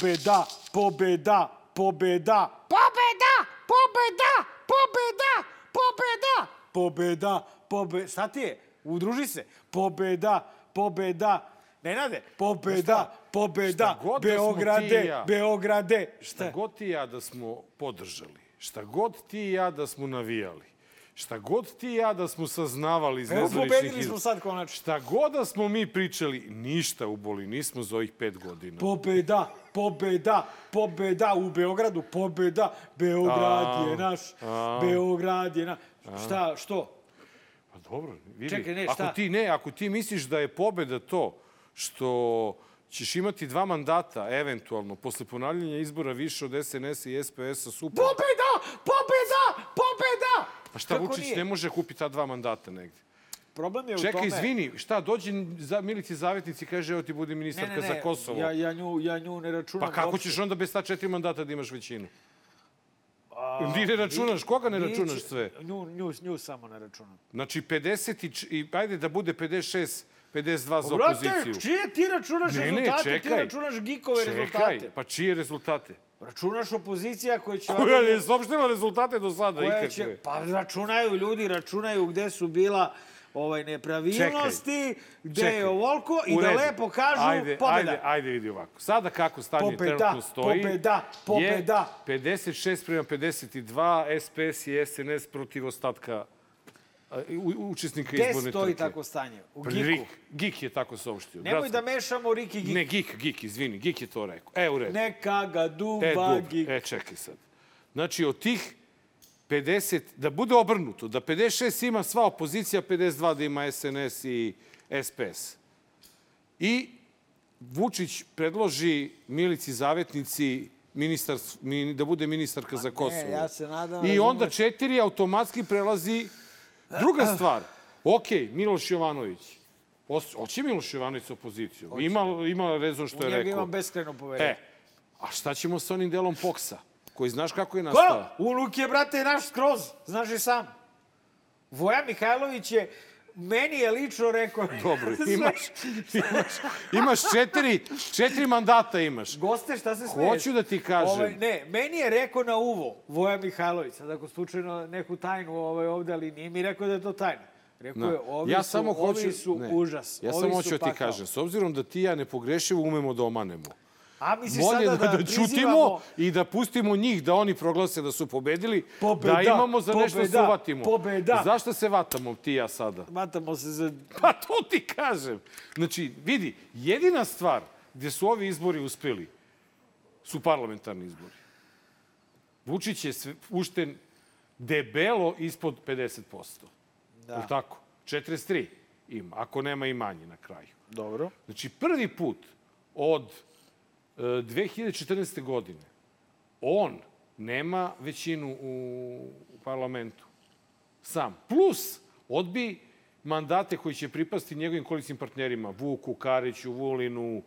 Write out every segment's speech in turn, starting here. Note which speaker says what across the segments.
Speaker 1: pobeda, pobeda, pobeda, pobeda, pobeda, pobeda, pobeda, pobeda, pobeda. Šta ti je? Udruži se. Pobeda, pobeda. Nenade, pobeda, pobeda,
Speaker 2: Šta god da
Speaker 1: Beograde,
Speaker 2: ja.
Speaker 1: Beograde.
Speaker 2: Šta
Speaker 1: Šta?
Speaker 2: god ti i ja da smo podržali, šta god ti i ja da smo navijali, šta god ti i ja da smo saznavali iz
Speaker 1: Evo,
Speaker 2: nezvaničnih
Speaker 1: pobedili smo sad konačno.
Speaker 2: šta god da smo mi pričali, ništa uboli nismo za ovih pet godina.
Speaker 1: Pobeda, pobeda, pobeda u Beogradu, pobeda. Beograd je naš, Beograd je naš. Šta, što?
Speaker 2: Pa dobro, vidi.
Speaker 1: Čekaj, ne, šta?
Speaker 2: Ako ti ne, ako ti misliš da je pobeda to što ćeš imati dva mandata, eventualno, posle ponavljanja izbora više od SNS-a i SPS-a, super.
Speaker 1: Pobeda, pobeda, pobeda!
Speaker 2: A šta
Speaker 1: Kako
Speaker 2: Vučić
Speaker 1: nije?
Speaker 2: ne može kupiti ta dva mandata negde?
Speaker 1: Problem je u
Speaker 2: Čekaj,
Speaker 1: tome...
Speaker 2: izvini, šta, dođe za, Milici Zavetnici i kaže, evo ti budi ministarka
Speaker 1: ne, ne, ne,
Speaker 2: za Kosovo.
Speaker 1: Ja, ja, nju, ja nju ne računam.
Speaker 2: Pa kako ćeš onda bez ta četiri mandata da imaš većinu? Ti ne računaš, koga ne
Speaker 1: Niće-
Speaker 2: računaš sve?
Speaker 1: Nju, nju, nju samo ne računam.
Speaker 2: Znači 50 i, č- i ajde da bude 56, 52 za
Speaker 1: Brate,
Speaker 2: opoziciju.
Speaker 1: čije ti računaš
Speaker 2: Ne, ne,
Speaker 1: rezultate?
Speaker 2: čekaj.
Speaker 1: Ti računaš gikove
Speaker 2: Čekaj,
Speaker 1: rezultate.
Speaker 2: pa čije rezultate?
Speaker 1: Računaš opozicija koja će...
Speaker 2: Koja je saopštila rezultate do sada,
Speaker 1: koja
Speaker 2: ikakve.
Speaker 1: će, pa računaju ljudi, računaju gde su bila ovaj nepravilnosti, gde
Speaker 2: čekaj.
Speaker 1: je ovoliko i da lepo kažu
Speaker 2: ajde,
Speaker 1: pobeda.
Speaker 2: Ajde, ajde vidi ovako. Sada kako stanje
Speaker 1: Pobeda,
Speaker 2: trenutno stoji
Speaker 1: pobeda, pobeda.
Speaker 2: je 56 prema 52, SPS i SNS protiv ostatka u- učesnika
Speaker 1: Gde
Speaker 2: izborne
Speaker 1: stoji
Speaker 2: trke.
Speaker 1: tako stanje? U
Speaker 2: Pa
Speaker 1: Giku.
Speaker 2: Rik, Gik je tako saopštio.
Speaker 1: Nemoj
Speaker 2: Bratsko.
Speaker 1: da mešamo Rik i Gik.
Speaker 2: Ne, Gik, Gik, izvini, Gik je to rekao. E, u redu.
Speaker 1: Neka ga
Speaker 2: E,
Speaker 1: duva
Speaker 2: dobro.
Speaker 1: Gik.
Speaker 2: E, čekaj sad. Znači, od tih 50, da bude obrnuto, da 56 ima sva opozicija, 52 da ima SNS i SPS. I Vučić predloži Milici Zavetnici ministar, mini- da bude ministarka za Kosovo.
Speaker 1: ja se nadam,
Speaker 2: I onda
Speaker 1: razumeš.
Speaker 2: četiri automatski prelazi druga stvar. Ok, Miloš Jovanović. Hoće Miloš Jovanović sa opozicijom. Ima, ima rezon što
Speaker 1: U
Speaker 2: je
Speaker 1: njega
Speaker 2: rekao.
Speaker 1: imam beskreno poverenje.
Speaker 2: E, a šta ćemo sa onim delom Poksa? Koji znaš kako je nastao?
Speaker 1: Ko? Unuk je, brate, naš skroz. Znaš i sam. Voja Mihajlović je meni je lično rekao...
Speaker 2: Dobro, imaš, imaš, imaš četiri, četiri mandata imaš.
Speaker 1: Goste, šta se smiješ?
Speaker 2: Hoću da ti kažem.
Speaker 1: Ovaj, ne, meni je rekao na uvo Voja Mihajlović, sad ako slučajno neku tajnu ovaj, ovde, ali nije mi rekao da je to tajna. Rekao je, ovi
Speaker 2: ja
Speaker 1: su,
Speaker 2: samo
Speaker 1: ovi
Speaker 2: hoću,
Speaker 1: su
Speaker 2: ne,
Speaker 1: užas.
Speaker 2: Ja
Speaker 1: ovi
Speaker 2: samo hoću da ti kažem, s obzirom da ti ja nepogrešivo umemo da omanemo,
Speaker 1: A misliš
Speaker 2: bolje
Speaker 1: sada
Speaker 2: da,
Speaker 1: da,
Speaker 2: da
Speaker 1: prizivamo...
Speaker 2: i da pustimo njih da oni proglase da su pobedili,
Speaker 1: Pobeda,
Speaker 2: da imamo za nešto da se
Speaker 1: pobeda,
Speaker 2: uvatimo.
Speaker 1: pobeda.
Speaker 2: Zašto se vatamo ti ja sada?
Speaker 1: Matamo se za...
Speaker 2: Pa to ti kažem. Znači, vidi, jedina stvar gde su ovi izbori uspeli su parlamentarni izbori. Vučić je sve- pušten debelo ispod 50%. Da. Je tako? 43 ima, ako nema i manje na kraju.
Speaker 1: Dobro.
Speaker 2: Znači, prvi put od 2014. godine on nema većinu u parlamentu. Sam. Plus, odbi mandate koji će pripasti njegovim koalicijnim partnerima, Vuku, Kariću, Vulinu, e,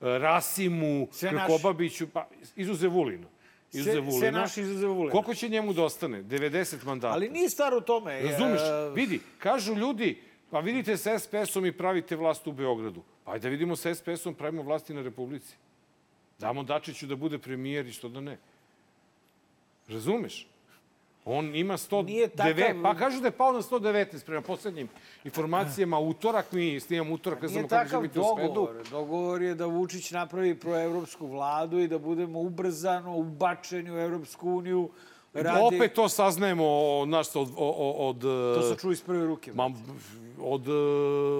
Speaker 2: Rasimu,
Speaker 1: Sve naši.
Speaker 2: Krkobabiću, pa izuze Vulinu. Izuze Vulina.
Speaker 1: sve naši izuzev Vulina.
Speaker 2: Koliko će njemu da ostane? 90 mandata.
Speaker 1: Ali nije stvar u tome.
Speaker 2: Razumeš?
Speaker 1: E,
Speaker 2: Vidi, kažu ljudi, pa vidite sa SPS-om i pravite vlast u Beogradu. Pa ajde da vidimo sa SPS-om pravimo vlast i na Republici. Damo Dačiću da bude premijer i što da ne. Razumeš? On ima 109,
Speaker 1: Nije takav-
Speaker 2: pa kažu da je pao na 119 prema poslednjim informacijama. Utorak mi snimam utorak, ne
Speaker 1: Nije
Speaker 2: znamo kako će biti u sredu.
Speaker 1: dogovor. Dogovor je da Vučić napravi proevropsku vladu i da budemo ubrzano ubačeni u Evropsku uniju. Radi...
Speaker 2: Opet to saznajemo od, naš, od, od, od,
Speaker 1: To se čuo iz prve ruke.
Speaker 2: Ma, od uh,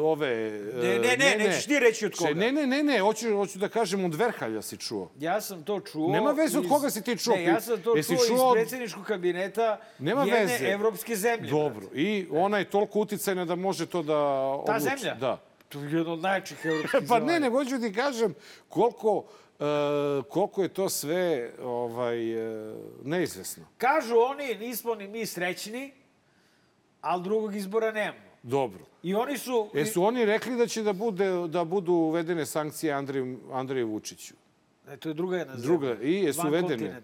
Speaker 2: ove...
Speaker 1: Ne, ne, ne, nećeš ti reći od koga.
Speaker 2: Ne, ne, ne, ne, hoću, hoću da kažem od Verhalja si čuo.
Speaker 1: Ja sam to čuo...
Speaker 2: Nema veze od koga si ti čuo.
Speaker 1: Ne, ja sam to
Speaker 2: Jesi
Speaker 1: čuo,
Speaker 2: čuo
Speaker 1: iz predsjedničkog kabineta
Speaker 2: Nema
Speaker 1: jedne
Speaker 2: veze.
Speaker 1: evropske zemlje.
Speaker 2: Dobro. I ona je toliko uticajna da može to da
Speaker 1: Ta
Speaker 2: odluči.
Speaker 1: zemlja?
Speaker 2: Da.
Speaker 1: To je jedna od najjačih evropskih
Speaker 2: Pa ne, nego hoću ti kažem koliko, uh, koliko je to sve ovaj, uh, neizvesno.
Speaker 1: Kažu oni, nismo ni mi srećni, ali drugog izbora nemamo.
Speaker 2: Dobro.
Speaker 1: I oni su...
Speaker 2: E su oni rekli da će da, bude, da budu uvedene sankcije Andreju, Andreju Vučiću?
Speaker 1: E, to je druga jedna zemlja.
Speaker 2: Druga. I jesu uvedene?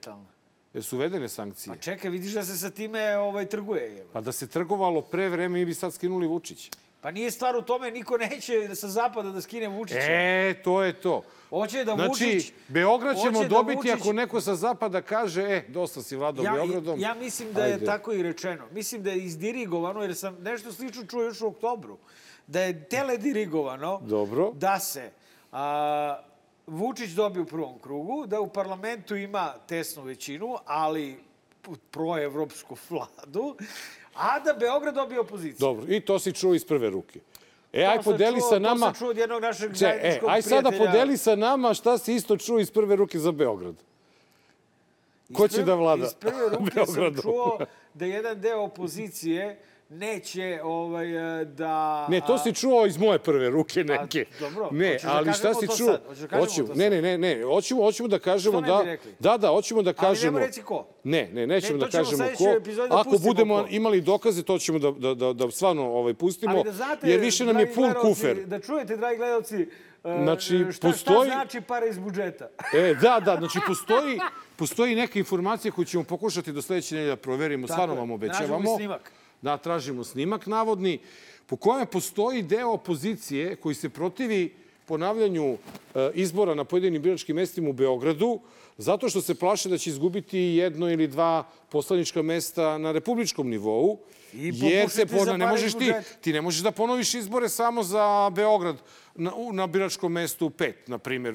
Speaker 2: Jesu uvedene sankcije?
Speaker 1: Pa čekaj, vidiš da se sa time ovaj, trguje. Je.
Speaker 2: Pa da se trgovalo pre vreme, mi bi sad skinuli Vučića.
Speaker 1: Pa nije stvar u tome, niko neće sa zapada da skine Vučića.
Speaker 2: E, to je to.
Speaker 1: Hoće da
Speaker 2: Znači,
Speaker 1: Vučić...
Speaker 2: Beograd ćemo
Speaker 1: da
Speaker 2: dobiti
Speaker 1: Vučić-
Speaker 2: ako neko sa zapada kaže, e, dosta si vladao
Speaker 1: Ja,
Speaker 2: Beogradom.
Speaker 1: ja mislim da je
Speaker 2: Ajde.
Speaker 1: tako i rečeno. Mislim da je izdirigovano, jer sam nešto slično čuo još u oktobru, da je teledirigovano
Speaker 2: Dobro.
Speaker 1: da se a, Vučić dobije u prvom krugu, da u parlamentu ima tesnu većinu, ali proevropsku vladu, a da Beograd dobije opoziciju.
Speaker 2: Dobro, i to si čuo iz prve ruke. E,
Speaker 1: To
Speaker 2: aj podeli
Speaker 1: čuo-
Speaker 2: sa nama...
Speaker 1: To sam čuo od jednog našeg
Speaker 2: Če, e,
Speaker 1: zajedničkog
Speaker 2: aj sada
Speaker 1: prijatelja.
Speaker 2: podeli sa nama šta si isto čuo iz prve ruke za Beograd. Ko će da vlada
Speaker 1: Iz prve ruke sam
Speaker 2: Beogradom?
Speaker 1: čuo da jedan deo opozicije neće ovaj, e, da...
Speaker 2: Ne, to si čuo iz moje prve ruke neke.
Speaker 1: dobro,
Speaker 2: ne,
Speaker 1: hoćeš da
Speaker 2: ali šta si čuo?
Speaker 1: sad? Hoćeš da
Speaker 2: Hoćemo,
Speaker 1: to
Speaker 2: ne, ne, ne, ne, hoćemo, hoćemo da kažemo da... Da, da, hoćemo da
Speaker 1: Ali
Speaker 2: kažemo...
Speaker 1: reci ko.
Speaker 2: Ne, ne, nećemo
Speaker 1: Ne,
Speaker 2: da kažemo ko.
Speaker 1: da
Speaker 2: Ako budemo
Speaker 1: ko.
Speaker 2: imali dokaze, to ćemo da, da, da, da stvarno ovaj, pustimo.
Speaker 1: Ali da znate,
Speaker 2: jer više nam je pun kufer.
Speaker 1: Da čujete, dragi gledalci, e,
Speaker 2: Znači,
Speaker 1: šta,
Speaker 2: postoji-
Speaker 1: šta znači para iz budžeta?
Speaker 2: E, da, da, znači postoji, postoji neka informacija koju ćemo pokušati do sledeće nedelje da proverimo, stvarno vam obećavamo.
Speaker 1: i snimak.
Speaker 2: Da, tražimo snimak navodni, po kojem postoji deo opozicije koji se protivi ponavljanju e, izbora na pojedinim biračkim mestima u Beogradu, zato što se plaše da će izgubiti jedno ili dva poslanička mesta na republičkom nivou.
Speaker 1: I
Speaker 2: jer se pona, ne možeš ti, ti ne možeš da ponoviš izbore samo za Beograd na, na biračkom mestu 5, na primjer,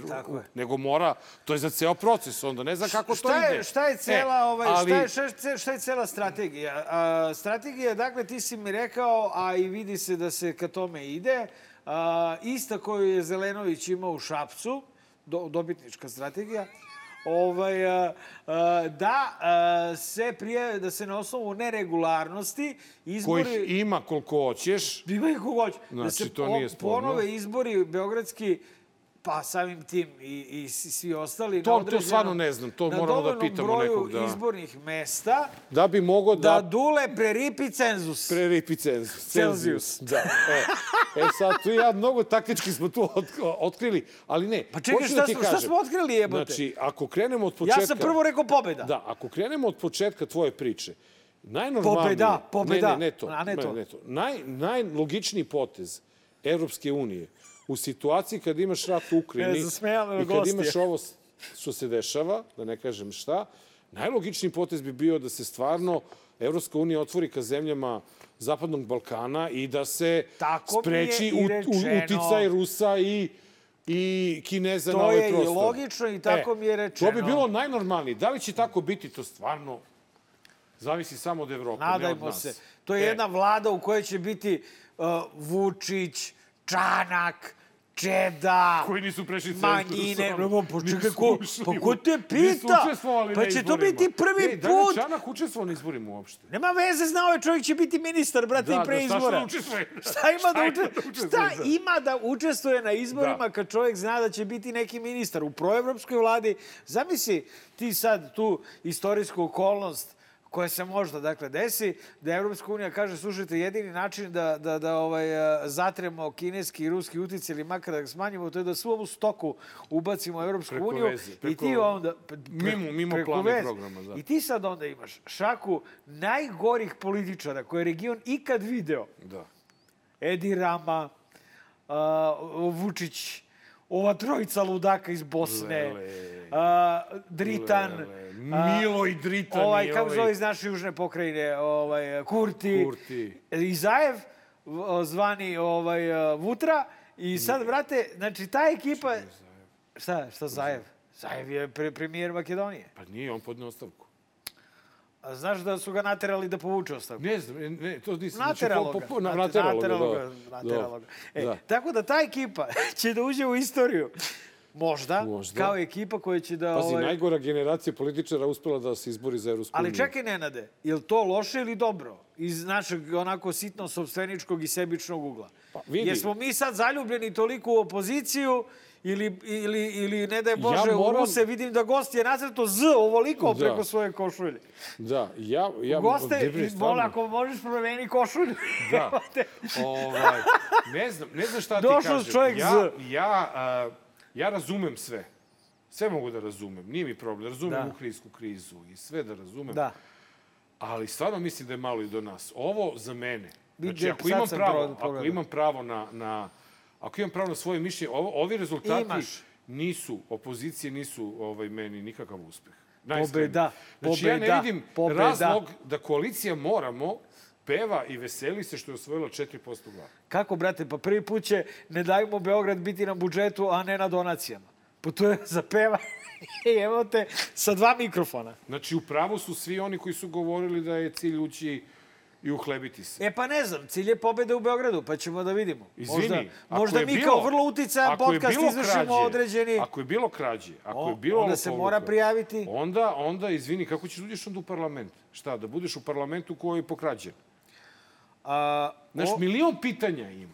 Speaker 2: nego mora, to je za ceo proces, onda ne znam kako to
Speaker 1: Šta
Speaker 2: ide.
Speaker 1: je, šta je cela,
Speaker 2: E,
Speaker 1: ovaj,
Speaker 2: ali,
Speaker 1: šta, je, šta, šta je cela strategija? A, strategija, dakle, ti si mi rekao, a i vidi se da se ka tome ide, a, ista koju je Zelenović imao u Šapcu, do, dobitnička strategija, ovaj, a, a, da a, se prije, da se na osnovu neregularnosti izbori...
Speaker 2: kojih ima koliko hoćeš,
Speaker 1: Ima ih kogoć. da
Speaker 2: Znači,
Speaker 1: se
Speaker 2: to
Speaker 1: po-
Speaker 2: nije sporno.
Speaker 1: ponove izbori beogradski, pa samim tim i, i svi ostali
Speaker 2: To- to stvarno ne znam, to moramo da pitamo nekog da-
Speaker 1: izbornih mesta
Speaker 2: da bi mogo
Speaker 1: da,
Speaker 2: da...
Speaker 1: dule preripi cenzus.
Speaker 2: Preripi cenzus.
Speaker 1: Celzijus.
Speaker 2: Da. E, e sad, tu ja mnogo taktički smo tu otk- otkrili, ali ne.
Speaker 1: Pa čekaj,
Speaker 2: hoću
Speaker 1: šta,
Speaker 2: da
Speaker 1: smo, šta
Speaker 2: kažem.
Speaker 1: smo otkrili jebote?
Speaker 2: Znači, ako krenemo od početka...
Speaker 1: ja sam prvo rekao pobeda.
Speaker 2: Da, ako krenemo od početka tvoje priče, najnormalnije...
Speaker 1: Pobeda, pobeda.
Speaker 2: Ne, ne, ne to.
Speaker 1: A ne to.
Speaker 2: Ne, ne to. Naj, najlogičniji potez Evropske unije u situaciji kad imaš rat u Ukrajini
Speaker 1: E,
Speaker 2: i kad
Speaker 1: gosti.
Speaker 2: imaš ovo što se dešava, da ne kažem šta, najlogičniji potez bi bio da se stvarno Evropska unija otvori ka zemljama Zapadnog Balkana i da se
Speaker 1: Tako
Speaker 2: spreči
Speaker 1: rečeno.
Speaker 2: uticaj Rusa i i Kineza
Speaker 1: To
Speaker 2: na ove
Speaker 1: je i logično i tako mi je
Speaker 2: To bi
Speaker 1: rečeno.
Speaker 2: bilo najnormalnije. Da li će tako biti, to stvarno zavisi samo od Evrope, ne od
Speaker 1: Nadajmo
Speaker 2: nas.
Speaker 1: se. To je
Speaker 2: E,
Speaker 1: jedna vlada u kojoj će biti uh, Vučić, Čanak, Čeda,
Speaker 2: Koji nisu prešli cenzus,
Speaker 1: manjine. No, pa čekaj, ko, pa ko te
Speaker 2: nisu
Speaker 1: pita?
Speaker 2: učestvovali
Speaker 1: Pa će to biti prvi
Speaker 2: Ej, da
Speaker 1: put.
Speaker 2: Čanak učestvovao na izborima uopšte?
Speaker 1: Nema veze, znao je čovjek će biti ministar, brate, i pre
Speaker 2: šta
Speaker 1: izbora.
Speaker 2: što učestvuje?
Speaker 1: Šta ima da,
Speaker 2: Šta
Speaker 1: uče...
Speaker 2: učestvuje,
Speaker 1: Šta
Speaker 2: da.
Speaker 1: ima da učestvuje na izborima
Speaker 2: Da.
Speaker 1: kad čovjek zna da će biti neki ministar u proevropskoj vladi? Zamisli ti sad tu istorijsku okolnost koja se možda dakle desi, da Evropska unija kaže, slušajte, jedini način da, da, da ovaj, a, zatremo kineski i ruski uticaj ili makar da ga smanjimo, to je da svu ovu stoku ubacimo u Evropsku
Speaker 2: Preko
Speaker 1: uniju
Speaker 2: veze,
Speaker 1: i
Speaker 2: preko-
Speaker 1: ti onda... pre-
Speaker 2: mimo- mimo
Speaker 1: preko
Speaker 2: plana i programa, da.
Speaker 1: I ti sad onda imaš šaku najgorih političara koje je region ikad video.
Speaker 2: Da.
Speaker 1: Edi Rama, uh, Vučić, ova trojica ludaka iz Bosne,
Speaker 2: Lele.
Speaker 1: uh, Dritan,
Speaker 2: Lele.
Speaker 1: a,
Speaker 2: Milo i Dritan
Speaker 1: ovaj, kako
Speaker 2: ovaj-
Speaker 1: zove iz naše južne pokrajine, ovaj, Kurti,
Speaker 2: Kurti.
Speaker 1: Izajev, zvani ovaj, Vutra, i sad, brate, znači, ta ekipa... Šta, šta Zajev? Zajev je pre, premijer Makedonije.
Speaker 2: Pa nije, on podne ostavku.
Speaker 1: A znaš da su ga naterali da povuče ostavku?
Speaker 2: Ne znam, ne, ne, to nisam.
Speaker 1: Nateralo
Speaker 2: po,
Speaker 1: ga.
Speaker 2: po, po, na,
Speaker 1: Nate-
Speaker 2: nateralo,
Speaker 1: nateralo
Speaker 2: ga,
Speaker 1: ga,
Speaker 2: da.
Speaker 1: nateralo
Speaker 2: da.
Speaker 1: ga. E,
Speaker 2: da.
Speaker 1: Tako da ta ekipa će da uđe u istoriju. Možda,
Speaker 2: Možda.
Speaker 1: kao ekipa koja će da...
Speaker 2: Pazi,
Speaker 1: ovaj...
Speaker 2: najgora generacija političara uspela da se izbori za Evropsku
Speaker 1: Ali čekaj, Nenade, je li to loše ili dobro? Iz našeg onako sitno sobstveničkog i sebičnog ugla.
Speaker 2: Pa, vidi.
Speaker 1: Jesmo mi sad zaljubljeni toliko u opoziciju ili, ili, ili ne daj Bože,
Speaker 2: Ja
Speaker 1: u
Speaker 2: moram-
Speaker 1: Ruse vidim da gost je nacrto Z ovoliko
Speaker 2: Da.
Speaker 1: preko svoje košulje.
Speaker 2: Da, ja... ja
Speaker 1: Goste,
Speaker 2: Debre,
Speaker 1: i
Speaker 2: stvarno.
Speaker 1: mola, ako možeš promeni košulju.
Speaker 2: Da. Ovaj, ne znam, ne znam šta ti
Speaker 1: Došao
Speaker 2: kažem.
Speaker 1: čovjek
Speaker 2: ja,
Speaker 1: Z.
Speaker 2: Ja, a, ja razumem sve. Sve mogu da razumem, nije mi problem. Razumem
Speaker 1: Da.
Speaker 2: ukrajinsku krizu i sve da razumem.
Speaker 1: Da.
Speaker 2: Ali stvarno mislim da je malo i do nas. Ovo za mene Znači, ako imam pravo, ako imam pravo na, na ako imam pravo na svoje mišljenje, ovo, ovi rezultati
Speaker 1: Imaš.
Speaker 2: nisu, opozicije nisu ovaj, meni nikakav uspeh.
Speaker 1: Pobeda,
Speaker 2: Znači, ja ne
Speaker 1: pobeda,
Speaker 2: vidim
Speaker 1: pobeda.
Speaker 2: razlog da koalicija Moramo peva i veseli se što je osvojila 4% glasa.
Speaker 1: Kako, brate, pa prvi put će Ne dajmo Beograd biti na budžetu, a ne na donacijama. Pa to je za peva. I evo te sa dva mikrofona.
Speaker 2: Znači, u pravu su svi oni koji su govorili da je cilj ući i uhlebiti se.
Speaker 1: E pa ne znam, cilj je pobeda u Beogradu, pa ćemo da vidimo.
Speaker 2: Izvini,
Speaker 1: možda, možda mi
Speaker 2: bilo-
Speaker 1: kao vrlo uticajan podcast izvršimo
Speaker 2: krađe,
Speaker 1: određeni...
Speaker 2: Ako je bilo krađe, ako
Speaker 1: O,
Speaker 2: je bilo
Speaker 1: onda se mora prijaviti.
Speaker 2: Onda, onda, izvini, kako ćeš da uđeš onda u parlament? Šta, da budeš u parlamentu koji je pokrađen?
Speaker 1: A,
Speaker 2: Znaš,
Speaker 1: o-
Speaker 2: milion pitanja ima.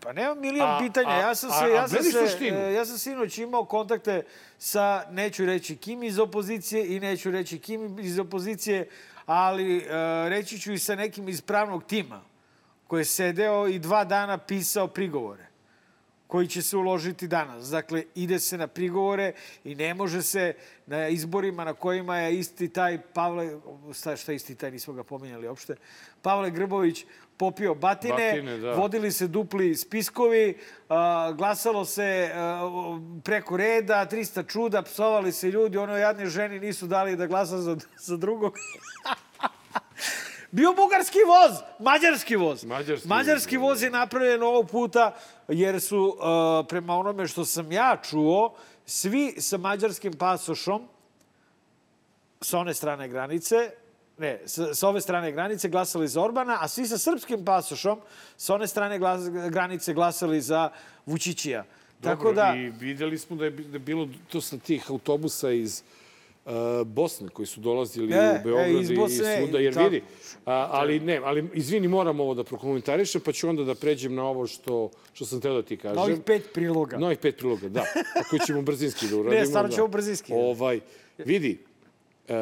Speaker 1: Pa nema milion
Speaker 2: A-
Speaker 1: pitanja.
Speaker 2: a-
Speaker 1: ja sam se,
Speaker 2: a
Speaker 1: ja sam se,
Speaker 2: suštinu.
Speaker 1: e, ja sam sinoć imao kontakte sa, neću reći kim iz opozicije i neću reći kim iz opozicije, ali e, reći ću i sa nekim iz pravnog tima koji je sedeo i dva dana pisao prigovore koji će se uložiti danas. Dakle, ide se na prigovore i ne može se na izborima na kojima je isti taj Pavle, šta, isti taj, nismo ga pominjali uopšte, Pavle Grbović popio batine,
Speaker 2: Batine, da.
Speaker 1: vodili se dupli spiskovi, a, glasalo se a, preko reda, 300 čuda, psovali se ljudi, ono jadne ženi nisu dali da glasa za, za drugog. Bio bugarski voz, mađarski voz.
Speaker 2: Mađarski
Speaker 1: mađarski
Speaker 2: voz,
Speaker 1: voz je napravljen ovog puta jer su, uh, prema onome što sam ja čuo, svi sa mađarskim pasošom sa one strane granice, ne, sa, sa ove strane granice glasali za Orbana, a svi sa srpskim pasošom sa one strane glas, granice glasali za Vučićija. Tako
Speaker 2: Dobro,
Speaker 1: da,
Speaker 2: I videli smo da je, da je bilo to sa tih autobusa iz Bosne koji su dolazili
Speaker 1: E,
Speaker 2: u Beograd
Speaker 1: e, iz
Speaker 2: i
Speaker 1: Bosne
Speaker 2: svuda.
Speaker 1: i
Speaker 2: Jer
Speaker 1: tako.
Speaker 2: vidi, a, ali ne, ali izvini, moram ovo da prokomentarišem, pa ću onda da pređem na ovo što, što sam teo da ti kažem.
Speaker 1: novih pet priloga.
Speaker 2: Novih pet priloga, da. Ako ćemo brzinski da uradimo.
Speaker 1: stvarno
Speaker 2: da.
Speaker 1: ćemo brzinski.
Speaker 2: Ovaj, vidi, uh,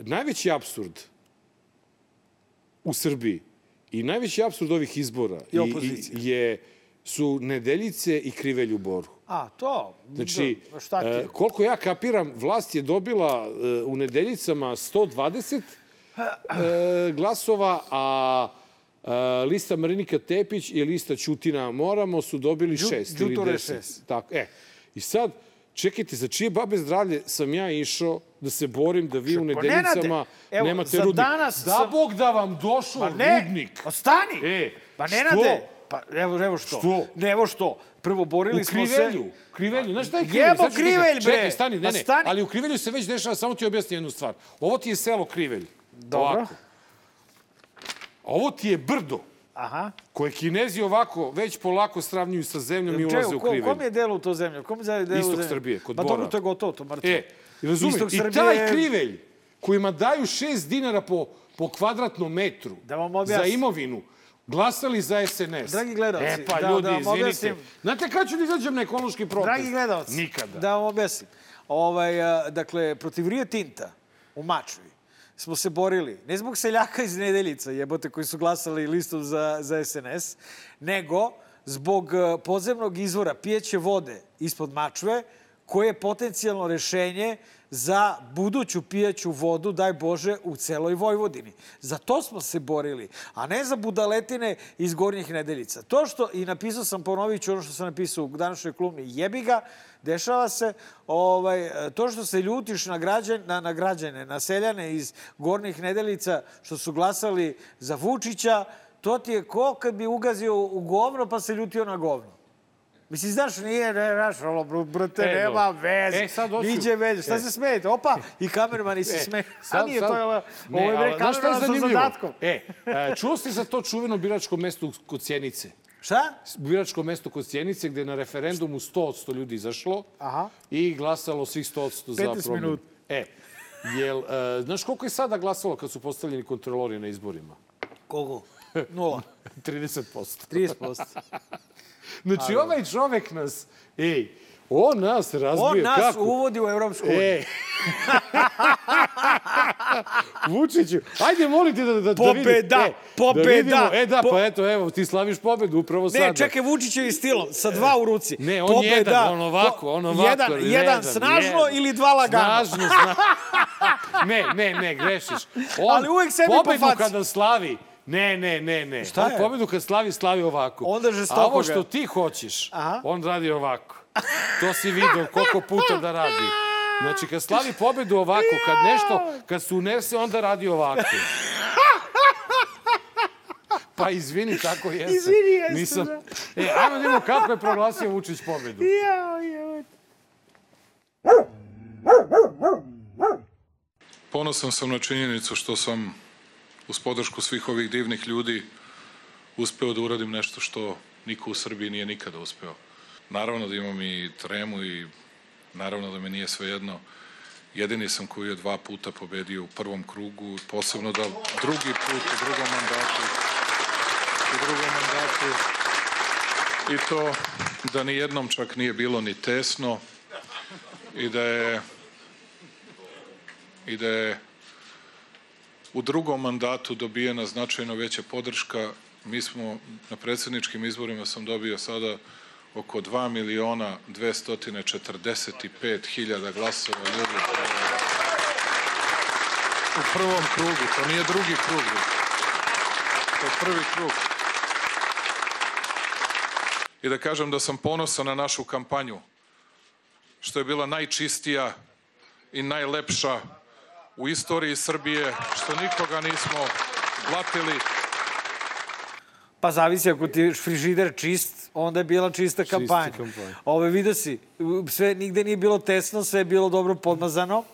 Speaker 2: najveći absurd u Srbiji i najveći absurd ovih izbora
Speaker 1: I opozicije.
Speaker 2: je, su nedeljice i krivelj u Boru.
Speaker 1: A, to?
Speaker 2: Znači,
Speaker 1: Da, šta ti?
Speaker 2: e, koliko ja kapiram, vlast je dobila e, u nedeljicama 120 e, glasova, a e, lista Marinika Tepić i lista Ćutina Moramo su dobili
Speaker 1: Đu-
Speaker 2: šest ili deset.
Speaker 1: šest.
Speaker 2: Tako, e. I sad, čekajte, za čije babe zdravlje sam ja išao da se borim da vi u
Speaker 1: Pa,
Speaker 2: nedeljicama
Speaker 1: evo,
Speaker 2: nemate rudnik.
Speaker 1: danas
Speaker 2: da
Speaker 1: sam-
Speaker 2: Bog da vam došao
Speaker 1: Pa ne,
Speaker 2: rudnik.
Speaker 1: ostani!
Speaker 2: E,
Speaker 1: pa
Speaker 2: što?
Speaker 1: Nenade, pa evo, evo što.
Speaker 2: Što?
Speaker 1: Ne, evo što. Prvo, borili
Speaker 2: U
Speaker 1: smo se...
Speaker 2: krivelju. Krivelju. Znaš šta je krivelj?
Speaker 1: Jebo krivelj, bre!
Speaker 2: Čekaj, stani, ne,
Speaker 1: Pa
Speaker 2: ne.
Speaker 1: stani.
Speaker 2: Ali u krivelju se već dešava, samo ti objasnim jednu stvar. Ovo ti je selo krivelj.
Speaker 1: Dobro.
Speaker 2: Ovako. Ovo ti je brdo
Speaker 1: Aha.
Speaker 2: koje kinezi ovako već polako sravnjuju sa zemljom i ulaze u
Speaker 1: ko,
Speaker 2: krivelj.
Speaker 1: kom je delu to zemlje? Kom je delu
Speaker 2: Istok
Speaker 1: zemlje?
Speaker 2: Srbije, kod
Speaker 1: Pa
Speaker 2: Bora.
Speaker 1: dobro, to je gotovo, to mrtvo.
Speaker 2: E, razumiješ?
Speaker 1: Istok
Speaker 2: I
Speaker 1: Srbije
Speaker 2: taj
Speaker 1: je-
Speaker 2: krivelj kojima daju 6 dinara po, po kvadratnom metru
Speaker 1: Da vam
Speaker 2: za imovinu, glasali za SNS.
Speaker 1: Dragi gledalci,
Speaker 2: e pa
Speaker 1: da-
Speaker 2: ljudi,
Speaker 1: da vam
Speaker 2: izvinite.
Speaker 1: objasnim.
Speaker 2: Znate kada ću da izađem na ekološki protest?
Speaker 1: Dragi gledalci,
Speaker 2: Nikada.
Speaker 1: da vam objasnim. Ovaj, a, dakle, protiv Rio Tinta u Mačvi smo se borili, ne zbog seljaka iz Nedeljica, jebote, koji su glasali listom za, za SNS, nego zbog podzemnog izvora pijeće vode ispod Mačve, koje je potencijalno rešenje za buduću pijaću vodu, daj Bože, u celoj Vojvodini. Za to smo se borili, a ne za budaletine iz Gornjih Nedeljica. To što, i napisao sam, ponovit ću ono što sam napisao u današnjoj klumni, jebi ga, dešava se, ovaj, to što se ljutiš na, građan, na, na građane, na seljane iz Gornjih Nedeljica, što su glasali za Vučića, to ti je ko kad bi ugazio u govno pa se ljutio na govno. Mislim, znaš, nije, ne, znaš, ono, br- brate,
Speaker 2: E,
Speaker 1: nema veze.
Speaker 2: E, sad hoću-
Speaker 1: Niđe veze. Šta
Speaker 2: E.
Speaker 1: se smijete? Opa, i kamermani se
Speaker 2: E,
Speaker 1: smeju. A
Speaker 2: sad-
Speaker 1: nije,
Speaker 2: sad-
Speaker 1: to je ovo,
Speaker 2: Ne,
Speaker 1: ovo je bre
Speaker 2: znaš šta je
Speaker 1: kamerman sa
Speaker 2: zanimljivo?
Speaker 1: zadatkom.
Speaker 2: E, e, čuo si za to čuveno biračko mesto kod Sjenice?
Speaker 1: Šta?
Speaker 2: biračko mesto kod Sjenice gde je na referendumu 100% ljudi izašlo
Speaker 1: Aha.
Speaker 2: i glasalo svih 100% za
Speaker 1: 15
Speaker 2: promenu.
Speaker 1: minuta.
Speaker 2: E, jel, e, znaš koliko je sada glasalo kad su postavljeni kontrolori na izborima?
Speaker 1: Kogo? Nula.
Speaker 2: 30%.
Speaker 1: 30%.
Speaker 2: Znači, ovaj čovek nas, ej, on nas razbije.
Speaker 1: On nas
Speaker 2: kako?
Speaker 1: uvodi u Evropsku uniju.
Speaker 2: E. Vučiću, ajde molite da, da, da
Speaker 1: Pobeda,
Speaker 2: vidim. E,
Speaker 1: pobeda,
Speaker 2: Da vidimo. E da,
Speaker 1: po-
Speaker 2: pa eto, evo, ti slaviš pobedu upravo sada.
Speaker 1: Ne, čekaj, Vučićevi stilom, sa dva u ruci.
Speaker 2: Ne, on
Speaker 1: Pobeda,
Speaker 2: jedan, on ovako, on ovako.
Speaker 1: Jedan, jedan snažno
Speaker 2: jedan.
Speaker 1: ili dva lagano.
Speaker 2: Snažno, snažno. ne, ne, ne, grešiš. On
Speaker 1: Ali uvek sebi po
Speaker 2: pobedu
Speaker 1: faci.
Speaker 2: kada slavi, Ne, ne, ne, ne.
Speaker 1: Šta
Speaker 2: on
Speaker 1: je?
Speaker 2: pobedu kad slavi, slavi ovako.
Speaker 1: Onda
Speaker 2: A
Speaker 1: žestoko
Speaker 2: ovo
Speaker 1: ga.
Speaker 2: što ti hoćeš,
Speaker 1: Aha.
Speaker 2: on radi ovako. To si vidio koliko puta da radi. Znači, kad slavi pobedu ovako, kad nešto, kad se unese, onda radi ovako. Pa izvini, tako jeste.
Speaker 1: Izvini, jeste,
Speaker 2: Nisam...
Speaker 1: da.
Speaker 2: E, ajmo da vidimo kako je proglasio Vučić pobedu.
Speaker 1: Jao, jao.
Speaker 3: Ponosan sam na činjenicu što sam uz podršku svih ovih divnih ljudi uspeo da uradim nešto što niko u Srbiji nije nikada uspeo. Naravno da imam i tremu i naravno da me nije svejedno. Jedini sam koji je dva puta pobedio u prvom krugu, posebno da drugi put u drugom mandatu u drugom mandatu i to da ni jednom čak nije bilo ni tesno i da je i da je u drugom mandatu dobijena značajno veća podrška. Mi smo na predsjedničkim izborima sam dobio sada oko 2 miliona 245 hiljada glasova ljudi. U prvom krugu, to nije drugi krug. To je prvi krug. I da kažem da sam ponosan na našu kampanju, što je bila najčistija i najlepša u istoriji Srbije, što nikoga nismo blatili.
Speaker 1: Pa zavisi ako ti je frižider čist, onda je bila čista kampanja.
Speaker 2: kampanja.
Speaker 1: Ove vidio si, sve, nigde nije bilo tesno, sve je bilo dobro podmazano.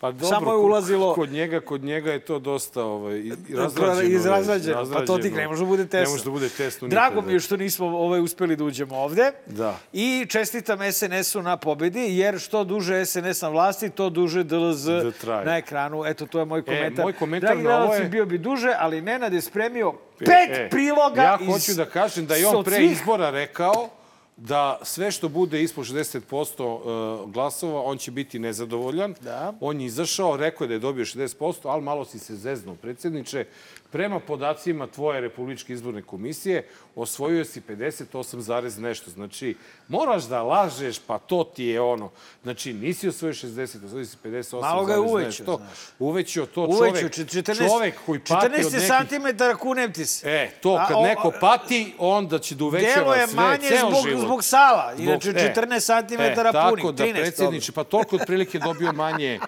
Speaker 2: Pa dobro,
Speaker 1: Samo je ulazilo-
Speaker 2: Kod njega, kod njega je to dosta ovaj, razrađeno.
Speaker 1: Izrazrađeno. Pa to ti ne može da bude tesno.
Speaker 2: Ne može da bude tesno
Speaker 1: Drago mi je što nismo ovaj, uspeli da uđemo ovde.
Speaker 2: Da.
Speaker 1: I čestitam SNS-u na pobedi, jer što duže SNS na vlasti, to duže DLZ
Speaker 2: Da
Speaker 1: na ekranu. Eto, to je moj komentar.
Speaker 2: moj komentar
Speaker 1: Dragi
Speaker 2: na ovo je-
Speaker 1: bio bi duže, ali Nenad je spremio pet
Speaker 2: E,
Speaker 1: priloga
Speaker 2: Ja
Speaker 1: iz...
Speaker 2: hoću da kažem da je on pre izbora rekao da sve što bude ispod 60% uh, glasova, on će biti nezadovoljan.
Speaker 1: Da.
Speaker 2: On je izašao, rekao je da je dobio 60%, ali malo si se zeznuo, predsjedniče. Prema podacima tvoje Republičke izborne komisije, osvojio si 58 zarez nešto. Znači, moraš da lažeš, pa to ti je ono. Znači, nisi osvojio 60, osvojio si 58
Speaker 1: Malo ga je
Speaker 2: nešto.
Speaker 1: znaš.
Speaker 2: Uvećao to
Speaker 1: Uveću,
Speaker 2: čovek,
Speaker 1: 14,
Speaker 2: čovek koji pati od
Speaker 1: 14
Speaker 2: nekih...
Speaker 1: santimetara kunem ti se.
Speaker 2: E, to,
Speaker 1: A,
Speaker 2: kad
Speaker 1: o-
Speaker 2: neko pati, onda će da
Speaker 1: Delo
Speaker 2: uvećava
Speaker 1: je
Speaker 2: sve,
Speaker 1: manje
Speaker 2: ceo
Speaker 1: zbog,
Speaker 2: život.
Speaker 1: zbog sala. Inače,
Speaker 2: e,
Speaker 1: 14 cm
Speaker 2: e, Tako
Speaker 1: 13.
Speaker 2: da, predsjedniče, pa toliko otprilike dobio manje,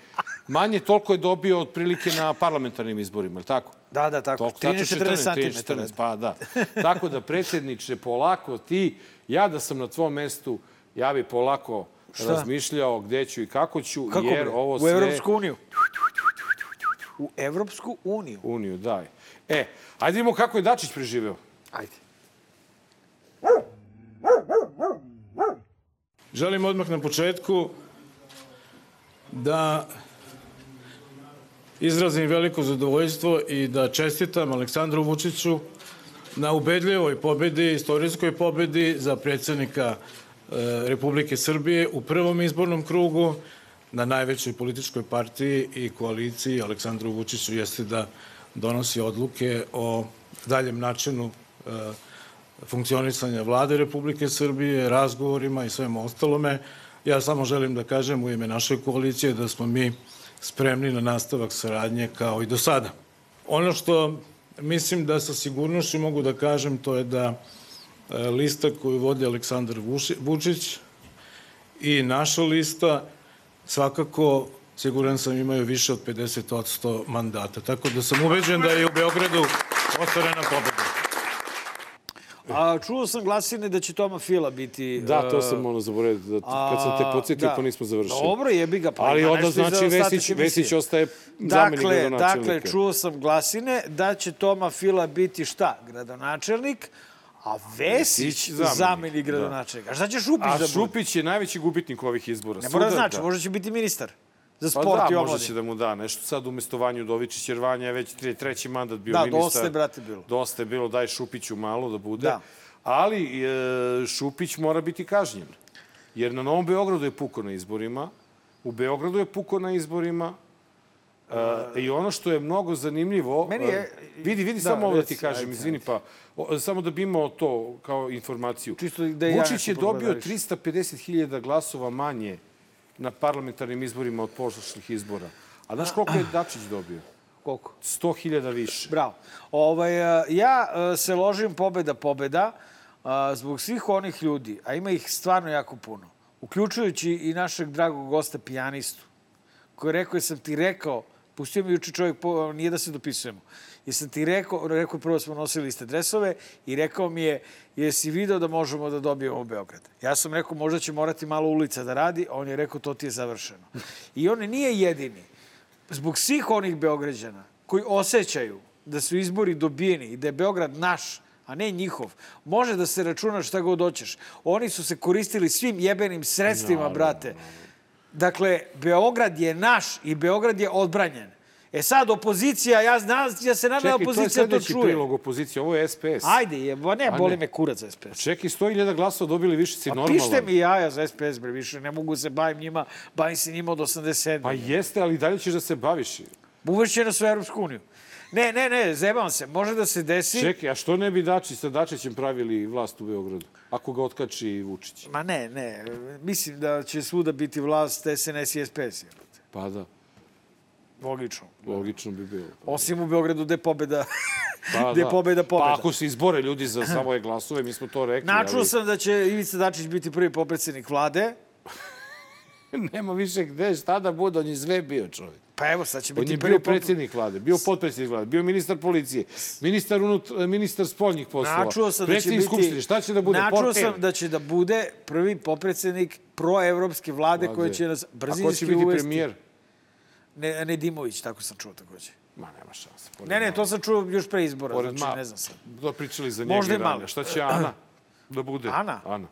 Speaker 2: manje toliko je dobio otprilike na parlamentarnim izborima, je li tako?
Speaker 1: Da, da, tako.
Speaker 2: Toliko,
Speaker 1: 13, 14
Speaker 2: 13,
Speaker 1: cm.
Speaker 2: 14, pa da. Tako da, predsjedniče, polako ti, ja da sam na tvom mestu, ja bi polako razmišljao gde ću i kako ću,
Speaker 1: Kako
Speaker 2: jer
Speaker 1: bre?
Speaker 2: ovo
Speaker 1: U
Speaker 2: sve...
Speaker 1: Evropsku uniju. U Evropsku uniju.
Speaker 2: Uniju, daj. E, ajde vidimo kako je Dačić preživeo.
Speaker 1: Ajde.
Speaker 4: Želim odmah na početku da izrazim veliko zadovoljstvo i da čestitam Aleksandru Vučiću na ubedljivoj pobedi, istorijskoj pobedi za predsjednika e, Republike Srbije u prvom izbornom krugu na najvećoj političkoj partiji i koaliciji Aleksandru Vučiću jeste da donosi odluke o daljem načinu e, funkcionisanja vlade Republike Srbije, razgovorima i svemu ostalome. Ja samo želim da kažem u ime naše koalicije da smo mi spremni na nastavak saradnje kao i do sada. Ono što mislim da sa sigurnošću mogu da kažem to je da e, lista koju vodi Aleksandar Vučić i naša lista svakako siguran sam imaju više od 50% mandata. Tako da sam ubeđen da je u Beogradu ostvarena pobeda.
Speaker 1: A, čuo sam glasine da će Toma Fila biti...
Speaker 2: Da, to
Speaker 1: e,
Speaker 2: sam ono zaboravio. Da, kad sam te
Speaker 1: a,
Speaker 2: podsjetio,
Speaker 1: da.
Speaker 2: pa nismo završili.
Speaker 1: Dobro, jebi ga. Pa
Speaker 2: Ali onda znači Vesić. Vesić ostaje zamenik
Speaker 1: Dakle,
Speaker 2: gradonačelnika.
Speaker 1: dakle, čuo sam glasine da će Toma Fila biti šta? Gradonačelnik, a Vesić zamenik,
Speaker 2: da.
Speaker 1: gradonačelnika. A šta će Šupić
Speaker 2: A
Speaker 1: da bude?
Speaker 2: Šupić je najveći gubitnik ovih izbora.
Speaker 1: Ne mora da znači, možda će biti ministar za
Speaker 2: Pa
Speaker 1: sport
Speaker 2: da,
Speaker 1: i
Speaker 2: možda
Speaker 1: omladinu.
Speaker 2: će da mu da nešto. Sad umesto Vanju Dovičić, jer Vanja je već tre- treći mandat bio
Speaker 1: Da,
Speaker 2: ministar.
Speaker 1: dosta je, brate, bilo.
Speaker 2: Dosta je bilo, daj Šupiću malo da bude.
Speaker 1: Da.
Speaker 2: Ali e, Šupić mora biti kažnjen. Jer na Novom Beogradu je puko na izborima, u Beogradu je puko na izborima, E, I ono što je mnogo zanimljivo,
Speaker 1: Meni je-
Speaker 2: e, vidi, vidi
Speaker 1: Da,
Speaker 2: samo ovo da ti kažem,
Speaker 1: ajde,
Speaker 2: izvini pa, o, samo da bi imao to kao informaciju.
Speaker 1: Čisto da ja
Speaker 2: Vučić
Speaker 1: nešto
Speaker 2: je dobio
Speaker 1: prokomentarišem.
Speaker 2: 350.000 glasova manje na parlamentarnim izborima od prošlih izbora. A znaš koliko je Dačić dobio?
Speaker 1: Koliko?
Speaker 2: 100.000 više.
Speaker 1: Bravo. Ovaj, a, ja a, se ložim pobeda, pobeda, a, zbog svih onih ljudi, a ima ih stvarno jako puno, uključujući i našeg dragog gosta pijanistu, koji je rekao, jesam ti rekao, pustio mi juče čovjek, nije da se dopisujemo, jesam ti rekao, rekao je prvo smo nosili iste dresove i rekao mi je, jesi video da možemo da dobijemo Beograd? Ja sam rekao, možda će morati malo ulica da radi, a on je rekao, to ti je završeno. I on nije jedini. Zbog svih onih Beograđana koji osjećaju da su izbori dobijeni i da je Beograd naš, a ne njihov. Može da se računa šta god hoćeš. Oni su se koristili svim jebenim sredstvima, no, brate. Dakle, Beograd je naš i Beograd je odbranjen. E sad, opozicija, ja znam, ja se nadam da opozicija to čuje.
Speaker 2: Čekaj, to je prilog opozicije, ovo je SPS.
Speaker 1: Ajde, je, ne, boli me kurac za SPS.
Speaker 2: Čekaj, 100.000 glasova dobili više, si normalan.
Speaker 1: Pište mi jaja za SPS, bre, više, ne mogu se bavim njima, bavim se njima od 87.
Speaker 2: Pa jeste, ali dalje ćeš da se baviš.
Speaker 1: Uvešće na sve Europsku uniju. Ne, ne, ne, zebam se. Može da se desi...
Speaker 2: Čekaj, a što ne bi Dači sa Dačićem pravili vlast u Beogradu? Ako ga otkači Vučić.
Speaker 1: Ma ne, ne. Mislim da će svuda biti vlast SNS i SPS.
Speaker 2: Pa da.
Speaker 1: Logično.
Speaker 2: Logično bi bilo.
Speaker 1: Pa. Osim u Beogradu gde pobeda pa, gde da. pobeda pobeda.
Speaker 2: Pa ako se izbore ljudi za svoje glasove, mi smo to rekli.
Speaker 1: Načuo ali... sam da će Ivica Dačić biti prvi popredsednik vlade.
Speaker 2: Nema više gde, šta da bude, on je sve bio čovjek.
Speaker 1: Pa evo, sad će biti...
Speaker 2: On je bio predsjednik vlade, bio potpredsjednik vlade, bio ministar policije, ministar, unut, ministar spoljnih poslova,
Speaker 1: Načuo sam da će biti,
Speaker 2: skupštine. Šta će da bude?
Speaker 1: Načuo Porter. sam da će da bude prvi potpredsjednik proevropske vlade, vlade. koja će nas brzinski uvesti. A ko će biti uvesti. premijer? Ne, ne Dimović, tako sam čuo takođe.
Speaker 2: Ma, nema šanse.
Speaker 1: Ne, ne, to sam čuo još pre izbora, Pored znači ne znam sad.
Speaker 2: Da pričali za njega Možda i malo. Šta će Ana da bude?
Speaker 1: Ana?
Speaker 2: Ana.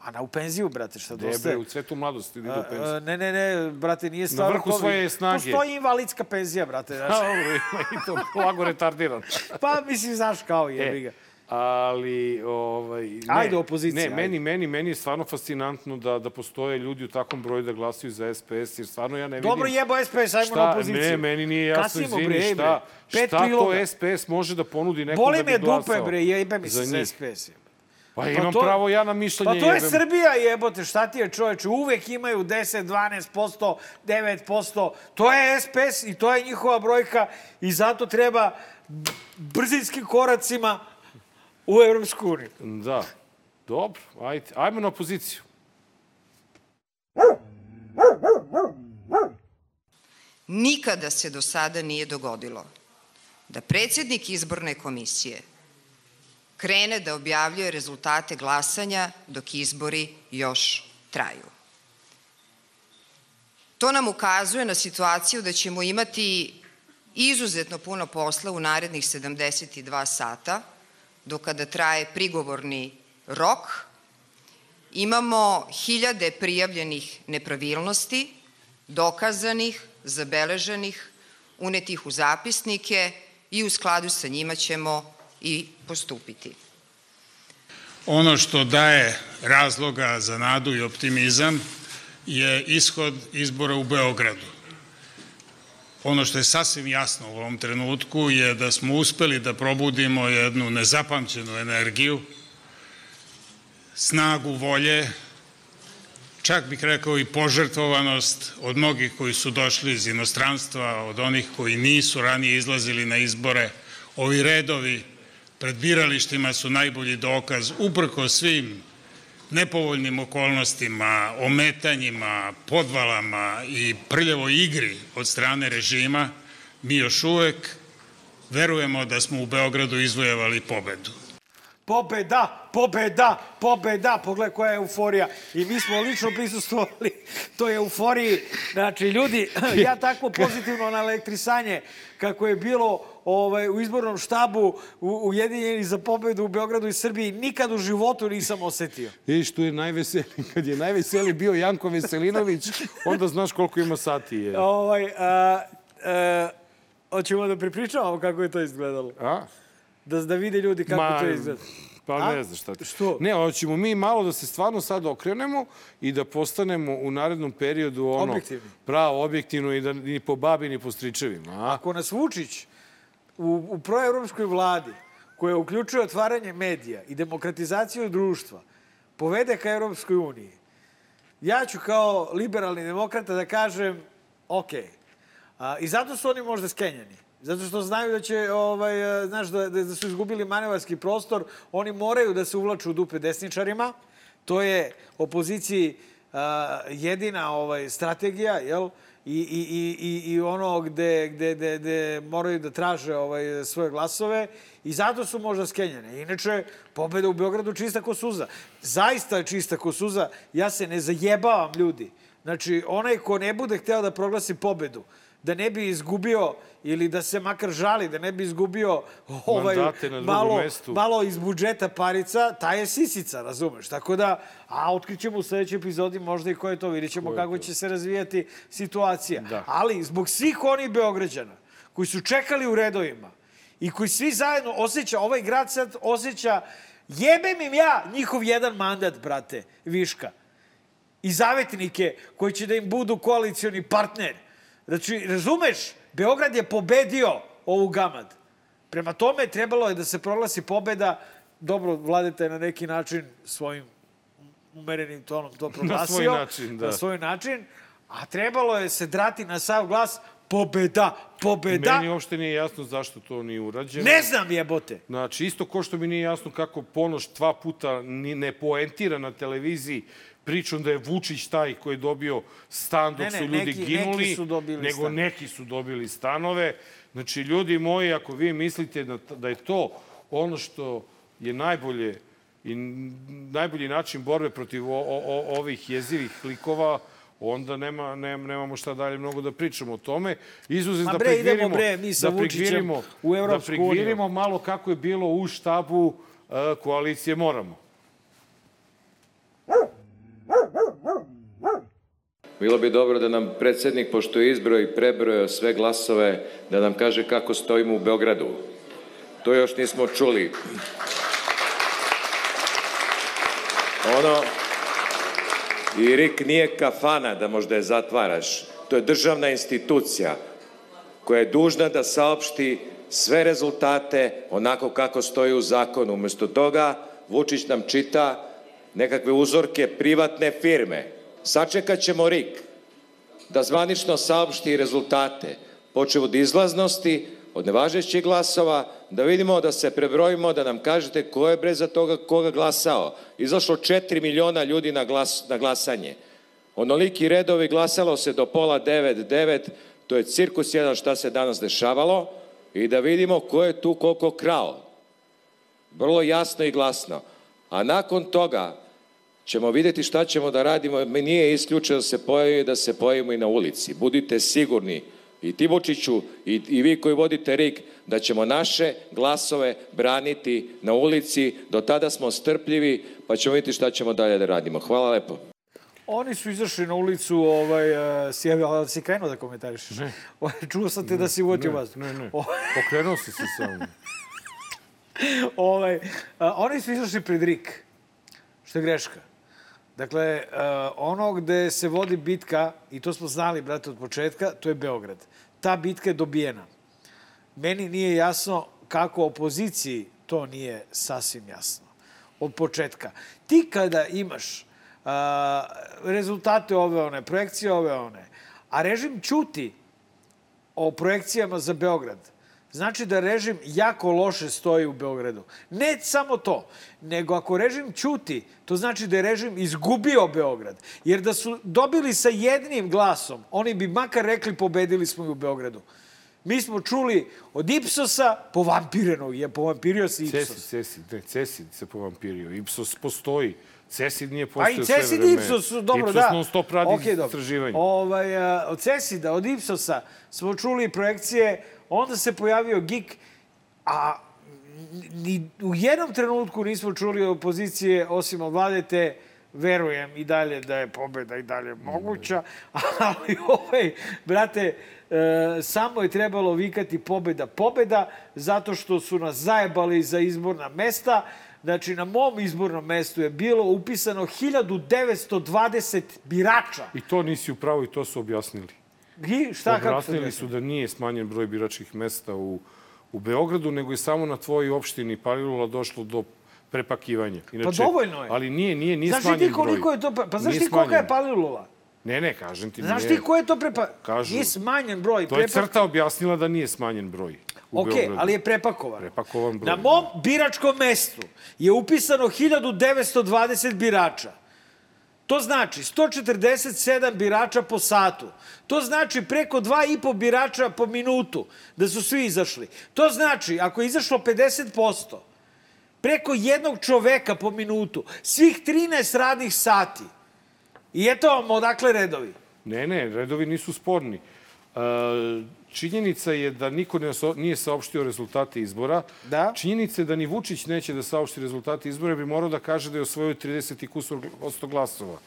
Speaker 1: Ana u penziju, brate, šta dosta.
Speaker 2: Debre, u cvetu mladosti ide u penziju.
Speaker 1: Ne, ne, ne, brate, nije stvar...
Speaker 2: Na vrhu svoje snage.
Speaker 1: Postoji invalidska penzija, brate. Znaš.
Speaker 2: Dobro, ima i to lago retardiran.
Speaker 1: pa, mislim, znaš kao je,
Speaker 2: e, ali ovaj ne,
Speaker 1: ajde opozicija.
Speaker 2: Ne,
Speaker 1: ajde.
Speaker 2: meni meni meni je stvarno fascinantno da da postoje ljudi u takvom broju da glasaju za SPS jer stvarno ja ne vidim.
Speaker 1: Dobro jebo SPS, ajmo šta, na opoziciju.
Speaker 2: Ne, meni nije jasno izvini šta. Pet šta priloga. to SPS može da ponudi nekom
Speaker 1: Boli
Speaker 2: da bi glasao.
Speaker 1: Boli me dupe bre, jebe mi se za SPS.
Speaker 2: Pa, pa imam to, pravo ja na mišljenje.
Speaker 1: Pa to je jebem. Srbija jebote, šta ti je čoveče? Uvek imaju 10, 12%, 9%. To je SPS i to je njihova brojka i zato treba brzinskim koracima u Evropsku uniju.
Speaker 2: Da. Dobro, ajde. Ajmo na opoziciju.
Speaker 5: Nikada se do sada nije dogodilo da predsednik izborne komisije krene da objavljuje rezultate glasanja dok izbori još traju. To nam ukazuje na situaciju da ćemo imati izuzetno puno posla u narednih 72 sata, do kada traje prigovorni rok. Imamo hiljade prijavljenih nepravilnosti, dokazanih, zabeleženih, unetih u zapisnike i u skladu sa njima ćemo i postupiti.
Speaker 6: Ono što daje razloga za nadu i optimizam je ishod izbora u Beogradu. Ono što je sasvim jasno u ovom trenutku je da smo uspeli da probudimo jednu nezapamćenu energiju, snagu volje, čak bih rekao i požrtvovanost od mnogih koji su došli iz inostranstva, od onih koji nisu ranije izlazili na izbore. Ovi redovi pred biralištima su najbolji dokaz, uprko svim nepovoljnim okolnostima, ometanjima, podvalama i prljevoj igri od strane režima, mi još uvek verujemo da smo u Beogradu izvojevali pobedu.
Speaker 1: Pobeda, pobeda, pobeda. Pogledaj koja je euforija. I mi smo lično prisustvovali toj euforiji. Znači, ljudi, ja takvo pozitivno na elektrisanje kako je bilo ovaj, u izbornom štabu u, Ujedinjeni za pobedu u Beogradu i Srbiji nikad u životu nisam osetio.
Speaker 2: Viš, tu je najveseliji, kad je najveseliji bio Janko Veselinović, onda znaš koliko ima sati je.
Speaker 1: Ovaj, a, a, hoćemo da pripričavamo kako je to izgledalo.
Speaker 2: A?
Speaker 1: Da, da vide ljudi kako Ma, to izgleda.
Speaker 2: Pa A? ne znaš šta ti. Što? Ne, hoćemo mi malo da se stvarno sad okrenemo i da postanemo u narednom periodu ono...
Speaker 1: Objektivni.
Speaker 2: Pravo, objektivno i da ni po babi ni po stričevima. A?
Speaker 1: Ako nas Vučić u, u proevropskoj vladi, koja uključuje otvaranje medija i demokratizaciju društva, povede ka Europskoj uniji, ja ću kao liberalni demokrata da kažem, ok, a, i zato su oni možda skenjani. Zato što znaju da će, ovaj, znaš, da, da su izgubili manevarski prostor, oni moraju da se uvlaču u dupe desničarima. To je opoziciji a, jedina ovaj, strategija, jel? I, i, i, i, ono gde, gde, gde, gde moraju da traže ovaj, svoje glasove i zato su možda skenjene. Inače, pobeda u Beogradu čista ko suza. Zaista je čista ko suza. Ja se ne zajebavam ljudi. Znači, onaj ko ne bude hteo da proglasi pobedu, da ne bi izgubio ili da se makar žali, da ne bi izgubio ovaj, malo,
Speaker 2: mestu.
Speaker 1: malo iz budžeta parica, ta je sisica, razumeš? Tako da, a otkrićemo u sledećoj epizodi možda i ko je to, vidjet ćemo kako će se razvijati situacija.
Speaker 2: Da.
Speaker 1: Ali, zbog svih onih Beograđana koji su čekali u redovima i koji svi zajedno osjeća, ovaj grad sad osjeća, jebem im ja njihov jedan mandat, brate, viška i zavetnike koji će da im budu koalicioni partner. Znači, razumeš, Beograd je pobedio ovu gamad. Prema tome, trebalo je da se proglasi pobeda. Dobro, vladete je na neki način svojim umerenim tonom to proglasio.
Speaker 2: način, da.
Speaker 1: Na svoj način. A trebalo je se drati na sav glas pobeda, pobeda.
Speaker 2: Meni uopšte nije jasno zašto to nije urađeno.
Speaker 1: Ne znam jebote.
Speaker 2: Znači, isto ko što mi nije jasno kako Ponoš dva puta ni ne poentira na televiziji pričom da je Vučić taj koji je dobio stan dok
Speaker 1: Ne, ne,
Speaker 2: su ljudi
Speaker 1: neki-
Speaker 2: ginuli,
Speaker 1: neki su
Speaker 2: nego
Speaker 1: stan.
Speaker 2: neki su dobili stanove. Znači, ljudi moji, ako vi mislite da, da je to ono što je najbolje i najbolji način borbe protiv o, o, o, ovih jezivih likova, onda nema, nema, nemamo šta dalje mnogo da pričamo o tome. Izuzet
Speaker 1: Ma
Speaker 2: da
Speaker 1: bre, idemo,
Speaker 2: prigvirimo,
Speaker 1: bre, mi sa
Speaker 2: da prigvirimo,
Speaker 1: u
Speaker 2: da
Speaker 1: Evropsku uniju.
Speaker 2: prigvirimo malo kako je bilo u štabu uh, koalicije Moramo.
Speaker 7: Bilo bi dobro da nam predsednik, pošto je izbroj i prebrojao sve glasove, da nam kaže kako stojimo u Beogradu. To još nismo čuli. Ono, i RIK nije kafana da možda je zatvaraš. To je državna institucija koja je dužna da saopšti sve rezultate onako kako stoji u zakonu. Umesto toga, Vučić nam čita nekakve uzorke privatne firme. Sačekat ćemo RIK da zvanično saopšti rezultate, počeo od izlaznosti, od nevažećih glasova, da vidimo, da se prebrojimo, da nam kažete ko je bre za toga koga glasao. Izašlo 4 miliona ljudi na, glas, na glasanje. Onoliki redovi glasalo se do pola devet, devet, to je cirkus jedan šta se danas dešavalo i da vidimo ko je tu koliko krao. Vrlo jasno i glasno. A nakon toga ćemo videti šta ćemo da radimo. Mi nije isključeno da se pojavi da se pojavimo i na ulici. Budite sigurni i ti Vučiću i, i vi koji vodite RIK da ćemo naše glasove braniti na ulici. Do tada smo strpljivi pa ćemo vidjeti šta ćemo dalje da radimo. Hvala lepo.
Speaker 1: Oni su izašli na ulicu, ovaj, uh, si, ali si krenuo da komentarišeš. Ne. Čuo sam te da si uvatio vas.
Speaker 2: Ne, ne.
Speaker 1: O-
Speaker 2: Pokrenuo si se samo.
Speaker 1: ovaj, uh, oni su izašli pred RIK, što je greška. Dakle, uh, ono gde se vodi bitka, i to smo znali, brate, od početka, to je Beograd. Ta bitka je dobijena. Meni nije jasno kako opoziciji to nije sasvim jasno. Od početka. Ti kada imaš uh, rezultate ove one, projekcije ove one, a režim ćuti o projekcijama za Beograd, znači da režim jako loše stoji u Beogradu. Ne samo to, nego ako režim ćuti, to znači da je režim izgubio Beograd. Jer da su dobili sa jednim glasom, oni bi makar rekli pobedili smo i u Beogradu. Mi smo čuli od Ipsosa, povampirenog je, povampirio se Ipsos.
Speaker 2: Cesid, Cesid, ne, Cesid se povampirio. Ipsos postoji. Cesid nije
Speaker 1: A
Speaker 2: postojao
Speaker 1: i
Speaker 2: sve
Speaker 1: Cesid i
Speaker 2: vreme.
Speaker 1: Ipsos, dobro,
Speaker 2: Ipsos
Speaker 1: da.
Speaker 2: non stop radi
Speaker 1: dobro.
Speaker 2: istraživanje.
Speaker 1: Ovaj, a, od Cesida, od Ipsosa smo čuli projekcije, onda se pojavio GIK, a ni u jednom trenutku nismo čuli opozicije, osim od Vladete, verujem i dalje da je pobeda i dalje moguća, ali ovaj, brate, e, samo je trebalo vikati pobeda, pobeda, zato što su nas zajebali za izborna mesta. Znači, na mom izbornom mestu je bilo upisano 1920 birača.
Speaker 2: I to nisi u pravu i to su objasnili.
Speaker 1: I šta, kako se
Speaker 2: Objasnili su da nije smanjen broj biračkih mesta u, u Beogradu, nego je samo na tvojoj opštini Palilula došlo do prepakivanja.
Speaker 1: Pa dovoljno je.
Speaker 2: Ali nije, nije, nije
Speaker 1: Znaš
Speaker 2: smanjen
Speaker 1: ti koliko
Speaker 2: broj.
Speaker 1: je to... Pa znaš
Speaker 2: Nije
Speaker 1: ti kolika je. Palilula?
Speaker 2: Ne, ne, kažem ti.
Speaker 1: Znaš
Speaker 2: nije,
Speaker 1: ti ko je to prepa...
Speaker 2: Kažu-
Speaker 1: Nije smanjen broj.
Speaker 2: To je crta objasnila da nije smanjen broj u
Speaker 1: Ok,
Speaker 2: Beogradu.
Speaker 1: ali je prepakovan.
Speaker 2: Prepakovan broj.
Speaker 1: Na mom biračkom mestu je upisano 1920 birača. To znači 147 birača po satu. To znači preko 2,5 birača po minutu da su svi izašli. To znači, ako je izašlo 50%, preko jednog čoveka po minutu, svih 13 radnih sati. I eto vam odakle redovi.
Speaker 2: Ne, ne, redovi nisu sporni. E, činjenica je da niko nije saopštio rezultate izbora.
Speaker 1: Da.
Speaker 2: Činjenica je da ni Vučić neće da saopšti rezultate izbora, bi morao da kaže da je osvojio 30 i kusur posto glasova.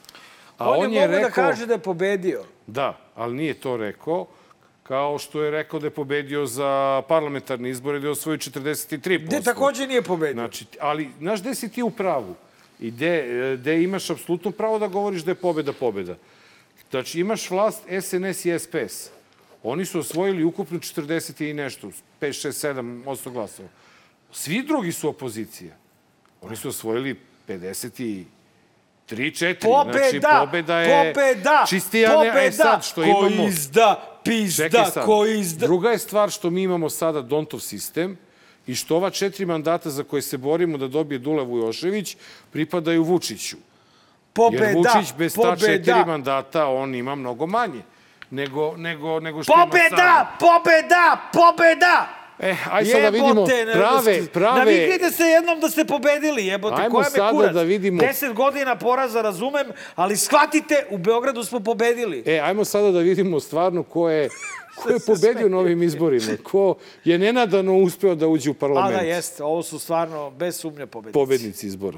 Speaker 2: A
Speaker 1: on, je mogu da kaže da je pobedio.
Speaker 2: Da, ali nije to rekao, kao što je rekao da je pobedio za parlamentarne izbore, da je osvojio 43%.
Speaker 1: Gde takođe nije pobedio.
Speaker 2: Znači, ali, znaš, gde si ti u pravu? I gde, gde imaš apsolutno pravo da govoriš da je pobeda pobeda. Znači, imaš vlast SNS i SPS. Oni su osvojili ukupno 40 i nešto, 5, 6, 7 osto glasova. Svi drugi su opozicija. Oni su osvojili 53, 4.
Speaker 1: Pobeda!
Speaker 2: Znači, pobeda je
Speaker 1: Pobeda!
Speaker 2: čistija.
Speaker 1: Pobeda!
Speaker 2: Ne, e sad, što
Speaker 1: ko
Speaker 2: imamo...
Speaker 1: izda, pizda,
Speaker 2: Čekaj sad.
Speaker 1: ko izda.
Speaker 2: Druga je stvar što mi imamo sada Dontov sistem i što ova četiri mandata za koje se borimo da dobije Dule Vujošević pripadaju Vučiću.
Speaker 1: Pobeda!
Speaker 2: Jer Vučić bez ta
Speaker 1: pobeda,
Speaker 2: četiri mandata, on ima mnogo manje nego, nego, nego što ima
Speaker 1: Pobeda!
Speaker 2: sada.
Speaker 1: Pobeda! Pobeda!
Speaker 2: E, aj sad da vidimo
Speaker 1: ne,
Speaker 2: prave, prave...
Speaker 1: Naviknite se jednom da ste pobedili, jebote.
Speaker 2: Ajmo
Speaker 1: koja me kurac.
Speaker 2: da vidimo-
Speaker 1: Deset godina poraza razumem, ali shvatite, u Beogradu smo pobedili.
Speaker 2: E, ajmo sada da vidimo stvarno ko je, ko je pobedio na ovim izborima. Ko je nenadano uspeo da uđe u
Speaker 1: A
Speaker 2: parlament.
Speaker 1: da, jeste, ovo su stvarno bez sumnje pobednici.
Speaker 2: Pobednici izbora.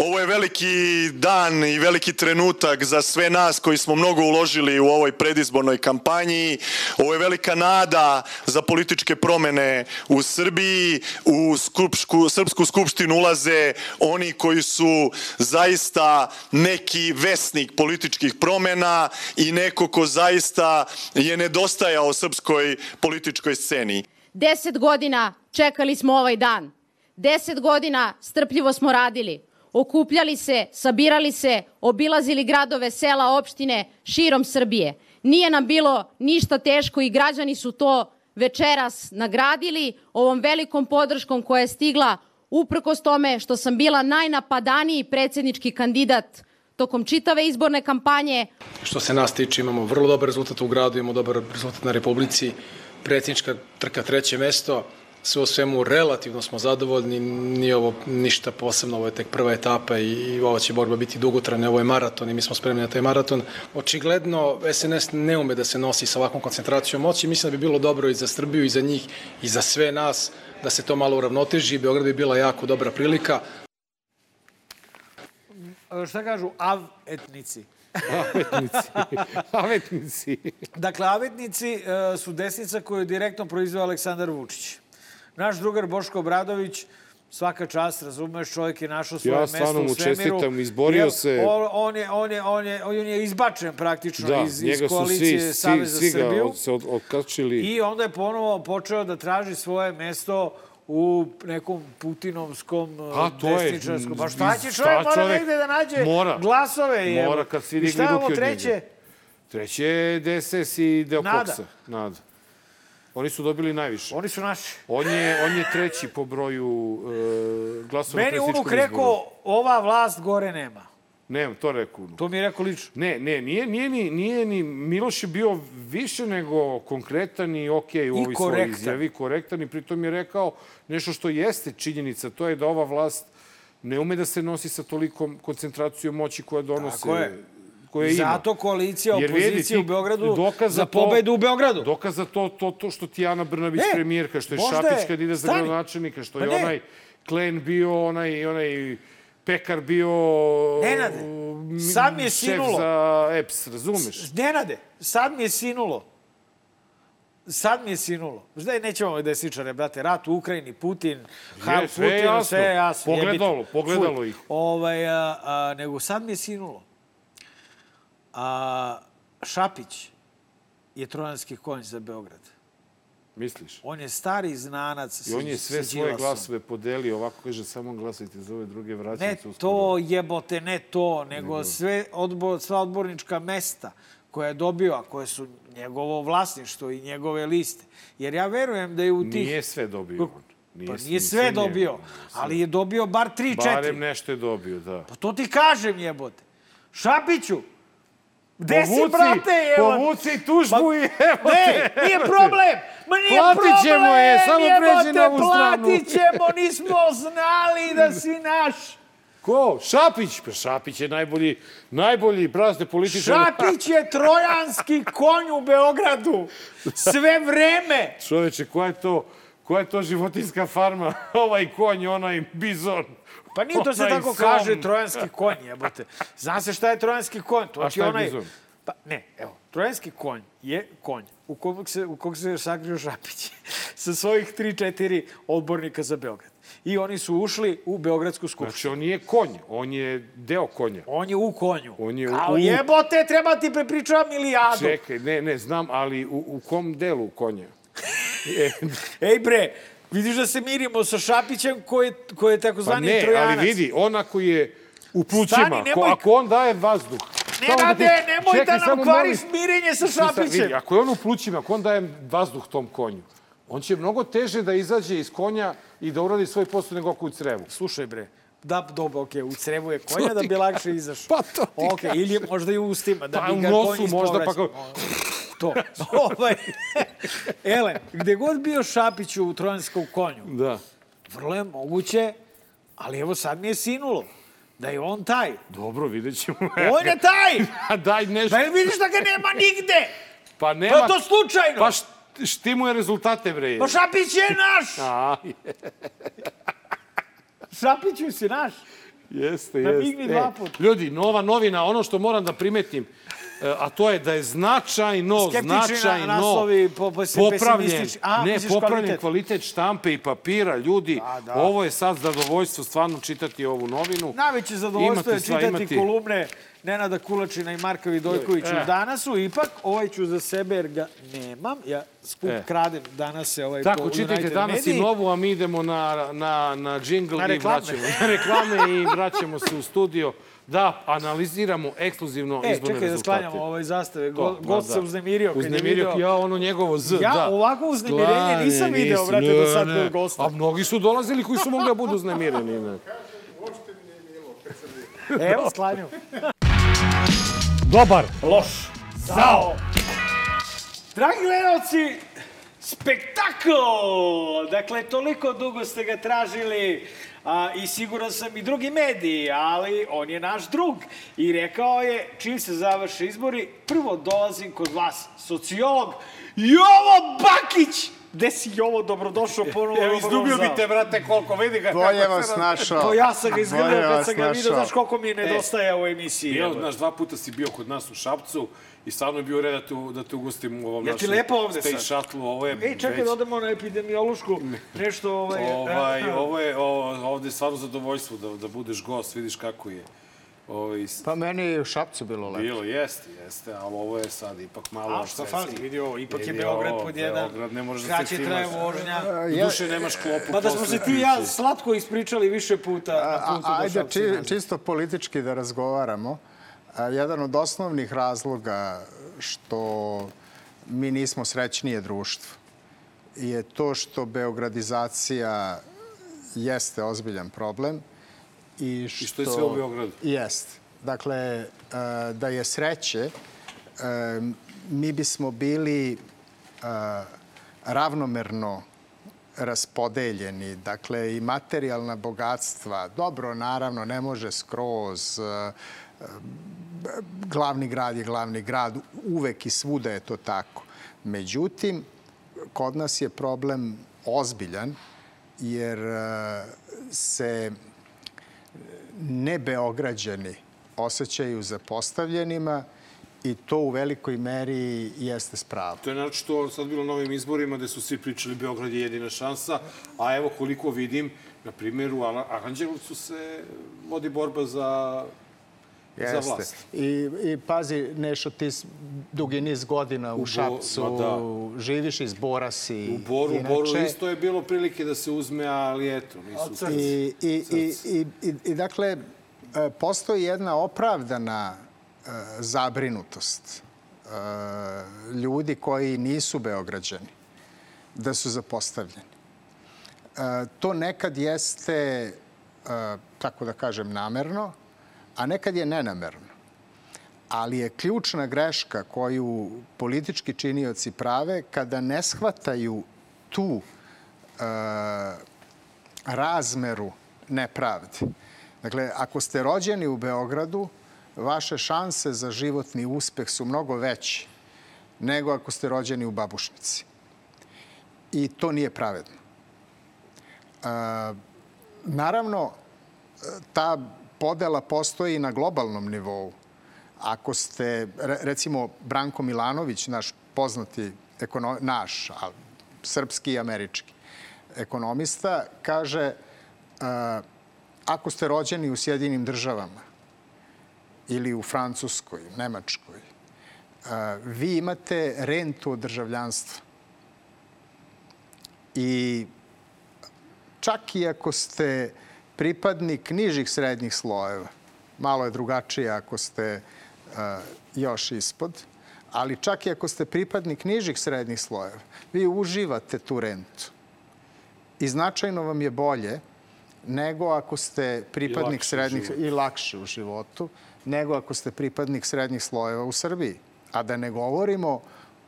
Speaker 8: Ovo je veliki dan i veliki trenutak za sve nas koji smo mnogo uložili u ovoj predizbornoj kampanji. Ovo je velika nada za političke promene u Srbiji. U skupšku, Srpsku skupštinu ulaze oni koji su zaista neki vesnik političkih promena i neko ko zaista je nedostajao srpskoj političkoj sceni.
Speaker 9: Deset godina čekali smo ovaj dan. Deset godina strpljivo smo radili. Okupljali se, sabirali se, obilazili gradove, sela, opštine širom Srbije. Nije nam bilo ništa teško i građani su to večeras nagradili ovom velikom podrškom koja je stigla uprkos tome što sam bila najnapadaniji predsednički kandidat tokom čitave izborne kampanje,
Speaker 10: Što se nas tiče, imamo vrlo dobar rezultat u gradu, imamo dobar rezultat na Republici, predsjednička trka treće mesto, sve u svemu relativno smo zadovoljni, nije ovo ništa posebno, ovo je tek prva etapa i, i ova će borba biti dugotrajna, ovo je maraton i mi smo spremni na taj maraton. Očigledno SNS ne ume da se nosi sa ovakvom koncentracijom moći, mislim da bi bilo dobro i za Srbiju i za njih i za sve nas da se to malo uravnoteži, Beograd bi bila jako dobra prilika,
Speaker 1: E, Šta kažu? Av etnici.
Speaker 2: Avetnici. Avetnici.
Speaker 1: Dakle, avetnici e, su desnica koju je direktno proizveo Aleksandar Vučić. Naš drugar Boško Obradović, svaka čast, razumeš, čovjek je našao svoje
Speaker 2: Ja
Speaker 1: mesto
Speaker 2: stvarno
Speaker 1: u
Speaker 2: mu
Speaker 1: svemiru.
Speaker 2: čestitam, izborio
Speaker 1: Jer
Speaker 2: se.
Speaker 1: On, on, je, on, je, on, je, on je izbačen praktično
Speaker 2: Da,
Speaker 1: iz, iz koalicije
Speaker 2: svi, svi,
Speaker 1: Saveza
Speaker 2: svi ga
Speaker 1: Srbiju.
Speaker 2: od, se od, otkačili.
Speaker 1: I onda je ponovo počeo da traži svoje mesto u nekom putinovskom
Speaker 2: Pa, to je,
Speaker 1: desničarskom. Pa šta će čovjek? Mora
Speaker 2: čovek-
Speaker 1: negde da nađe
Speaker 2: mora.
Speaker 1: glasove.
Speaker 2: Mora kad svi digli ruke od njega. Treće je DSS i Deo
Speaker 1: Nada.
Speaker 2: Koksa. Nada. Oni su dobili najviše.
Speaker 1: Oni su naši.
Speaker 2: On je, on je treći po broju e, glasova
Speaker 1: Meni unuk rekao, ova vlast gore nema.
Speaker 2: Ne, to rekao unuk.
Speaker 1: To mi je rekao lično.
Speaker 2: Ne, ne, nije, nije, ni, nije ni... Miloš je bio više nego konkretan i okej u
Speaker 1: I
Speaker 2: ovoj svojoj izjavi. Korektan i pritom je rekao nešto što jeste činjenica. To je da ova vlast ne ume da se nosi sa tolikom koncentracijom moći koja donose...
Speaker 1: Tako je.
Speaker 2: Koje ima.
Speaker 1: zato koalicija opozicije u Beogradu za pobedu u Beogradu.
Speaker 2: Dokaz za to, to, to što ti je Ana Brnabić
Speaker 1: E,
Speaker 2: premijerka, što je Šapić
Speaker 1: je-
Speaker 2: kad ide za gradonačelnika, što
Speaker 1: Pa
Speaker 2: je
Speaker 1: ne.
Speaker 2: onaj Klen bio, onaj, onaj Pekar bio...
Speaker 1: Nenade, sad mi je
Speaker 2: šef
Speaker 1: sinulo.
Speaker 2: za EPS, razumeš?
Speaker 1: Nenade, sad mi je sinulo. Sad mi je sinulo. Znaš, nećemo ove desničare, brate. Rat u Ukrajini, Putin,
Speaker 2: je
Speaker 1: Putin, sve je jasno.
Speaker 2: Pogledalo, pogledalo ih.
Speaker 1: Ovaj, a, a, nego sad mi je sinulo. A, Šapić je trojanski konj za Beograd.
Speaker 2: Misliš?
Speaker 1: On je stari znanac
Speaker 2: I on je sve svoje glasove podelio, ovako kaže, samo glasajte za ove druge,
Speaker 1: Ne
Speaker 2: vraćajte se uskoro.
Speaker 1: to jebote, ne to, nego sve odbor, sva odbornička mesta koje je dobio, a koje su njegovo vlasništvo i njegove liste. Jer ja verujem da je u tih...
Speaker 2: Nije sve dobio on.
Speaker 1: Pa
Speaker 2: s-
Speaker 1: nije sve dobio,
Speaker 2: njegov, nije
Speaker 1: ali je dobio bar 3-4.
Speaker 2: Barem nešto je dobio, da.
Speaker 1: Pa to ti kažem, jebote. Šapiću, gde si, brate, jebote?
Speaker 2: povuci tužbu
Speaker 1: Ma-
Speaker 2: i evo
Speaker 1: Ne,
Speaker 2: te.
Speaker 1: nije problem! Ma nije
Speaker 2: Platit
Speaker 1: problem!
Speaker 2: ćemo je, samo pređi na ovu stranu.
Speaker 1: Platit ćemo, nismo znali da si naš.
Speaker 2: Ko? Šapić? Pa Šapić je najbolji, najbolji brazde političar.
Speaker 1: Šapić je trojanski konj u Beogradu. Sve vreme.
Speaker 2: Čoveče, koja je to, koja je to životinska farma? ovaj konj, onaj bizon.
Speaker 1: Pa nije to se tako kaže trojanski konj, jebote. Zna se šta je trojanski konj? To
Speaker 2: A šta je
Speaker 1: onaj...
Speaker 2: bizon?
Speaker 1: Pa ne, evo, trojanski konj je konj u kog se, u kog se sakrio Šapić sa svojih 3-4 odbornika za Beograd. I oni su ušli u Beogradsku skupštinu.
Speaker 2: Znači, on nije konj, on je deo konja.
Speaker 1: On je u konju.
Speaker 2: On je
Speaker 1: Kao
Speaker 2: u...
Speaker 1: jebote, treba ti prepričavam milijadu.
Speaker 2: Čekaj, ne, ne, znam, ali u, u kom delu konja?
Speaker 1: Ej bre, vidiš da se mirimo sa Šapićem koji je, koji je
Speaker 2: pa
Speaker 1: takozvani
Speaker 2: ne,
Speaker 1: trojanac.
Speaker 2: ali vidi, on ako je u plućima,
Speaker 1: Stani,
Speaker 2: ko,
Speaker 1: nemoj-
Speaker 2: ako on daje vazduh... samo da
Speaker 1: Nenade,
Speaker 2: ti-
Speaker 1: nemoj da
Speaker 2: Čekaj,
Speaker 1: nam
Speaker 2: samo
Speaker 1: kvariš
Speaker 2: molim-
Speaker 1: mirenje sa Šapićem.
Speaker 2: Vidi, ako je on u plućima, ako on daje vazduh tom konju, on će mnogo teže da izađe iz konja i da uradi svoj posao nego ako u crevu.
Speaker 1: Slušaj bre, da, dobro, okej, u crevu je konja da bi lakše izašao.
Speaker 2: Pa to ti
Speaker 1: Okej, ili je možda i u ustima, da
Speaker 2: Pa
Speaker 1: bi
Speaker 2: u
Speaker 1: ga
Speaker 2: nosu
Speaker 1: konj
Speaker 2: možda, pa
Speaker 1: ispovraćao.
Speaker 2: kao-
Speaker 1: To. ovaj, ele, gde god bio Šapić u trojanskom konju,
Speaker 2: Da.
Speaker 1: vrlo je moguće, ali evo sad mi je sinulo, da je on taj.
Speaker 2: Dobro, vidjet ćemo.
Speaker 1: On je taj!
Speaker 2: A daj nešto.
Speaker 1: Da vidiš da ga nema nigde?
Speaker 2: Pa nema...
Speaker 1: Pa je to slučajno!
Speaker 2: Pa št- štimuje rezultate, bre.
Speaker 1: Pa Šapić je naš!
Speaker 2: A,
Speaker 1: Šapiću si naš.
Speaker 2: jeste,
Speaker 1: Da
Speaker 2: jeste.
Speaker 1: migni dva puta.
Speaker 2: Ljudi, nova novina, ono što moram da primetim, e, a to je da je značajno,
Speaker 1: Skeptični na-
Speaker 2: značajno
Speaker 1: naslovi, po- po-
Speaker 2: popravljen.
Speaker 1: A,
Speaker 2: ne, popravljen
Speaker 1: kvalitet?
Speaker 2: kvalitet. štampe i papira. Ljudi,
Speaker 1: Da, da.
Speaker 2: ovo je sad zadovoljstvo stvarno čitati ovu novinu.
Speaker 1: Najveće zadovoljstvo je
Speaker 2: Imate sva,
Speaker 1: čitati
Speaker 2: imate-
Speaker 1: kolumne Nenada Kulačina i Marka Vidojkovića
Speaker 2: E.
Speaker 1: u Danasu. Ipak, ovaj ću za sebe jer ga nemam. Ja skup
Speaker 2: E.
Speaker 1: kradem danas se ovaj
Speaker 2: Tako,
Speaker 1: po
Speaker 2: čitajte danas i
Speaker 1: Mediji.
Speaker 2: novu, a mi idemo na, na, na džingl
Speaker 1: Na
Speaker 2: i vraćamo na reklame i vraćamo se u studio da analiziramo ekskluzivno
Speaker 1: E,
Speaker 2: izborne
Speaker 1: čekaj da
Speaker 2: rezultate.
Speaker 1: sklanjamo ove zastave.
Speaker 2: To,
Speaker 1: Go,
Speaker 2: da,
Speaker 1: gost se
Speaker 2: da.
Speaker 1: uznemirio kad je video.
Speaker 2: ja ono njegovo Z,
Speaker 1: Ja
Speaker 2: da.
Speaker 1: ovako uznemirenje nisam
Speaker 2: Sklanje,
Speaker 1: video,
Speaker 2: nisi,
Speaker 1: brate, do sad kod gosta.
Speaker 2: A mnogi su dolazili koji su mogli da budu uznemireni. Ne.
Speaker 1: Evo, sklanju.
Speaker 2: Dobar.
Speaker 1: Loš. Zao. Dragi gledalci, spektakl! Dakle, toliko dugo ste ga tražili a, i siguran sam i drugi mediji, ali on je naš drug. I rekao je, čim se završe izbori, prvo dolazim kod vas, sociolog Jovo Bakić! Gde si Jovo, dobrodošao ponovo.
Speaker 2: Evo, izgubio
Speaker 1: Zao.
Speaker 2: bi te, brate, koliko vidi ga.
Speaker 11: Bolje
Speaker 2: kako
Speaker 11: vas našao.
Speaker 1: To ja sam ga izgledao kad sam ga vidio, znaš koliko mi je nedostaje u emisiji.
Speaker 2: Bio, znaš, dva puta si bio kod nas u Šapcu i stvarno je bio red da te, da te ugostim u ovom
Speaker 1: ti
Speaker 2: našem
Speaker 1: lepo ovde
Speaker 2: Space
Speaker 1: sad?
Speaker 2: Shuttle. Ovo je
Speaker 1: Ej, čekaj
Speaker 2: već-
Speaker 1: da odemo na epidemiološku, nešto ovaj...
Speaker 2: Ovaj,
Speaker 1: a, a.
Speaker 2: ovo je, o, ovde je stvarno zadovoljstvo da, da budeš gost, vidiš kako je. Ovaj,
Speaker 11: Pa meni je u Šapcu bilo lepo.
Speaker 2: bilo, jeste, jeste, ali ovo je sad ipak malo...
Speaker 1: A šta fali, vidi ovo, ipak je Beograd
Speaker 2: ovo,
Speaker 1: pod jedan,
Speaker 2: Beograd, ne možeš da
Speaker 1: kraće
Speaker 2: se timaš.
Speaker 1: traje vožnja.
Speaker 2: U duše nemaš klopu.
Speaker 1: Pa da smo se ti i ja slatko ispričali više puta na
Speaker 11: A,
Speaker 1: putu do
Speaker 11: ajde,
Speaker 1: Šapca
Speaker 11: či,
Speaker 1: nazad.
Speaker 11: čisto politički da razgovaramo. Jedan od osnovnih razloga što mi nismo srećnije društvo je to što beogradizacija jeste ozbiljan problem i što,
Speaker 2: što je sve u Beogradu.
Speaker 11: Jeste. Dakle, da je sreće, mi bismo bili ravnomerno raspodeljeni, dakle i materijalna bogatstva. Dobro, naravno, ne može skroz. Glavni grad je glavni grad, uvek i svuda je to tako. Međutim, kod nas je problem ozbiljan, jer e, se ne Beograđani osjećaju zapostavljenima i to u velikoj meri jeste spravo.
Speaker 2: To je što sad bilo na ovim izborima gde su svi pričali Beograd je jedina šansa, a evo koliko vidim, na primjer u Aranđelovcu se vodi borba za, za vlast.
Speaker 11: I, I pazi, Nešo, ti dugi niz godina u,
Speaker 2: Bo-
Speaker 11: Šapcu,
Speaker 2: ma da.
Speaker 11: živiš iz Bora si.
Speaker 2: U Boru, u Boru
Speaker 11: inače.
Speaker 2: isto je bilo prilike da se uzme, ali eto, nisu...
Speaker 11: I, i, i, i, i, i dakle, e, postoji jedna opravdana e, zabrinutost e, ljudi koji nisu Beograđani da su zapostavljeni. To nekad jeste, tako da kažem, namerno, a nekad je nenamerno. Ali je ključna greška koju politički činioci prave kada ne shvataju tu e, razmeru nepravde. Dakle, ako ste rođeni u Beogradu, vaše šanse za životni uspeh su mnogo veće nego ako ste rođeni u Babušnici. I to nije pravedno. E, naravno, ta podela postoji na globalnom nivou. Ako ste, re- recimo, Branko Milanović, naš poznati ekono, naš, ali srpski i američki ekonomista, kaže a, ako ste rođeni u Sjedinim državama ili u Francuskoj, Nemačkoj, a, vi imate rentu od državljanstva. I čak i ako ste pripadnik nižih srednjih slojeva, malo je drugačije ako ste uh, još ispod, ali čak i ako ste pripadnik nižih srednjih slojeva, vi uživate tu rentu. I značajno vam je bolje nego ako ste pripadnik
Speaker 2: u
Speaker 11: srednjih i lakše u životu, nego ako ste pripadnik srednjih slojeva u Srbiji. A da ne govorimo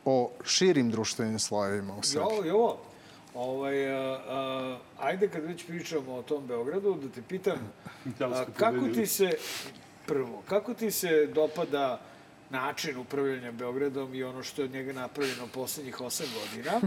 Speaker 11: o širim društvenim slojevima u Srbiji.
Speaker 1: Jo, jo. Ovaj, a, a, ajde kad već pričamo o tom Beogradu, da te pitam,
Speaker 2: Da
Speaker 1: a, kako ti se, prvo, kako ti se dopada način upravljanja Beogradom i ono što je od njega napravljeno poslednjih osam godina.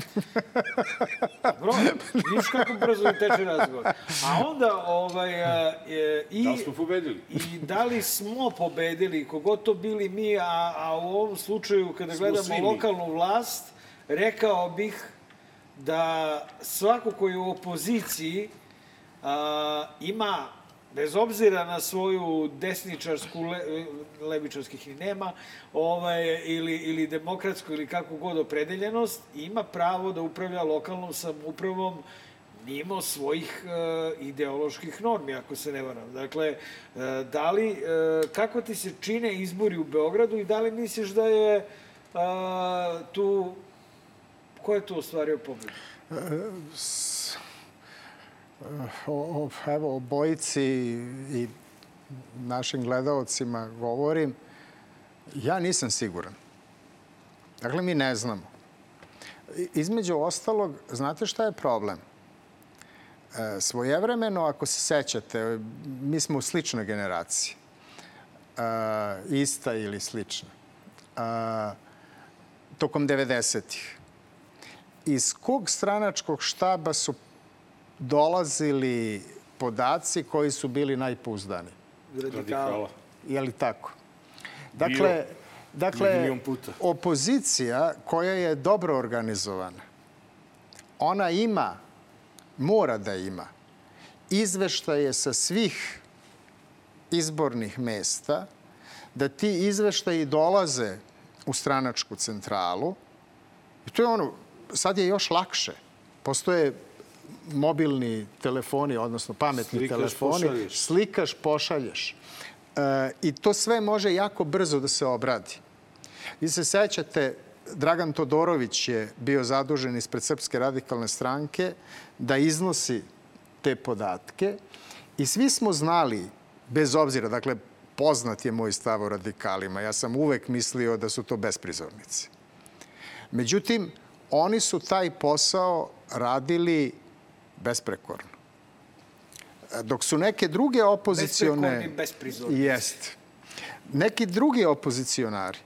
Speaker 1: Dobro, vidiš kako brzo teče razgovor. A onda, ovaj, a, e, i,
Speaker 2: Da li smo pobedili?
Speaker 1: i da li smo pobedili, kogod to bili mi, a, a u ovom slučaju, kada
Speaker 2: Smo
Speaker 1: gledamo lokalnu vlast, rekao bih da svako ko je u opoziciji a, ima, bez obzira na svoju desničarsku, le, levičarskih i nema, ovaj, ili, ili demokratsku ili kakvu god opredeljenost, ima pravo da upravlja lokalnom samoupravom mimo svojih e, ideoloških normi, ako se ne varam. Dakle, e, da li, e, kako ti se čine izbori u Beogradu i da li misliš da je a, tu, ko je tu ostvario pobedu?
Speaker 11: evo, o bojici i našim gledalcima govorim, ja nisam siguran. Dakle, mi ne znamo. Između ostalog, znate šta je problem? E, svojevremeno, ako se sećate, mi smo u sličnoj generaciji. E, ista ili slična. E, tokom 90-ih. Iz kog stranačkog štaba su dolazili podaci koji su bili najpouzdaniji?
Speaker 2: Radikala.
Speaker 11: Je li tako? Dakle, dakle
Speaker 2: milion puta.
Speaker 11: opozicija koja je dobro organizovana, ona ima, mora da ima, izveštaje sa svih izbornih mesta, da ti izveštaji dolaze u stranačku centralu. I to je ono, sad je još lakše. Postoje mobilni telefoni, odnosno pametni
Speaker 2: Slikaš,
Speaker 11: telefoni.
Speaker 2: pošalješ.
Speaker 11: Slikaš, pošalješ. E, I to sve može jako brzo da se obradi. Vi se sećate, Dragan Todorović je bio zadužen ispred Srpske radikalne stranke da iznosi te podatke i svi smo znali, bez obzira, dakle, poznat je moj stav o radikalima. Ja sam uvek mislio da su to besprizornici. Međutim, oni su taj posao radili besprekorno. Dok su neke druge opozicione...
Speaker 1: Besprekorni.
Speaker 11: Jeste. Neki drugi opozicionari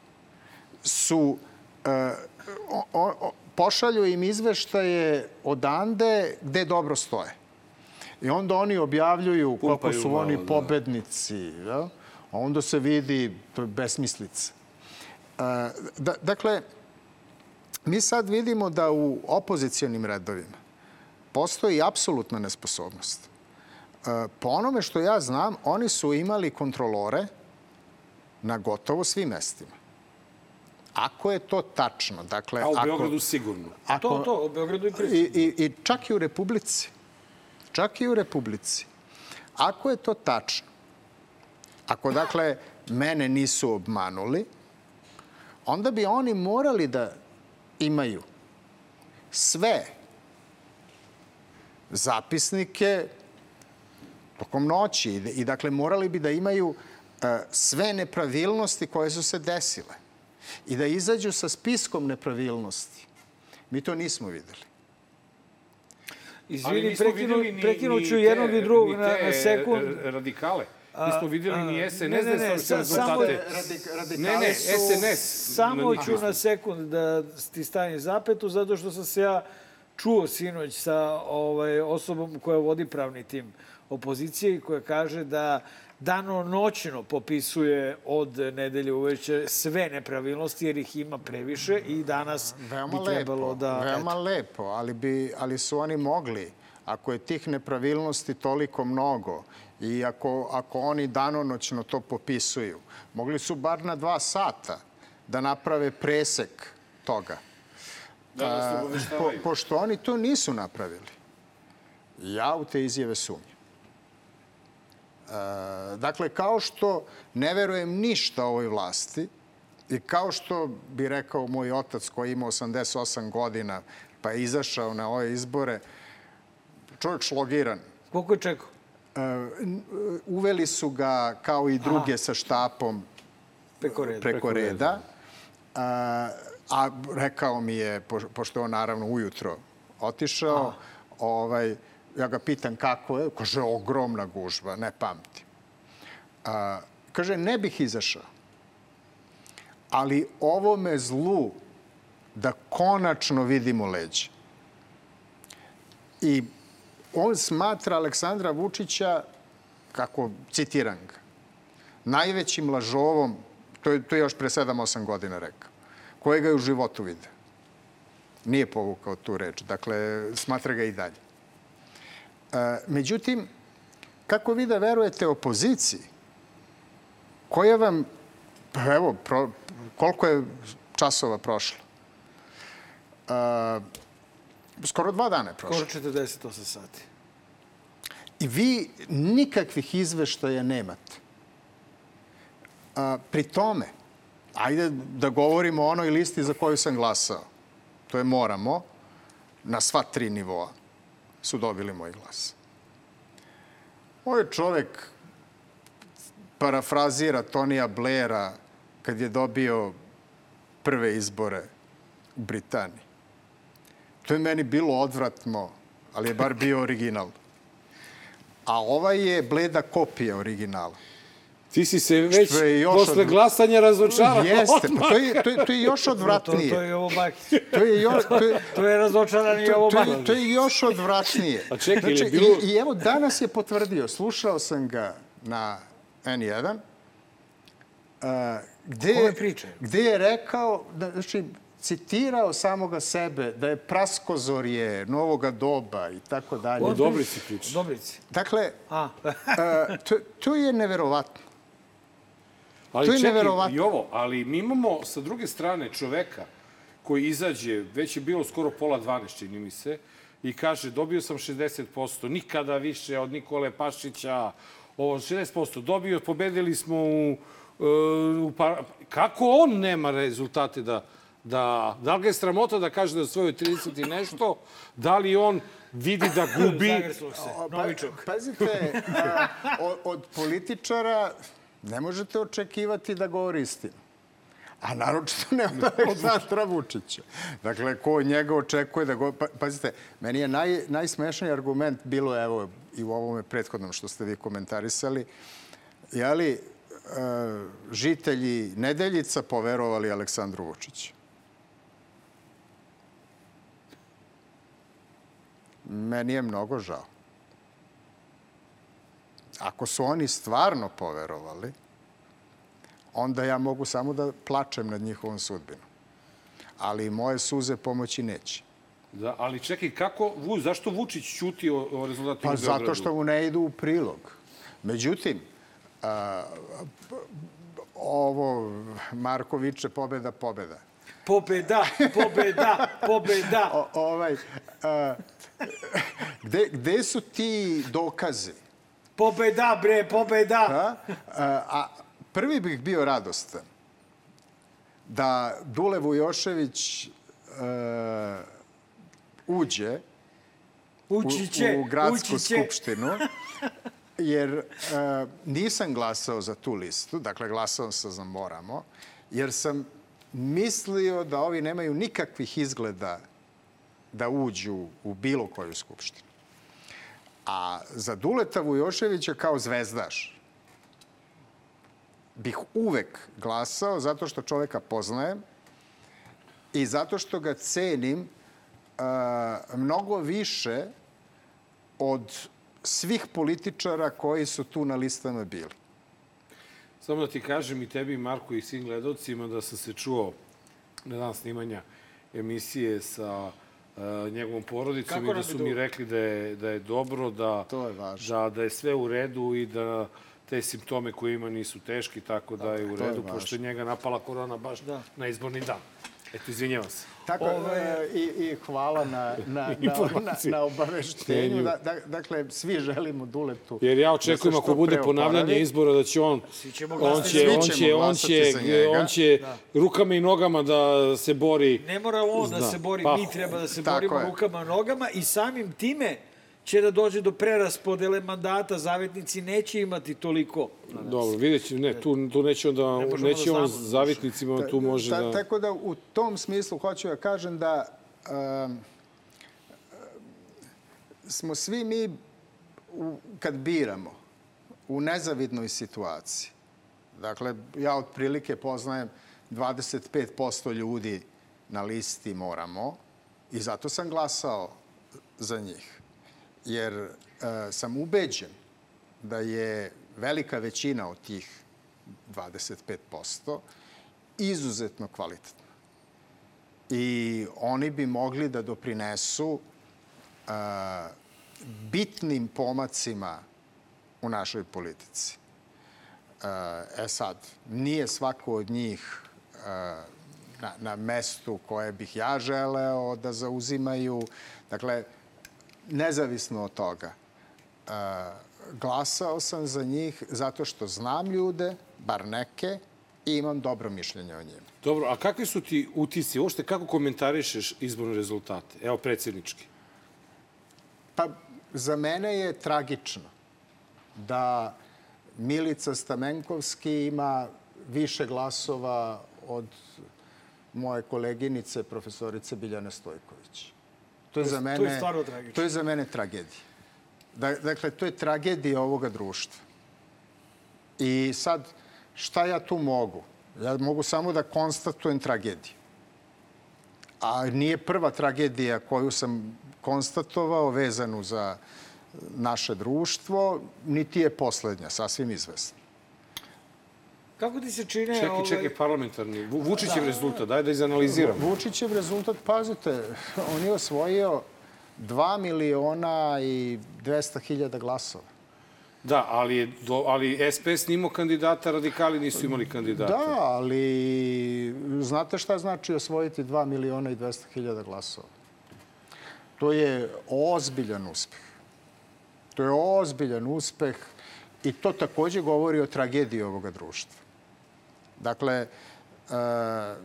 Speaker 11: su e, o, o, pošalju im izveštaje odande gde dobro stoje. I onda oni objavljuju kako
Speaker 2: Pumpaju
Speaker 11: su
Speaker 2: malo,
Speaker 11: oni
Speaker 2: da.
Speaker 11: pobednici. Ja? A onda se vidi, to je besmislica. E, da, dakle, mi sad vidimo da u opozicijonim redovima postoji apsolutna nesposobnost. E, po onome što ja znam, oni su imali kontrolore na gotovo svim mestima. ako je to tačno, dakle...
Speaker 2: A u
Speaker 11: ako,
Speaker 2: Beogradu sigurno.
Speaker 11: Ako,
Speaker 1: To, to, u Beogradu i
Speaker 11: I,
Speaker 1: Prištini.
Speaker 11: i, I čak i u Republici. Čak i u Republici. Ako je to tačno, ako dakle mene nisu obmanuli, onda bi oni morali da imaju sve zapisnike tokom noći i, dakle morali bi da imaju e, sve nepravilnosti koje su se desile i da izađu sa spiskom nepravilnosti. Mi to nismo videli.
Speaker 1: Izvini, prekinu,
Speaker 2: videli ni,
Speaker 1: prekinut
Speaker 2: ni
Speaker 1: ću
Speaker 2: te-
Speaker 1: jednog i drugog
Speaker 2: ni
Speaker 1: na,
Speaker 2: te
Speaker 1: na sekund.
Speaker 2: radikale. Nismo videli ni SNS
Speaker 1: ne, ne,
Speaker 2: da
Speaker 1: ne, sa- samo
Speaker 2: rezultate. Ne, ne, SNS.
Speaker 1: Samo ću na sekund da ti stavim zapetu, zato što sam se ja čuo sinoć sa ovaj, osobom koja vodi pravni tim opozicije i koja kaže da dano noćno popisuje od nedelje uveče sve nepravilnosti jer ih ima previše i danas
Speaker 11: Veoma
Speaker 1: bi trebalo
Speaker 11: lepo,
Speaker 1: da...
Speaker 11: veoma
Speaker 1: eto.
Speaker 11: lepo, ali, bi, ali su oni mogli, ako je tih nepravilnosti toliko mnogo i ako, ako oni danonoćno to popisuju, mogli su bar na dva sata da naprave presek toga.
Speaker 2: Da nas
Speaker 11: A,
Speaker 2: obaveštavaju.
Speaker 11: po, pošto oni to nisu napravili, ja u te izjave sumnjam. E, dakle, kao što ne verujem ništa ovoj vlasti i kao što bi rekao moj otac koji ima 88 godina pa je izašao na ove izbore, čovjek šlogiran.
Speaker 1: Koliko je čekao?
Speaker 11: E, n- uveli su ga kao i druge sa štapom
Speaker 1: Preko reda.
Speaker 11: preko reda. A, a rekao mi je, po- pošto je on naravno ujutro otišao, ovaj, ja ga pitam kako je, kaže ogromna gužba, ne pamtim. A, kaže, ne bih izašao, ali ovome zlu da konačno vidimo leđe. I on smatra Aleksandra Vučića, kako citiram ga, najvećim lažovom, to je, to je još pre 7-8 godina rekao, kojega je u životu video. Nije povukao tu reč, dakle, smatra ga i dalje. E, međutim, kako vi da verujete opoziciji, koja vam, pa evo, pro, koliko je časova prošlo? E, skoro dva dana je prošlo.
Speaker 1: Skoro 48 sati.
Speaker 11: Vi nikakvih izveštaja nemate. A, pri tome, ajde da govorimo o onoj listi za koju sam glasao. To je moramo, na sva tri nivoa su dobili moj glas. Ovaj čovek parafrazira Tonija Blaira kad je dobio prve izbore u Britaniji. To je meni bilo odvratno, ali je bar bio original. A ovaj je bleda kopija originala.
Speaker 2: Ti si se već posle
Speaker 11: od-
Speaker 2: glasanja razočarao.
Speaker 11: Jeste, pa to je, to je, to je još
Speaker 1: To, to
Speaker 11: odvratnije.
Speaker 1: je ovo Bakić.
Speaker 11: To je još, to je,
Speaker 1: To je razočaran i
Speaker 11: to,
Speaker 1: ovo
Speaker 11: to,
Speaker 1: Bakić.
Speaker 11: to je još odvratnije.
Speaker 2: A čekaj, je
Speaker 11: znači,
Speaker 2: bilo-
Speaker 11: i, I evo danas je potvrdio, slušao sam ga na N1, uh, gde, gde je rekao, da, znači, citirao samoga sebe da je praskozorje novoga doba i tako dalje.
Speaker 2: O Dobrici priča.
Speaker 1: Dobrici.
Speaker 11: Dakle,
Speaker 1: A,
Speaker 11: uh, to, to je neverovatno.
Speaker 2: Ali
Speaker 11: To je
Speaker 2: čekaj,
Speaker 11: neverovatno.
Speaker 2: i ovo, ali mi imamo sa druge strane čoveka koji izađe, već je bilo skoro pola 12, čini mi se, i kaže dobio sam 60%, nikada više od Nikole Pašića, ovo 60%, dobio, pobedili smo u, e, u par... Kako on nema rezultate da, da, da li ga je sramota da kaže da je osvojio 30 i nešto, da li on vidi da gubi.
Speaker 11: Pa-
Speaker 1: Novičok.
Speaker 11: Pazite, a, od, političara ne možete očekivati da govori istinu. A naročito ne od Aleksandra Vučića. Dakle, ko od njega očekuje da go... Pa, pazite, meni je naj, najsmešniji argument bilo, evo, i u ovome prethodnom što ste vi komentarisali, je li e, žitelji Nedeljica poverovali Aleksandru Vučiću? Meni je mnogo žao. Ako su oni stvarno poverovali, onda ja mogu samo da plačem nad njihovom sudbinom. Ali moje suze pomoći neće.
Speaker 2: Da, ali čekaj, kako, zašto Vučić ćuti o, o rezultatima
Speaker 11: Pa
Speaker 2: u Beogradu?
Speaker 11: zato što mu ne idu u prilog. Međutim, a, ovo Markoviće pobeda, pobeda.
Speaker 1: Pobeda, pobeda, pobeda.
Speaker 11: O, ovaj, a, gde, gde su ti dokazi?
Speaker 1: Pobeda, bre, pobeda.
Speaker 11: A, a, a prvi bih bio radostan da Dule Vujošević uh, uđe
Speaker 1: Ući će,
Speaker 11: u, u gradsku
Speaker 1: ući će.
Speaker 11: skupštinu, jer uh, nisam glasao za tu listu, dakle glasao sam za Moramo, jer sam mislio da ovi nemaju nikakvih izgleda da uđu u bilo koju skupštinu. A za Duleta Vujoševića kao zvezdaš bih uvek glasao zato što čoveka poznajem i zato što ga cenim uh, mnogo više od svih političara koji su tu na listama bili.
Speaker 2: Samo da ti kažem i tebi, Marko, i svim gledalcima da sam se čuo na dan snimanja emisije sa uh, njegovom porodicom
Speaker 1: Kako
Speaker 2: i da
Speaker 1: je
Speaker 2: su mi rekli da je, da je dobro, da,
Speaker 11: To je važno.
Speaker 2: da, da je sve u redu i da te simptome koje ima nisu teški, tako da je u
Speaker 11: je
Speaker 2: redu,
Speaker 11: važno.
Speaker 2: pošto je njega napala korona baš
Speaker 1: Da.
Speaker 2: na izborni dan. Eto, izvinjavam se.
Speaker 11: Tako, e, i, i hvala na, na, na, na, na obaveštenju. Da, da, dakle, svi želimo Duletu.
Speaker 2: Jer ja
Speaker 11: da
Speaker 2: očekujem
Speaker 11: se
Speaker 2: ako bude ponavljanje
Speaker 11: oporavi.
Speaker 2: izbora da će on
Speaker 1: Svi ćemo
Speaker 2: on će on će on će on će rukama i nogama da se bori.
Speaker 1: Ne mora on da
Speaker 2: Da.
Speaker 1: se bori,
Speaker 2: Pa,
Speaker 1: mi treba da se
Speaker 11: tako
Speaker 1: borimo
Speaker 11: je.
Speaker 1: rukama, nogama i samim time će da dođe do preraspodele mandata. Zavetnici neće imati toliko.
Speaker 2: Dobro, vidjet ću, ne, tu, tu neće onda,
Speaker 1: možemo
Speaker 2: neće
Speaker 1: da
Speaker 2: on
Speaker 1: znamo.
Speaker 2: zavitnicima, tu može
Speaker 11: Ta-
Speaker 2: da...
Speaker 11: Tako da u tom smislu hoću da kažem da um, smo svi mi, u, kad biramo, u nezavidnoj situaciji. Dakle, ja otprilike poznajem 25% ljudi na listi Moramo i zato sam glasao za njih. Jer e, sam ubeđen da je velika većina od tih 25% izuzetno kvalitetna. I oni bi mogli da doprinesu a, bitnim pomacima u našoj politici. A, E sad, nije svako od njih na, na mestu koje bih ja želeo da zauzimaju. Dakle, nezavisno od toga, a, glasao sam za njih zato što znam ljude, bar neke, i imam dobro mišljenje o njima.
Speaker 2: Dobro, a kakvi su ti utisci? Uopšte kako komentarišeš izborne rezultate? Evo, predsjednički.
Speaker 11: Pa, za mene je tragično da Milica Stamenkovski ima više glasova od moje koleginice, profesorice Biljane Stojković. To je za mene,
Speaker 1: to je stvarno tragično.
Speaker 11: To je za mene tragedija. Da, dakle, to je tragedija ovoga društva. I sad, šta ja tu mogu? Ja mogu samo da konstatujem tragediju. A nije prva tragedija koju sam konstatovao vezanu za naše društvo, niti je poslednja, sasvim izvesno.
Speaker 1: Kako ti se čine...
Speaker 2: Čekaj,
Speaker 1: ovaj,
Speaker 2: čekaj, parlamentarni. Vu- Vučićev rezultat, daj da izanaliziramo.
Speaker 11: Vučićev rezultat, pazite, on je osvojio 2 miliona i 200 hiljada glasova.
Speaker 2: Da, ali, je do, ali SPS nimao kandidata, radikali nisu imali kandidata.
Speaker 11: Da, ali znate šta znači osvojiti 2 miliona i 200 hiljada glasova? To je ozbiljan uspeh. To je ozbiljan uspeh i to takođe govori o tragediji ovoga društva. Dakle, e, 2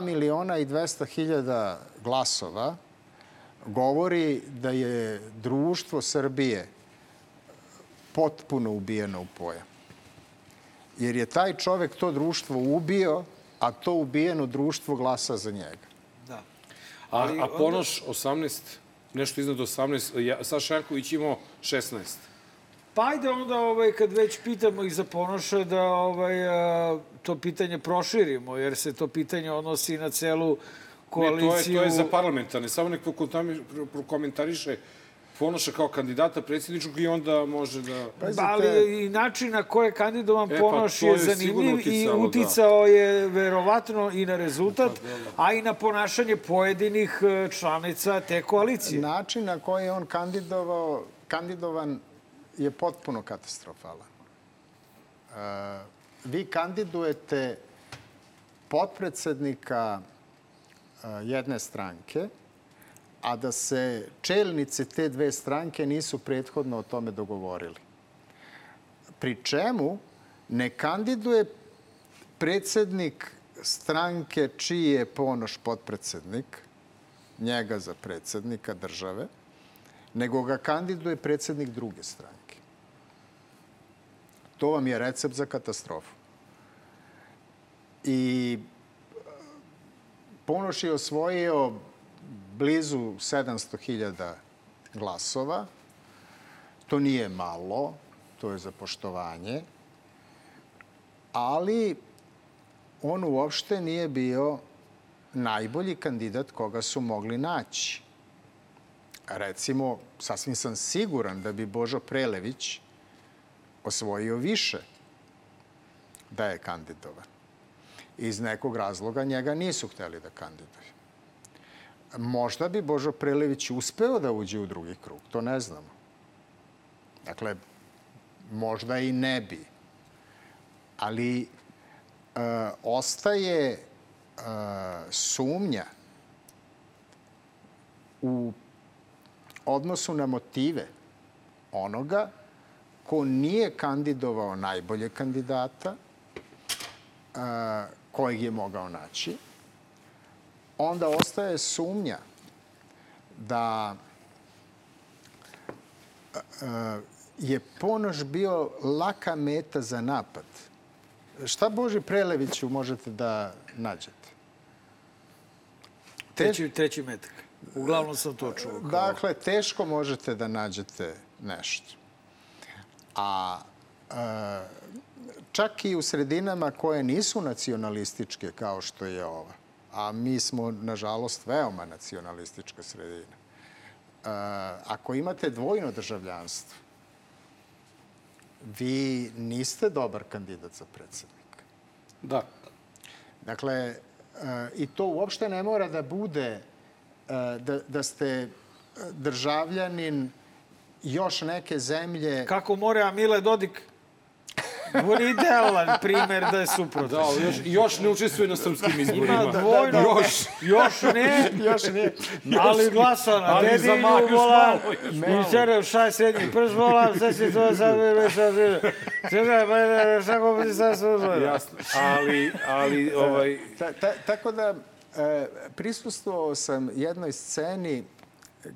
Speaker 11: miliona i 200 hiljada glasova govori da je društvo Srbije potpuno ubijeno u pojam. Jer je taj čovek to društvo ubio, a to ubijeno društvo glasa za njega.
Speaker 1: Da.
Speaker 2: A,
Speaker 1: Ali
Speaker 2: a
Speaker 1: onda-
Speaker 2: Ponoš 18, nešto iznad 18, ja, Saša Janković imao 16.
Speaker 1: Pa ajde onda, ovaj, kad već pitamo i za Ponoša, da ovaj, a, to pitanje proširimo, jer se to pitanje odnosi na celu
Speaker 2: Ne,
Speaker 1: koaliciju.
Speaker 2: to je, to je za parlamentarne. Samo nek prokontami- pro- prokomentariše Ponoša kao kandidata predsjedničkog i onda može da...
Speaker 1: Pa, ali i način na koje je kandidovan
Speaker 2: E, pa,
Speaker 1: Ponoš
Speaker 2: to
Speaker 1: je
Speaker 2: je
Speaker 1: zanimljiv i
Speaker 2: uticalo, da.
Speaker 1: uticao je verovatno i na rezultat, a i na ponašanje pojedinih e, članica te koalicije.
Speaker 11: Način na koji je on kandidovao, kandidovan je potpuno katastrofalan. E, vi kandidujete potpredsednika e, jedne stranke, a da se čelnici te dve stranke nisu prethodno o tome dogovorili. Pri čemu ne kandiduje predsednik stranke čiji je Ponoš potpredsednik, njega za predsednika države, nego ga kandiduje predsednik druge stranke. To vam je recept za katastrofu. I Ponoš je osvojio blizu 700.000 glasova. To nije malo, to je za poštovanje, ali on uopšte nije bio najbolji kandidat koga su mogli naći. Recimo, sasvim sam siguran da bi Božo Prelević osvojio više da je kandidovan. Iz nekog razloga njega nisu hteli da kandiduju. Možda bi Božo Prelević uspeo da uđe u drugi krug, to ne znamo. Dakle, možda i ne bi. Ali e, ostaje e, sumnja u odnosu na motive onoga ko nije kandidovao najbolje kandidata, a, kojeg je mogao naći, onda ostaje sumnja da a, je Ponoš bio laka meta za napad. Šta Boži Preleviću možete da nađete?
Speaker 1: Treći, treći metak. Uglavnom sam to čuo.
Speaker 11: Dakle, teško možete da nađete nešto. A e, čak i u sredinama koje nisu nacionalističke kao što je ova, a mi smo, nažalost, veoma nacionalistička sredina, e, ako imate dvojno državljanstvo, vi niste dobar kandidat za predsednika.
Speaker 2: Da.
Speaker 11: Dakle, e, i to uopšte ne mora da bude da, da ste državljanin još neke zemlje...
Speaker 1: Kako more, a Mile Dodik je idealan primer da je suprotno.
Speaker 2: Da, još, još ne učestvuje na srpskim izborima.
Speaker 1: Ima dvojno.
Speaker 2: Još.
Speaker 1: Još ne.
Speaker 11: još ne.
Speaker 1: Ali glasa na dedinju, vola. Ministere, šaj srednji prst, vola, sve si to sad već sad već. Čekaj, pa je šako bi sad uzvoje.
Speaker 2: Jasno. Ali, ali, ovaj...
Speaker 11: Ta, ta, tako da, e, prisustvovao sam jednoj sceni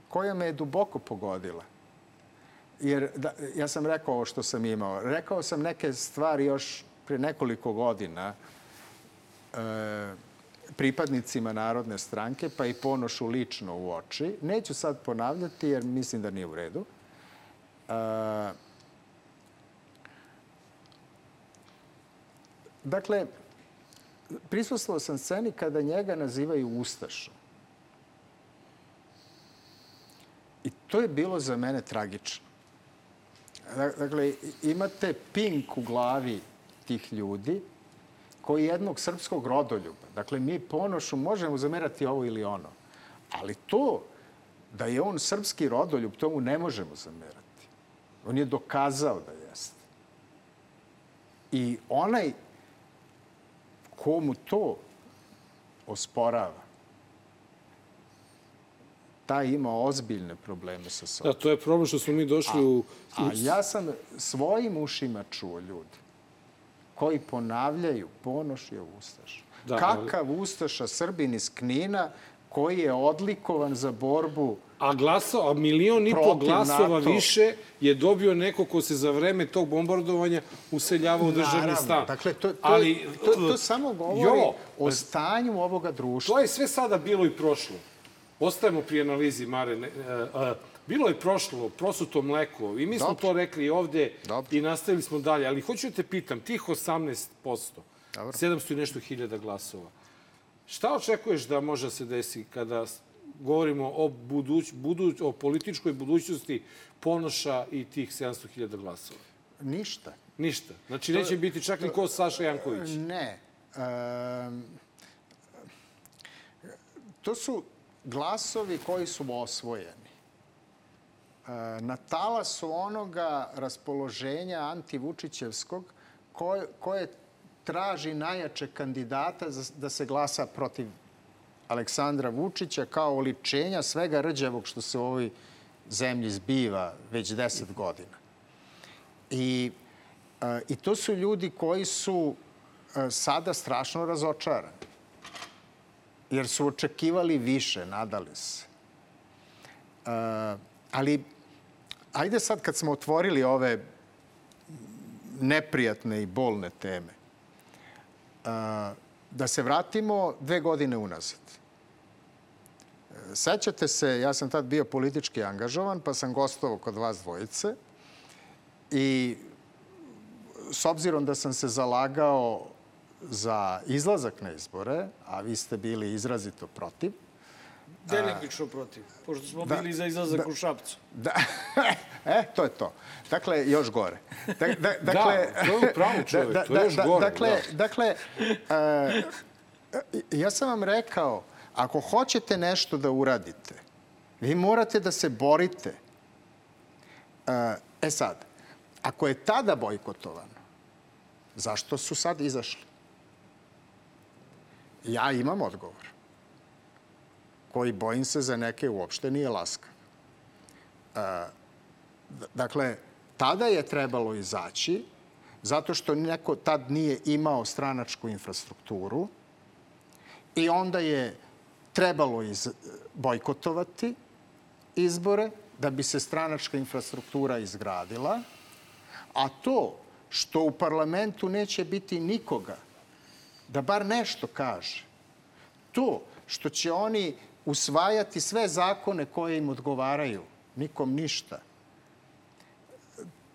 Speaker 11: koja me je duboko pogodila jer da, ja sam rekao ovo što sam imao. Rekao sam neke stvari još pre nekoliko godina e, pripadnicima Narodne stranke, pa i ponošu lično u oči. Neću sad ponavljati jer mislim da nije u redu. E, dakle, prisustvovao sam sceni kada njega nazivaju Ustašom. I to je bilo za mene tragično. Dakle, imate pink u glavi tih ljudi koji jednog srpskog rodoljuba. Dakle, mi ponošu možemo zamerati ovo ili ono. Ali to da je on srpski rodoljub, tomu ne možemo zamerati. On je dokazao da jeste. I onaj komu to osporava, taj ima ozbiljne probleme sa sobom.
Speaker 2: Da, to je problem što smo mi došli
Speaker 11: a,
Speaker 2: u...
Speaker 11: A ja sam svojim ušima čuo ljudi koji ponavljaju Ponoš je Ustaš. Da, Kakav ali... Ustaša Srbin iz Knina koji je odlikovan za borbu
Speaker 2: A glasao, a milion i po glasova NATO. više je dobio neko ko se za vreme tog bombardovanja useljavao u državni stan.
Speaker 11: Dakle, to, to, Ali, to, to samo govori jo, o stanju ovoga društva.
Speaker 2: To je sve sada bilo i prošlo. Ostajemo pri analizi, Mare. Ne, a, bilo je prošlo, prosuto mleko. I mi smo Dobre. to rekli ovde Dobre. i nastavili smo dalje. Ali hoću da te pitam, tih 18%, Dobre. 700 i nešto hiljada glasova, šta očekuješ da može da se desi kada govorimo o, buduć, buduć, o političkoj budućnosti Ponoša i tih 700.000 glasova?
Speaker 11: Ništa.
Speaker 2: Ništa. Znači, to, neće biti čak to, ni ko Saša Janković.
Speaker 11: Ne. Um, to su glasovi koji su osvojeni na talasu onoga raspoloženja antivučićevskog koje, koje traži najjače kandidata da se glasa protiv Aleksandra Vučića kao oličenja svega rđavog što se u ovoj zemlji zbiva već deset godina. I, a, i to su ljudi koji su a, sada strašno razočarani. Jer su očekivali više, nadali se. A, ali, ajde sad kad smo otvorili ove neprijatne i bolne teme, a, da se vratimo dve godine unazad. Sećate se, ja sam tad bio politički angažovan, pa sam gostovao kod vas dvojice i s obzirom da sam se zalagao za izlazak na izbore, a vi ste bili izrazito protiv,
Speaker 1: Delimično protiv, pošto smo
Speaker 11: Da,
Speaker 1: bili za izlazak
Speaker 11: da.
Speaker 1: u Šapcu.
Speaker 11: Da, e, to je to. Dakle, još gore. Da, da, dakle,
Speaker 2: to je u pravu čovjek, to je još gore,
Speaker 11: Dakle,
Speaker 2: da.
Speaker 11: dakle e, ja sam vam rekao, ako hoćete nešto da uradite, vi morate da se borite. E, e sad, ako je tada bojkotovano, zašto su sad izašli? Ja imam odgovor koji bojim se za neke uopšte nije laskav. E, dakle, tada je trebalo izaći zato što neko tad nije imao stranačku infrastrukturu i onda je trebalo iz, bojkotovati izbore da bi se stranačka infrastruktura izgradila, a to što u parlamentu neće biti nikoga da bar nešto kaže, to što će oni usvajati sve zakone koje im odgovaraju, nikom ništa.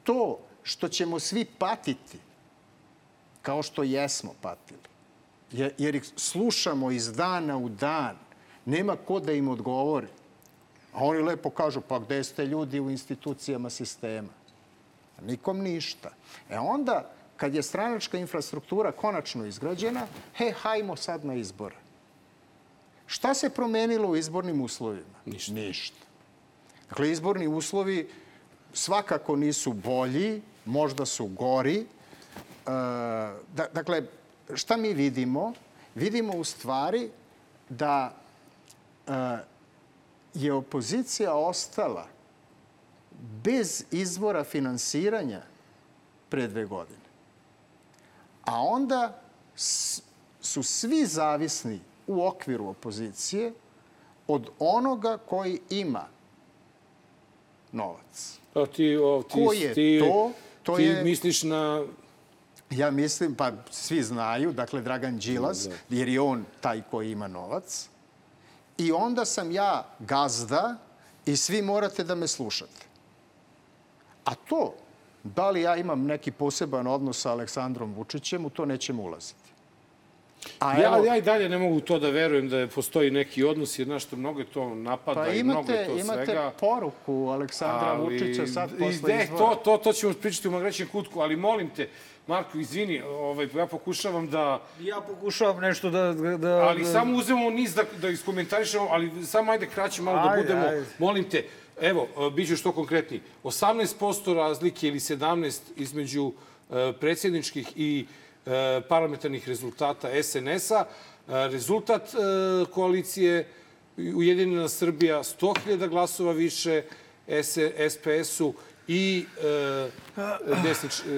Speaker 11: To što ćemo svi patiti, kao što jesmo patili, jer, ih slušamo iz dana u dan, nema ko da im odgovori. A oni lepo kažu, pa gde ste ljudi u institucijama sistema? Nikom ništa. E onda, kad je stranačka infrastruktura konačno izgrađena, he, hajmo sad na izbore. Šta se promenilo u izbornim uslovima?
Speaker 2: Ništa.
Speaker 11: Ništa. Dakle, izborni uslovi svakako nisu bolji, možda su gori. E, da, dakle, šta mi vidimo? Vidimo u stvari da e, je opozicija ostala bez izvora finansiranja pre dve godine. A onda su svi zavisni u okviru opozicije od onoga koji ima novac.
Speaker 2: Pa ti, o, ti,
Speaker 11: Ko je
Speaker 2: ti,
Speaker 11: to? To
Speaker 2: ti
Speaker 11: je-
Speaker 2: misliš na...
Speaker 11: Ja mislim, pa svi znaju, dakle Dragan Đilas, jer je on taj koji ima novac. I onda sam ja gazda i svi morate da me slušate. A to, da li ja imam neki poseban odnos sa Aleksandrom Vučićem, u to nećemo ulaziti. A
Speaker 2: Ja, ja i dalje ne mogu to da verujem da je postoji neki odnos, jer znaš što mnogo je to napada
Speaker 11: pa
Speaker 2: i mnogo je
Speaker 11: imate,
Speaker 2: to
Speaker 11: imate
Speaker 2: svega.
Speaker 11: poruku Aleksandra Vučića sad posle
Speaker 2: ne,
Speaker 11: izbora.
Speaker 2: to, to, to ćemo pričati u magrećem kutku, ali molim te, Marko, izvini, ovaj, ja pokušavam da...
Speaker 1: Ja pokušavam nešto da... da
Speaker 2: Ali
Speaker 1: da...
Speaker 2: samo uzmemo niz da, da iskomentarišemo, ali samo ajde kraće malo da
Speaker 1: Ajde,
Speaker 2: budemo.
Speaker 1: ajde.
Speaker 2: Molim te, evo, e, bit ću što konkretniji. 18% razlike ili 17 između e, predsjedničkih i e, parlamentarnih rezultata SNS-a. Rezultat koalicije Ujedinjena Srbija 100.000 glasova više SPS-u i e,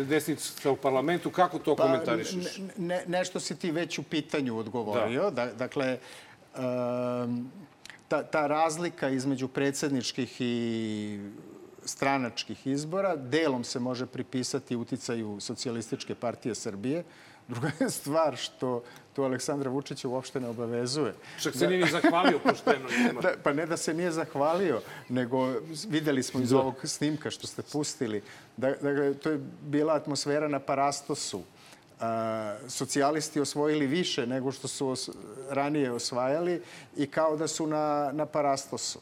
Speaker 2: desnica u parlamentu. Kako to komentarišeš?
Speaker 11: Pa, Ne, ne, nešto si ti već u pitanju odgovorio. Da. dakle, um, ta, ta razlika između predsedničkih i stranačkih izbora delom se može pripisati uticaju Socijalističke partije Srbije. Druga je stvar što to Aleksandra Vučića uopšte ne obavezuje.
Speaker 2: Čak se nije ni zahvalio pošteno.
Speaker 11: Da, pa ne da se nije zahvalio, nego videli smo iz ovog snimka što ste pustili. Da, da, to je bila atmosfera na Parastosu. Socijalisti osvojili više nego što su os, ranije osvajali i kao da su na, na Parastosu.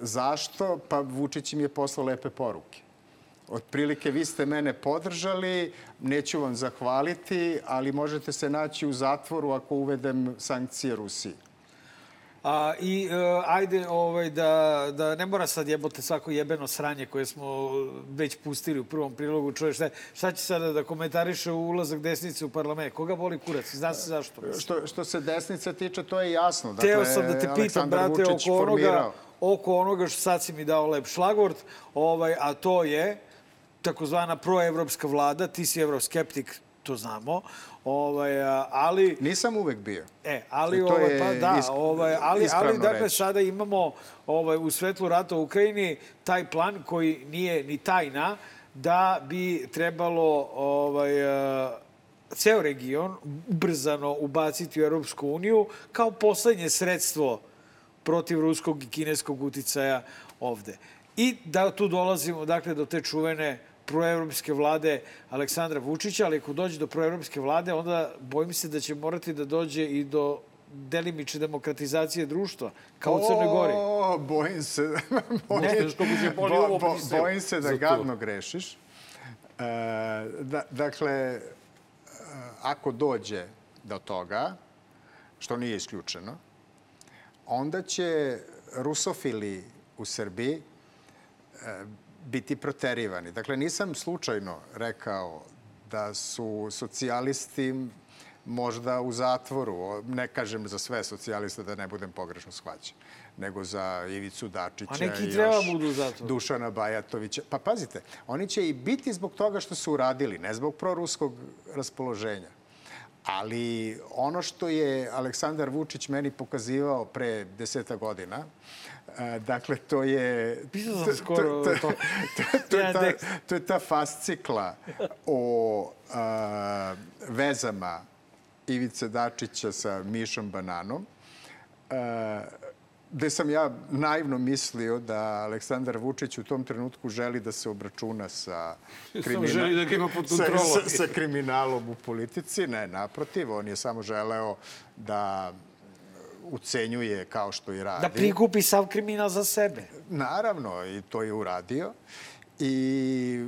Speaker 11: Zašto? Pa Vučić im je poslao lepe poruke. Otprilike, vi ste mene podržali, neću vam zahvaliti, ali možete se naći u zatvoru ako uvedem sankcije Rusiji.
Speaker 1: A, I e, ajde ovaj, da, da ne mora sad jebote svako jebeno sranje koje smo već pustili u prvom prilogu. Čovjek, šta, šta će sada da komentariše ulazak desnice u parlament? Koga boli kurac? Zna se zašto. mislim.
Speaker 11: Što, što se desnice tiče, to je jasno. Dakle,
Speaker 1: Teo sam da te pitam, brate, oko onoga,
Speaker 11: formirao.
Speaker 1: oko onoga što sad si mi dao lep šlagvort, ovaj, a to je takozvana proevropska vlada, ti si evroskeptik, to znamo, ovaj, ali...
Speaker 11: Nisam uvek bio.
Speaker 1: E, ali ovaj, pa da,
Speaker 11: isk-
Speaker 1: ovaj, ali, ali dakle
Speaker 11: reći.
Speaker 1: sada imamo ovaj, u svetlu rata u Ukrajini taj plan koji nije ni tajna da bi trebalo ovaj, ceo region ubrzano ubaciti u Europsku uniju kao poslednje sredstvo protiv ruskog i kineskog uticaja ovde. I da tu dolazimo dakle, do te čuvene proevropske vlade Aleksandra Vučića, ali ako dođe do proevropske vlade, onda bojim se da će morati da dođe i do delimične demokratizacije društva, kao u Crnoj Gori.
Speaker 11: O, bojim se.
Speaker 2: Ne, koliko će boli
Speaker 11: Bo- bo-
Speaker 2: pri sebi
Speaker 11: bojim se da gadno grešiš. E, da, dakle, e, ako dođe do toga, što nije isključeno, onda će rusofili u Srbiji e, biti proterivani. Dakle, nisam slučajno rekao da su socijalisti možda u zatvoru. Ne kažem za sve socijaliste da ne budem pogrešno shvaćen, nego za Ivicu Dačića
Speaker 1: A neki
Speaker 11: i još. Dušana Bajatovića. Pa pazite, oni će i biti zbog toga što su uradili, ne zbog proruskog raspoloženja. Ali ono što je Aleksandar Vučić meni pokazivao pre deseta godina, e, dakle, to je...
Speaker 1: Pisao sam
Speaker 11: to-
Speaker 1: skoro
Speaker 11: to,
Speaker 1: to.
Speaker 11: to, je ta, to je ta fascikla o a, vezama Ivice Dačića sa Mišom Bananom, a, gde sam ja naivno mislio da Aleksandar Vučić u tom trenutku želi da se obračuna sa,
Speaker 2: Samo želi da ga ima pod
Speaker 11: sa, sa, sa kriminalom u politici. Ne, naprotiv, on je samo želeo da ucenjuje kao što i radi.
Speaker 1: Da prikupi sav kriminal za sebe.
Speaker 11: Naravno, i to je uradio. I,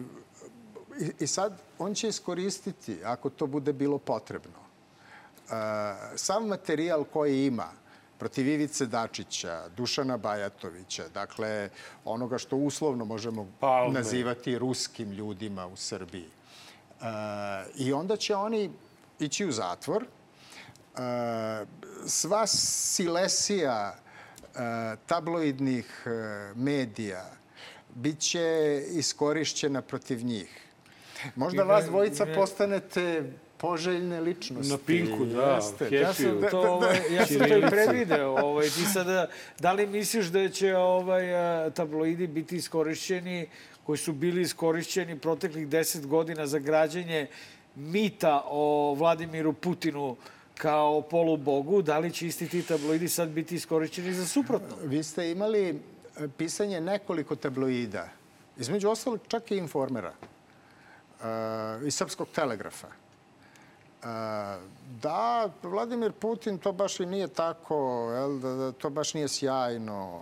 Speaker 11: i, i sad on će iskoristiti, ako to bude bilo potrebno, uh, sav materijal koji ima protiv Ivice Dačića, Dušana Bajatovića, dakle onoga što uslovno možemo
Speaker 2: Palme.
Speaker 11: nazivati ruskim ljudima u Srbiji. Uh, I onda će oni ići u zatvor. Sva silesija uh, tabloidnih uh, medija biće iskorišćena protiv njih. Možda vas dvojica postanete poželjne ličnosti.
Speaker 2: Na Pinku, da,
Speaker 11: Jeste.
Speaker 1: Ja sam to, ovaj, ja sam to i predvideo. Ovaj, ti sada, da li misliš da će ovaj, tabloidi biti iskorišćeni, koji su bili iskorišćeni proteklih deset godina za građenje mita o Vladimiru Putinu kao polubogu, da li će isti ti tabloidi sad biti iskorišćeni za suprotno?
Speaker 11: Vi ste imali e, pisanje nekoliko tabloida, između ostalog čak i informera uh, i Srpskog telegrafa. Uh, da, Vladimir Putin to baš i nije tako, jel, da, da to baš nije sjajno.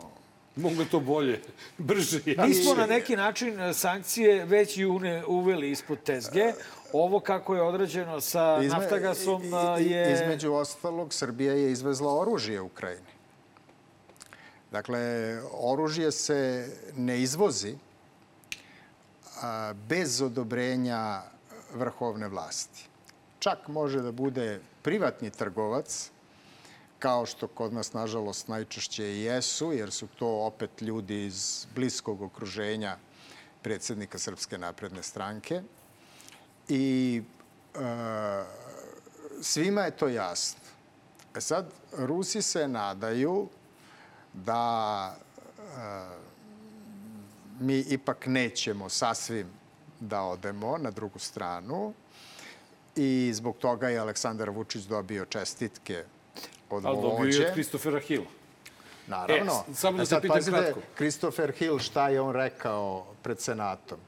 Speaker 2: Mogu to bolje, brže,
Speaker 1: Mi smo na neki način e, sankcije već i une, uveli ispod tezge. Ovo kako je odrađeno sa
Speaker 11: Izme-
Speaker 1: naftagasom
Speaker 11: i-
Speaker 1: je...
Speaker 11: Između ostalog, Srbija je izvezla oružje Ukrajini. Dakle, oružje se ne izvozi a, bez odobrenja vrhovne vlasti. Čak može da bude privatni trgovac, kao što kod nas, nažalost, najčešće i jesu, jer su to opet ljudi iz bliskog okruženja predsednika Srpske napredne stranke. I e, svima je to jasno. E sad, Rusi se nadaju da e, mi ipak nećemo sasvim da odemo na drugu stranu i zbog toga je Aleksandar Vučić dobio čestitke od
Speaker 2: Ali dobio
Speaker 11: vođe.
Speaker 2: je od Kristofera Hila.
Speaker 11: Naravno.
Speaker 2: E, samo da
Speaker 11: E sad,
Speaker 2: pitam kratko.
Speaker 11: Christopher Hill, šta je on rekao pred Senatom?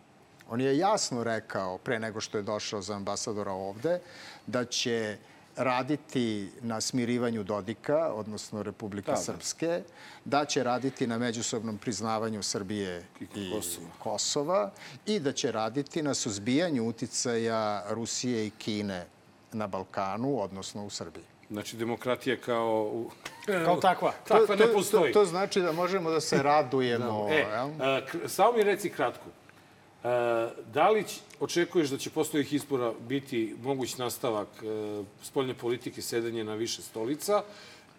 Speaker 11: On je jasno rekao, pre nego što je došao za ambasadora ovde, da će raditi na smirivanju Dodika, odnosno Republike
Speaker 2: Da.
Speaker 11: Srpske, da će raditi na međusobnom priznavanju Srbije i Kosova i da će raditi na suzbijanju uticaja Rusije i Kine na Balkanu, odnosno u Srbiji.
Speaker 2: Znači, demokratija kao
Speaker 1: Kao takva.
Speaker 2: Takva
Speaker 11: to,
Speaker 2: ne postoji.
Speaker 11: To, to znači da možemo da se radujemo.
Speaker 2: E, a, k- samo mi reci kratko. E, da li očekuješ da će posle ovih izbora biti moguć nastavak e, spoljne politike, sedenje na više stolica?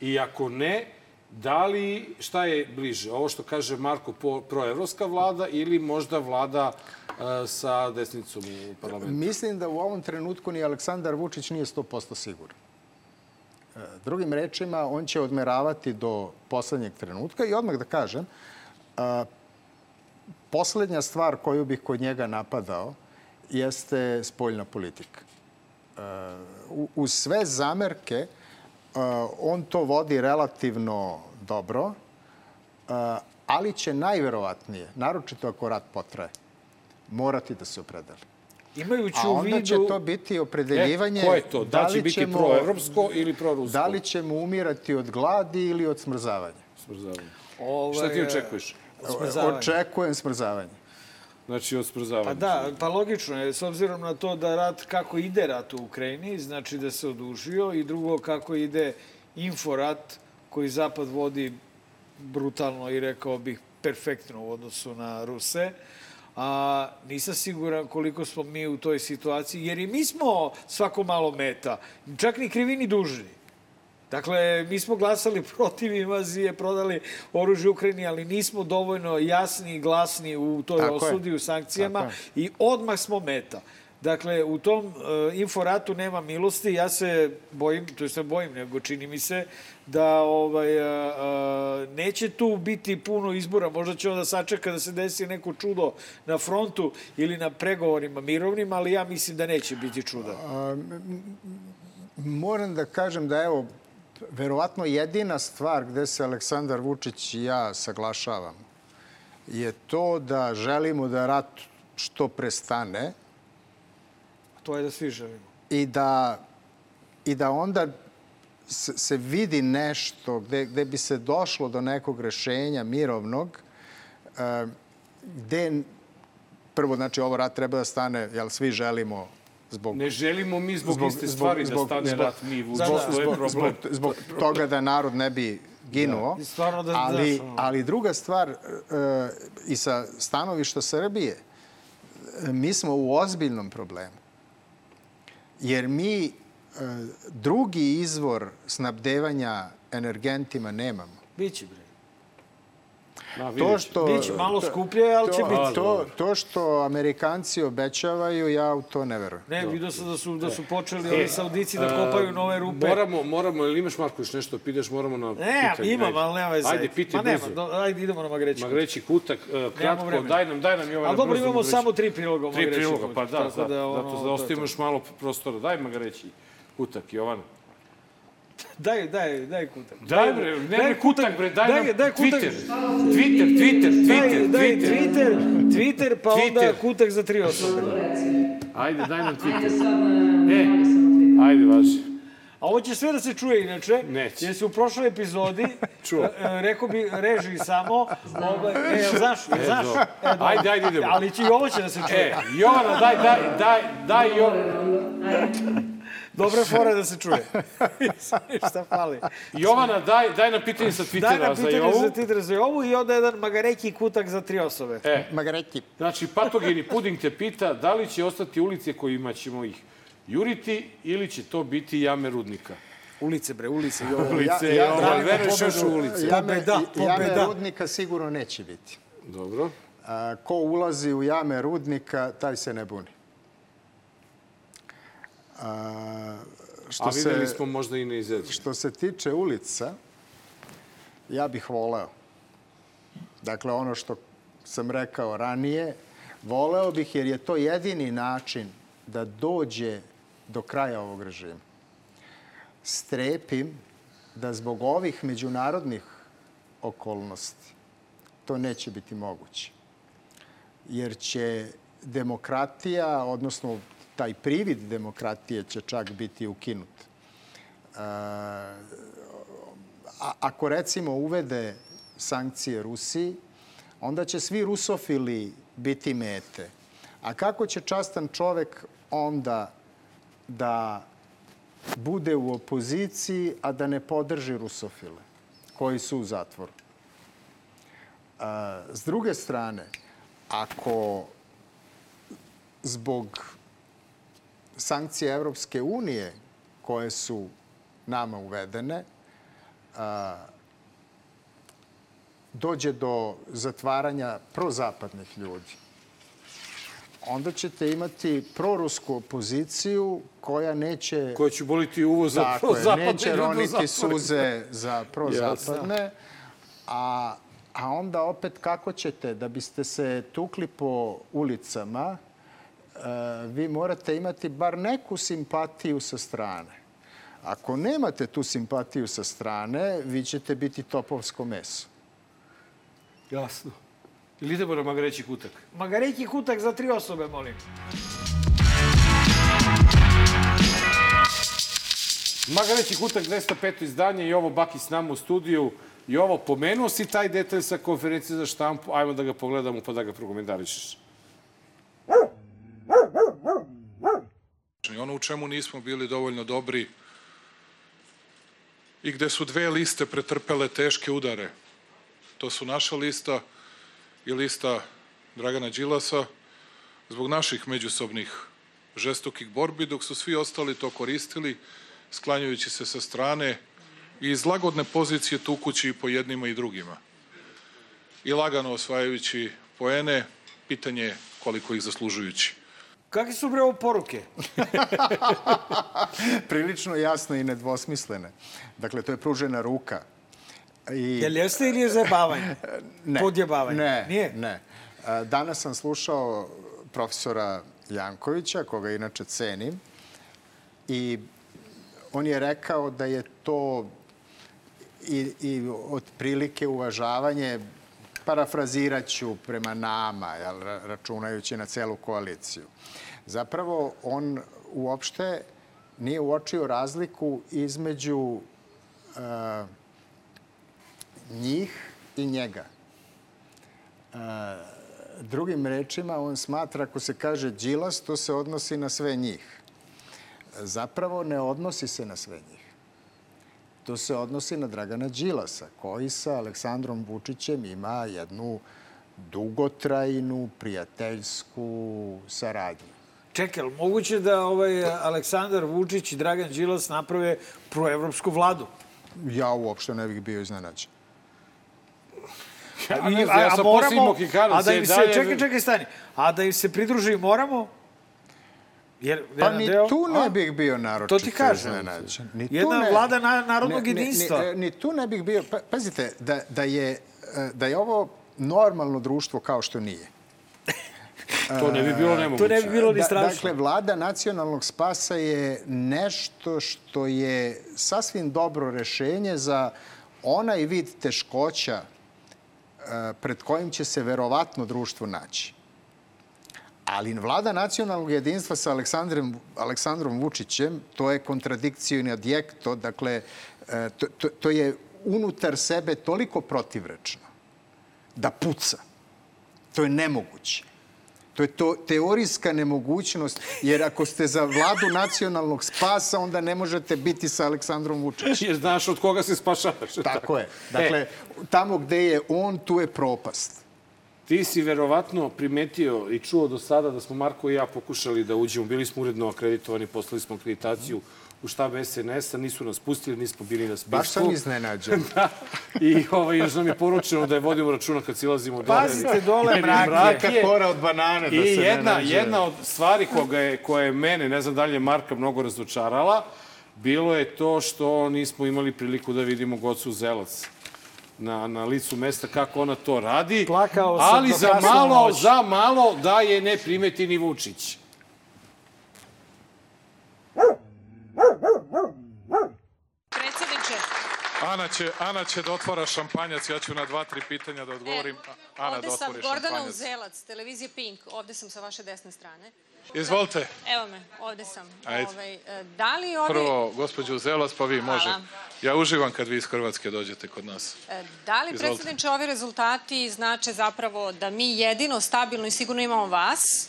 Speaker 2: I ako ne, da li, šta je bliže? Ovo što kaže Marko, proevropska vlada ili možda vlada e, sa desnicom u parlamentu?
Speaker 11: Mislim da u ovom trenutku ni Aleksandar Vučić nije 100% siguran. Drugim rečima, on će odmeravati do poslednjeg trenutka i odmah da kažem, poslednja stvar koju bih kod njega napadao jeste spoljna politika. U- sve zamerke, on to vodi relativno dobro, ali će najverovatnije, naročito ako rat potraje, morati da se opredeli.
Speaker 1: Imajući
Speaker 11: A
Speaker 1: u
Speaker 11: onda
Speaker 1: vidu...
Speaker 11: će to biti opredeljivanje...
Speaker 2: E, ko je to? Da li će biti
Speaker 11: ćemo-
Speaker 2: proevropsko ili prorusko?
Speaker 11: Da li ćemo umirati od gladi ili od smrzavanja?
Speaker 2: Smrzavanje.
Speaker 1: Ovaj,
Speaker 2: Šta ti očekuješ?
Speaker 1: smrzavanje.
Speaker 11: Očekujem smrzavanje.
Speaker 2: Znači, od smrzavanja.
Speaker 1: Pa da, pa logično je, s obzirom na to da rat, kako ide rat u Ukrajini, znači da se odužio, i drugo kako ide inforat koji Zapad vodi brutalno i rekao bih perfektno u odnosu na Ruse. A nisam siguran koliko smo mi u toj situaciji, jer i mi smo svako malo meta, čak ni krivi ni dužni. Dakle, mi smo glasali protiv invazije, prodali oružje Ukrajini, ali nismo dovoljno jasni i glasni u toj
Speaker 11: Tako je.
Speaker 1: osudi, u sankcijama
Speaker 11: Tako
Speaker 1: i odmah smo meta. Dakle, u tom uh, inforatu nema milosti. Ja se bojim, to ne bojim, nego čini mi se da ovaj, uh, neće tu biti puno izbora. Možda će onda sačeka da se desi neko čudo na frontu ili na pregovorima mirovnim, ali ja mislim da neće biti čuda.
Speaker 11: Moram da kažem da evo, verovatno jedina stvar gde se Aleksandar Vučić i ja saglašavam je to da želimo da rat što prestane
Speaker 1: To je da svi želimo.
Speaker 11: i da, i da onda se, se vidi nešto gde, gde bi se došlo do nekog rešenja mirovnog, e, gde prvo, znači, ovo rat treba da stane, jel svi želimo zbog
Speaker 2: Ne želimo mi zbog, iste stvari da stane rat mi vuče.
Speaker 1: Da, da.
Speaker 2: To je
Speaker 11: zbog,
Speaker 2: problem.
Speaker 11: zbog, zbog toga da narod ne bi ginuo.
Speaker 1: Stvarno da-
Speaker 11: ali,
Speaker 1: znaš,
Speaker 11: ali druga stvar, e, i sa stanovišta Srbije, e, mi smo u ozbiljnom problemu. Jer mi e, drugi izvor snabdevanja energentima nemamo.
Speaker 1: Biće, bre.
Speaker 2: Da,
Speaker 11: To što,
Speaker 1: Biće malo skuplje, ali će biti.
Speaker 11: To, to što Amerikanci obećavaju, ja u to ne verujem.
Speaker 1: Ne, vidio sam da su, da su počeli ovi Saudici da kopaju nove rupe.
Speaker 2: Moramo, moramo, ili imaš Marko još nešto, pitaš, moramo na
Speaker 1: Ne,
Speaker 2: pitanje.
Speaker 1: imam,
Speaker 2: Ajde.
Speaker 1: ali nema veze.
Speaker 2: Ajde, pitaj
Speaker 1: Ma nema, do, ajde idemo na Magreći.
Speaker 2: Magreći kutak, uh, kratko, daj nam, daj nam Jovana
Speaker 1: Ali dobro, imamo
Speaker 2: Magreći.
Speaker 1: samo tri priloga o
Speaker 2: Tri
Speaker 1: Magreći
Speaker 2: priloga, pa da, da,
Speaker 1: da, ono,
Speaker 2: zato
Speaker 1: to
Speaker 2: da ostavimo još malo prostora. Daj Magreći kutak, Jovana.
Speaker 1: Daj, daj, daj kutak.
Speaker 2: Daj bre, ne bre kutak bre, daj,
Speaker 1: daj, daj kutak.
Speaker 2: Twitter. Twitter, Twitter, Twitter,
Speaker 1: Daj, daj
Speaker 2: Twitter.
Speaker 1: Twitter, Twitter, pa onda
Speaker 2: Twitter.
Speaker 1: kutak za tri osobe.
Speaker 2: Ajde, daj nam Twitter. E, ajde, važi.
Speaker 1: A ovo će sve da se čuje inače.
Speaker 2: Neće.
Speaker 1: Jer se u prošloj epizodi,
Speaker 2: Čuo.
Speaker 1: e, e, rekao bi reži samo, ovaj, e, jel znaš, jel znaš? E, dobro.
Speaker 2: Ajde, ajde, idemo.
Speaker 1: Ali će i ovo će da se čuje.
Speaker 2: E, Jovana, daj, daj, daj, daj, Jovana.
Speaker 1: Dobra fora da se čuje. Šta fali?
Speaker 2: Jovana, daj, daj nam pitanje sa
Speaker 1: Daj
Speaker 2: Twittera
Speaker 1: nam
Speaker 2: za
Speaker 1: pitanje
Speaker 2: Jovu.
Speaker 1: za Twitter za ovu i onda jedan magareki kutak za tri osobe.
Speaker 2: E,
Speaker 11: Magareti.
Speaker 2: znači, patogeni puding te pita da li će ostati ulice kojima ćemo ih juriti ili će to biti jame rudnika.
Speaker 1: Ulice, bre, ulice. i ovo.
Speaker 2: Ulice,
Speaker 11: ja-
Speaker 2: ja,
Speaker 11: ja-
Speaker 2: ja, veruješ još u ulice.
Speaker 11: Jame,
Speaker 1: Pobeda,
Speaker 11: jame
Speaker 1: pobeda.
Speaker 11: rudnika sigurno neće biti.
Speaker 2: Dobro.
Speaker 11: A, ko ulazi u jame rudnika, taj se ne buni. A, što,
Speaker 2: A videli
Speaker 11: se,
Speaker 2: smo možda i ne izađe.
Speaker 11: što se tiče ulica, ja bih voleo. Dakle, ono što sam rekao ranije, voleo bih jer je to jedini način da dođe do kraja ovog režima. Strepim da zbog ovih međunarodnih okolnosti to neće biti moguće. Jer će demokratija, odnosno taj privid demokratije će čak biti ukinut. E, ako recimo uvede sankcije Rusiji, onda će svi rusofili biti mete. A kako će častan čovek onda da bude u opoziciji, a da ne podrži rusofile? koji su u zatvoru. A, s druge strane, ako zbog sankcije Evropske unije koje su nama uvedene, dođe do zatvaranja prozapadnih ljudi, onda ćete imati prorusku opoziciju koja neće...
Speaker 2: Koja će boliti uvo za prozapadne
Speaker 11: neće roniti suze za prozapadne, a, a onda opet kako ćete, da biste se tukli po ulicama, vi morate imati bar neku simpatiju sa strane. Ako nemate tu simpatiju sa strane, vi ćete biti topovsko meso.
Speaker 2: Jasno. Ili idemo na magareći kutak?
Speaker 1: Magareći kutak za tri osobe, molim.
Speaker 2: Magareći kutak 205. izdanje i ovo Baki s nama u studiju. I ovo, pomenuo si taj detalj sa konferencije za štampu, ajmo da ga pogledamo pa da ga prokomentarišeš.
Speaker 3: Ono u čemu nismo bili dovoljno dobri i gde su dve liste pretrpele teške udare. To su naša lista i lista Dragana Đilasa zbog naših međusobnih žestokih borbi, dok su svi ostali to koristili, sklanjujući se sa strane i iz lagodne pozicije tukući i po jednima i drugima. I lagano osvajajući poene, pitanje je koliko ih zaslužujući.
Speaker 1: Kakve su bre ovo poruke?
Speaker 11: Prilično jasne i nedvosmislene. Dakle, to je pružena ruka. I...
Speaker 1: Jel jeste ili je zajebavanje?
Speaker 11: Ne.
Speaker 1: Podjebavanje?
Speaker 11: Ne,
Speaker 1: Nije?
Speaker 11: ne. Danas sam slušao profesora Jankovića, koga inače cenim, i on je rekao da je to i, i otprilike uvažavanje, parafraziraću prema nama, jel, ra- računajući na celu koaliciju. Zapravo, on uopšte nije uočio razliku između a, njih i njega. E, drugim rečima, on smatra, ako se kaže Đilas, to se odnosi na sve njih. Zapravo ne odnosi se na sve njih. To se odnosi na Dragana Đilasa, koji sa Aleksandrom Vučićem ima jednu dugotrajnu, prijateljsku saradnju.
Speaker 1: Čekaj, ali moguće da ovaj Aleksandar Vučić i Dragan Đilas naprave proevropsku vladu?
Speaker 11: Ja uopšte ne bih bio iznenađen.
Speaker 2: Ja ne znam, ja sam posle imao Kikanac.
Speaker 1: a da im
Speaker 2: je
Speaker 1: se, čekaj, čekaj, stani. A da im se pridruži moramo? Jer,
Speaker 11: Pa ni
Speaker 1: deo-
Speaker 11: tu
Speaker 1: a?
Speaker 11: ne bih bio naročito
Speaker 1: To ti kažem.
Speaker 11: Ni tu
Speaker 1: Jedna
Speaker 11: ne-
Speaker 1: vlada na- narodnog
Speaker 11: ne-
Speaker 1: jedinstva.
Speaker 11: Ni, ni tu ne bih bio... Pa, pazite, da, da, je, e, da je ovo normalno društvo kao što nije.
Speaker 2: To ne bi bilo nemoguće.
Speaker 1: To ne bi bilo ni
Speaker 11: Da-
Speaker 1: strašno.
Speaker 11: Dakle, vlada nacionalnog spasa je nešto što je sasvim dobro rešenje za onaj vid teškoća e, pred kojim će se verovatno društvo naći. Ali vlada nacionalnog jedinstva sa Aleksandrom, Aleksandrom Vučićem, to je kontradikcijni adjekto, dakle, e, to, to, to je unutar sebe toliko protivrečno da puca. To je nemoguće. To je to teorijska nemogućnost, jer ako ste za vladu nacionalnog spasa, onda ne možete biti sa Aleksandrom Vučićem.
Speaker 2: Jer znaš od koga se spašavaš.
Speaker 11: Tako je. Dakle, tamo gde je on, tu je propast.
Speaker 2: Ti si verovatno primetio i čuo do sada da smo Marko i ja pokušali da uđemo. Bili smo uredno akreditovani, poslali smo akreditaciju u štab SNS-a, nisu nas pustili, nismo bili na spisku.
Speaker 11: Baš sam iznenađen.
Speaker 2: da. I ovaj, još nam je poručeno da je vodimo računa kad silazimo dole.
Speaker 1: Pazite dole
Speaker 2: Jer je
Speaker 1: mrak je.
Speaker 11: Kora od banane da
Speaker 2: I
Speaker 11: se ne
Speaker 2: jedna,
Speaker 11: nađe.
Speaker 2: jedna od stvari koga je, koja je mene, ne znam da li je Marka mnogo razočarala, bilo je to što nismo imali priliku da vidimo Gocu Zelac na, na licu mesta kako ona to radi.
Speaker 1: Plakao
Speaker 2: ali za malo, za malo da je ne primeti ni Vučić.
Speaker 12: Predsjedniče,
Speaker 3: Ana će, Ana će da otvara šampanjac, ja ću na dva, tri pitanja da odgovorim. Ana
Speaker 12: ovde
Speaker 3: da
Speaker 12: sam
Speaker 3: otvori
Speaker 12: Gordana
Speaker 3: šampanjac.
Speaker 12: Uzelac, televizije Pink, ovde sam sa vaše desne strane.
Speaker 3: Izvolite.
Speaker 12: Evo me, ovde sam.
Speaker 3: Ajde.
Speaker 12: Ovaj, e, da li ovi,
Speaker 3: Prvo, gospođo Uzelac, pa vi može.
Speaker 12: Hvala.
Speaker 3: Ja uživam kad vi iz Hrvatske dođete kod nas.
Speaker 12: e, da li
Speaker 3: Izvolite.
Speaker 12: predsjedniče ovi rezultati znače zapravo da mi jedino stabilno i sigurno imamo vas?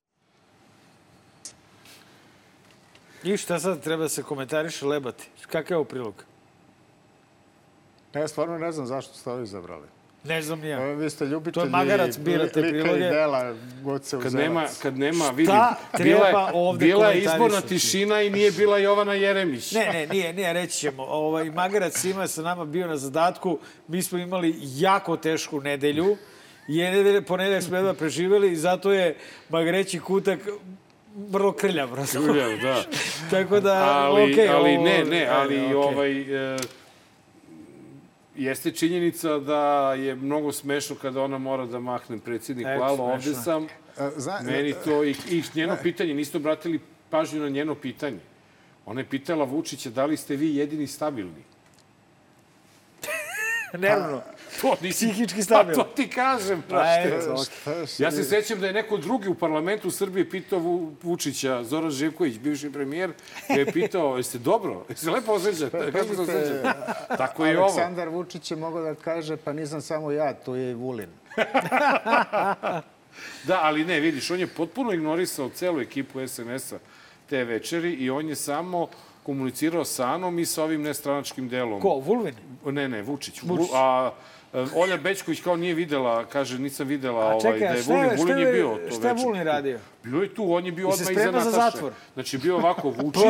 Speaker 1: I šta sad treba se komentariše lebati? Kakav je ovo prilog?
Speaker 11: Ja stvarno ne znam zašto ste ovo izabrali.
Speaker 1: Ne znam ja.
Speaker 11: Vi ste ljubitelji
Speaker 1: magarac, birate
Speaker 11: lika i
Speaker 1: priloge.
Speaker 11: dela, Goce
Speaker 2: Kad nema,
Speaker 11: Uzelac.
Speaker 2: kad nema, vidim,
Speaker 1: treba
Speaker 2: bila je,
Speaker 1: ovde
Speaker 2: bila je izborna tišina i nije bila Jovana Jeremić.
Speaker 1: Ne, ne, nije, nije, reći ćemo. Ovaj, Magarac ima sa nama bio na zadatku. Mi smo imali jako tešku nedelju. Je nedelje, ponedeljak smo jedva preživeli i zato je Magareći kutak vrlo krljav.
Speaker 2: Krljav, da.
Speaker 1: Tako da,
Speaker 2: ali,
Speaker 1: okej,
Speaker 2: ali
Speaker 1: ovo-
Speaker 2: ne, ne, ali
Speaker 1: okej.
Speaker 2: ovaj, e, jeste činjenica da je mnogo smešno kada ona mora da mahne predsjednik
Speaker 1: Eto,
Speaker 2: Lalo, ovde sam,
Speaker 11: E, Zna,
Speaker 2: meni to, i, i njeno pitanje, niste obratili pažnju na njeno pitanje. Ona je pitala Vučića da li ste vi jedini stabilni.
Speaker 1: Nervno.
Speaker 2: To nisi,
Speaker 1: Psihički stabilan.
Speaker 2: Pa to ti kažem,
Speaker 1: Pa, eto,
Speaker 2: Ja se sećam da je neko drugi u parlamentu Srbije pitao Vu- Vučića, Zoran Živković, bivši premijer, ga je pitao, jeste dobro? Jeste lepo osjećate? Kako se osjećate? Tako je i ovo.
Speaker 11: Aleksandar Vučić je mogao da kaže, pa nisam samo ja, tu je i Vulin.
Speaker 2: Da, ali ne, vidiš, on je potpuno ignorisao celu ekipu SNS-a te večeri i on je samo komunicirao sa Anom i sa ovim nestranačkim delom.
Speaker 1: Ko, Vulvin?
Speaker 2: Ne, ne, Vučić.
Speaker 1: Vučić.
Speaker 2: Vu- A, Olja Bećković kao nije videla, kaže, nisam videla
Speaker 1: A
Speaker 2: ovaj,
Speaker 1: čekaj,
Speaker 2: da
Speaker 1: a
Speaker 2: je Vulin.
Speaker 1: je,
Speaker 2: Vulin
Speaker 1: šta
Speaker 2: je
Speaker 1: je,
Speaker 2: bio to
Speaker 1: šta je
Speaker 2: večer.
Speaker 1: Vulin radio?
Speaker 2: Bio je tu, on je bio odmah iza
Speaker 1: sprema za
Speaker 2: Nataše.
Speaker 1: zatvor.
Speaker 2: Znači, bio ovako Vučić,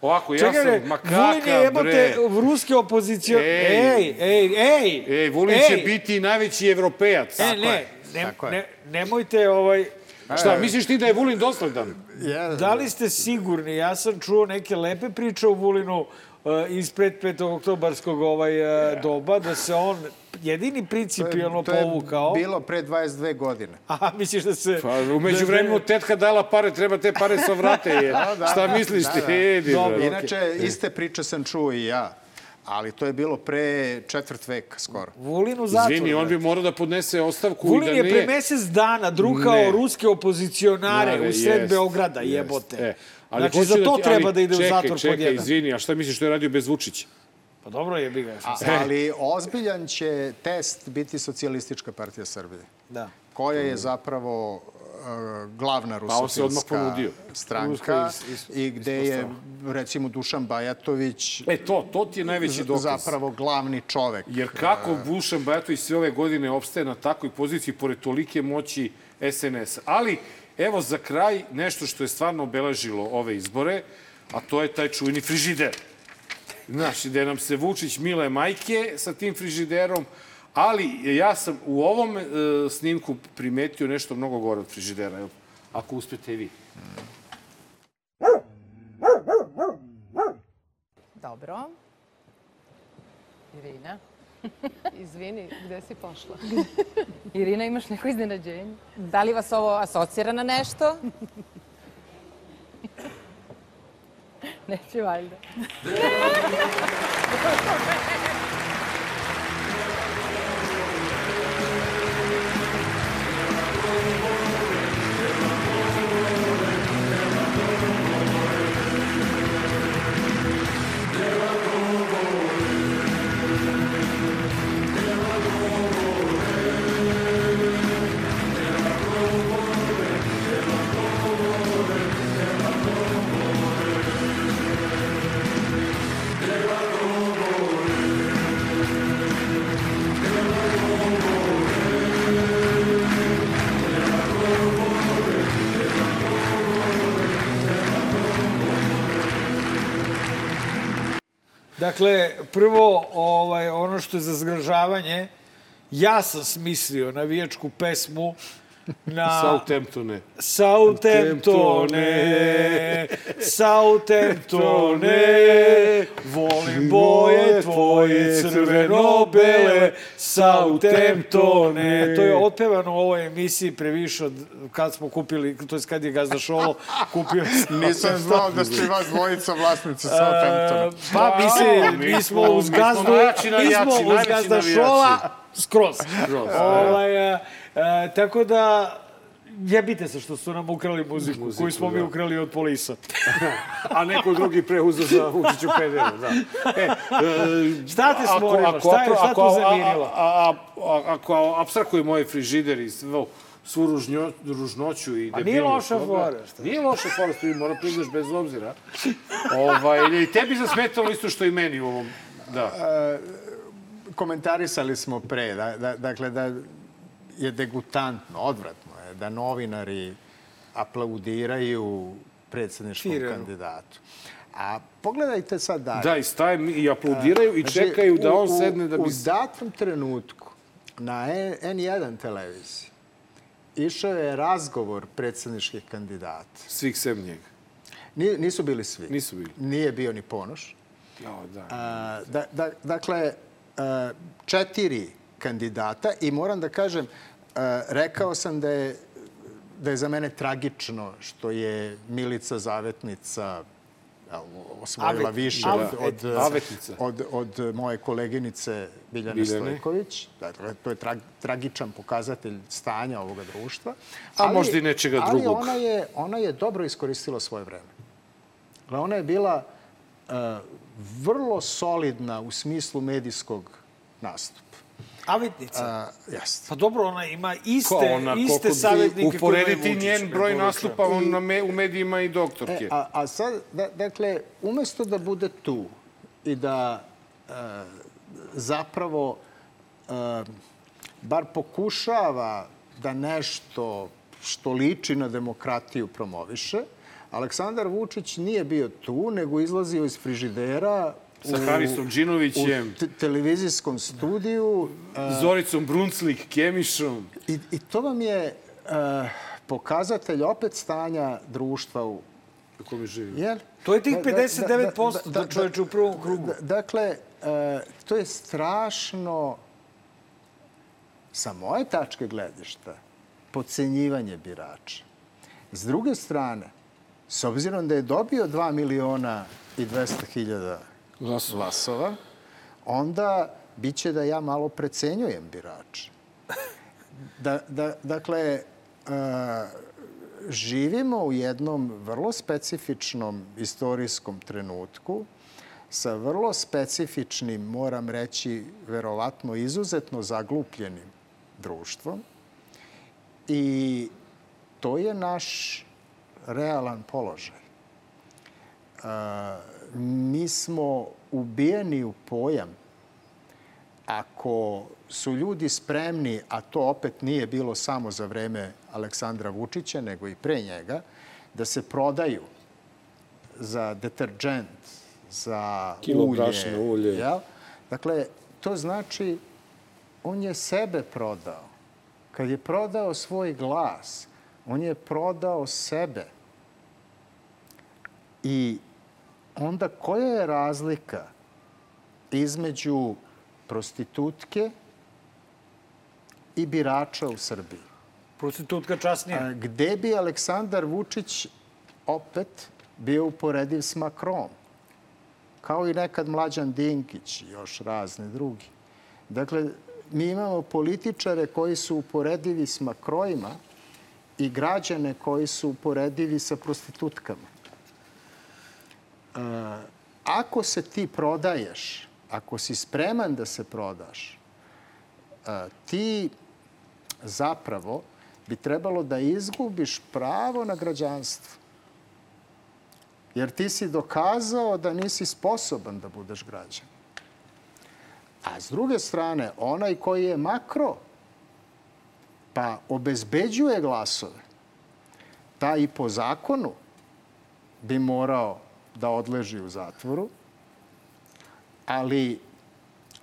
Speaker 2: ovako, ja
Speaker 1: Čekaj, bre,
Speaker 2: sam, ma
Speaker 1: Vulin je jebote
Speaker 2: bre.
Speaker 1: ruski opozicion...
Speaker 2: Ej.
Speaker 1: Ej, ej, ej!
Speaker 2: Ej, Vulin će biti najveći evropejac.
Speaker 1: E, ne, ne, ne, nemojte ovaj...
Speaker 2: Šta, misliš ti da je Vulin dosledan?
Speaker 1: Da li ste sigurni? Ja sam čuo neke lepe priče o Vulinu ispred 5. oktobarskog ovaj, uh, doba, da se on jedini principijalno
Speaker 11: to je
Speaker 1: povukao.
Speaker 11: bilo pre 22 godine.
Speaker 1: Aha, misliš da se...
Speaker 2: Pa, umeđu vremenu tetka dala pare, treba te pare sa vrate. Je.
Speaker 11: da,
Speaker 2: Šta
Speaker 11: da,
Speaker 2: misliš
Speaker 11: da,
Speaker 2: ti?
Speaker 11: da.
Speaker 2: Edi,
Speaker 1: Dobro.
Speaker 11: Inače, iste priče sam čuo i ja, ali to je bilo pre četvrt veka skoro.
Speaker 1: Vulin u zatvoru.
Speaker 2: Izvini, on bi morao da podnese ostavku
Speaker 1: Vulin
Speaker 2: i da
Speaker 1: je
Speaker 2: nije...
Speaker 1: pre mesec dana drukao
Speaker 2: Ne.
Speaker 1: ruske opozicionare
Speaker 2: Ne,
Speaker 1: u sred
Speaker 2: jest,
Speaker 1: Beograda,
Speaker 2: jest.
Speaker 1: jebote.
Speaker 2: E, ali
Speaker 1: znači, za to
Speaker 2: ti-
Speaker 1: treba
Speaker 2: ali
Speaker 1: da ide
Speaker 2: čekaj,
Speaker 1: u zatvor pod
Speaker 2: Čekaj,
Speaker 1: jedan.
Speaker 2: izvini, a šta misliš što je radio bez Vučića?
Speaker 1: Pa dobro je, biga.
Speaker 11: A, ali ozbiljan će test biti Socijalistička partija Srbije,
Speaker 1: Da.
Speaker 11: koja je zapravo uh, glavna
Speaker 2: Pa on se odmah
Speaker 11: rusofilska
Speaker 2: ponudio.
Speaker 11: stranka
Speaker 2: is- is-
Speaker 11: i gde je, recimo, Dušan Bajatović
Speaker 2: E, to, to ti je najveći dokaz.
Speaker 11: zapravo glavni čovek.
Speaker 2: Jer kako Dušan Bajatović sve ove godine opstaje na takvoj poziciji pored tolike moći SNS. Ali, evo za kraj, nešto što je stvarno obeležilo ove izbore, a to je taj čuveni frižider. Znaš, gde nam se Vučić mile majke sa tim frižiderom, ali ja sam u ovom e, snimku primetio nešto mnogo gore od frižidera. Evo, ako uspete i vi.
Speaker 13: Dobro. Irina.
Speaker 14: Izvini, gde si pošla?
Speaker 13: Irina, imaš neko iznenađenje?
Speaker 14: Da li vas ovo asocira na nešto?
Speaker 13: Neće valjda.
Speaker 1: Dakle, prvo, ovaj, ono što je za zgražavanje, ja sam smislio navijačku pesmu na...
Speaker 2: Southamptone.
Speaker 1: Southamptone, Southamptone, volim boje tvoje crveno-bele, Southamptone. To je otpevano u ovoj emisiji previše od kad smo kupili, to je kad je Gazda Šolo kupio.
Speaker 11: Nisam znao da ste vas dvojica vlasnici Southamptona.
Speaker 1: Pa, mislim, mi smo uz
Speaker 2: mi
Speaker 1: Gazdu, mi smo uz Gazda. Šola, skroz.
Speaker 2: Skroz,
Speaker 1: Ovaj, a, a, tako da, jebite se što su nam ukrali muziku,
Speaker 2: Muziku,
Speaker 1: koju smo mi
Speaker 2: da.
Speaker 1: ukrali od polisa.
Speaker 2: a neko drugi preuzeo za Vučiću pedera, da. E, e,
Speaker 1: Šta te smorilo? Šta je- šta te
Speaker 2: ako-
Speaker 1: zamirilo?
Speaker 2: A, a, a, ako abstrakuje moj frižider i svu, svu ružnjo, ružnoću i
Speaker 1: A nije
Speaker 2: debilnost
Speaker 1: loša fora, šta?
Speaker 2: Nije loša fora, što mi mora priznaš bez obzira. ovaj, i tebi zasmetalo isto što i meni u ovom. Da.
Speaker 11: komentarisali smo pre, da, da, dakle da je degutantno, odvratno je da novinari aplaudiraju predsedničkom
Speaker 1: Firenu.
Speaker 11: kandidatu. A pogledajte sad dalje.
Speaker 2: Da, i staje i aplaudiraju i
Speaker 11: Znači,
Speaker 2: čekaju da
Speaker 11: u-
Speaker 2: on
Speaker 11: u-
Speaker 2: sedne da bi...
Speaker 11: U datom trenutku na E- N1 televiziji išao je razgovor predsedničkih kandidata.
Speaker 2: Svih sem njega.
Speaker 11: Ni- Nisu bili svi.
Speaker 2: Nisu bili.
Speaker 11: Nije bio ni Ponoš.
Speaker 2: No, da.
Speaker 11: A, da, da, dakle, a, četiri kandidata i moram da kažem, a, rekao sam da je, da je za mene tragično što je Milica Zavetnica osvojila
Speaker 1: Avet-
Speaker 11: više
Speaker 1: Avet-
Speaker 11: od, od,
Speaker 2: Avetnica.
Speaker 11: od, od moje koleginice Biljane,
Speaker 2: Biljane.
Speaker 11: Stojković. Dakle, to je trag, tragičan pokazatelj stanja ovoga društva.
Speaker 2: A možda i nečega
Speaker 11: ali
Speaker 2: drugog.
Speaker 11: ona je, ona je dobro iskoristila svoje vreme. Dakle, ona je bila uh, vrlo solidna u smislu medijskog nastupa.
Speaker 1: Avetnica.
Speaker 11: Uh, jeste.
Speaker 1: Pa dobro, ona ima iste,
Speaker 2: Ko ona,
Speaker 1: iste savjetnike
Speaker 2: uporediti
Speaker 1: Vučić,
Speaker 2: njen broj nastupa on na me, u medijima i doktorke.
Speaker 11: E, a, a sad, da, dakle, umesto da bude tu i da e, zapravo e, bar pokušava da nešto što liči na demokratiju promoviše, Aleksandar Vučić nije bio tu, nego izlazio iz frižidera
Speaker 2: Sa Harisom Đinovićem.
Speaker 11: u te- televizijskom studiju. e,
Speaker 2: Zoricom Brunclik, Kemišom.
Speaker 11: I, I to vam je e, pokazatelj opet stanja društva u
Speaker 2: U kome živi.
Speaker 11: Jel?
Speaker 1: To je tih
Speaker 11: Da, da, da,
Speaker 1: 59% da, čoveče u prvom krugu.
Speaker 11: Da, dakle, e, to je strašno, sa moje tačke gledišta, pocenjivanje birača. S druge strane, s obzirom da je dobio 2 miliona i 200 hiljada glasova, onda biće da ja malo precenjujem birača. Da, da, dakle, e, živimo u jednom vrlo specifičnom istorijskom trenutku sa vrlo specifičnim, moram reći, verovatno izuzetno zaglupljenim društvom i to je naš realan položaj. E, mi smo ubijeni u pojam ako su ljudi spremni, a to opet nije bilo samo za vreme Aleksandra Vučića, nego i pre njega, da se prodaju za deterđent, za
Speaker 2: Kilo
Speaker 11: ulje.
Speaker 2: ulje.
Speaker 11: Jel? Dakle, to znači on je sebe prodao. Kad je prodao svoj glas, on je prodao sebe. I onda koja je razlika između prostitutke i birača u Srbiji?
Speaker 1: Prostitutka časnija.
Speaker 11: A, gde bi Aleksandar Vučić opet bio uporediv s Makrom? Kao i nekad Mlađan Dinkić i još razni drugi. Dakle, mi imamo političare koji su uporedivi s Makrojima i građane koji su uporedivi sa prostitutkama. E, ako se ti prodaješ, ako si spreman da se prodaš, e, ti zapravo bi trebalo da izgubiš pravo na građanstvo. Jer ti si dokazao da nisi sposoban da budeš građan. A s druge strane, onaj koji je makro, pa obezbeđuje glasove, ta i po zakonu bi morao da odleži u zatvoru, ali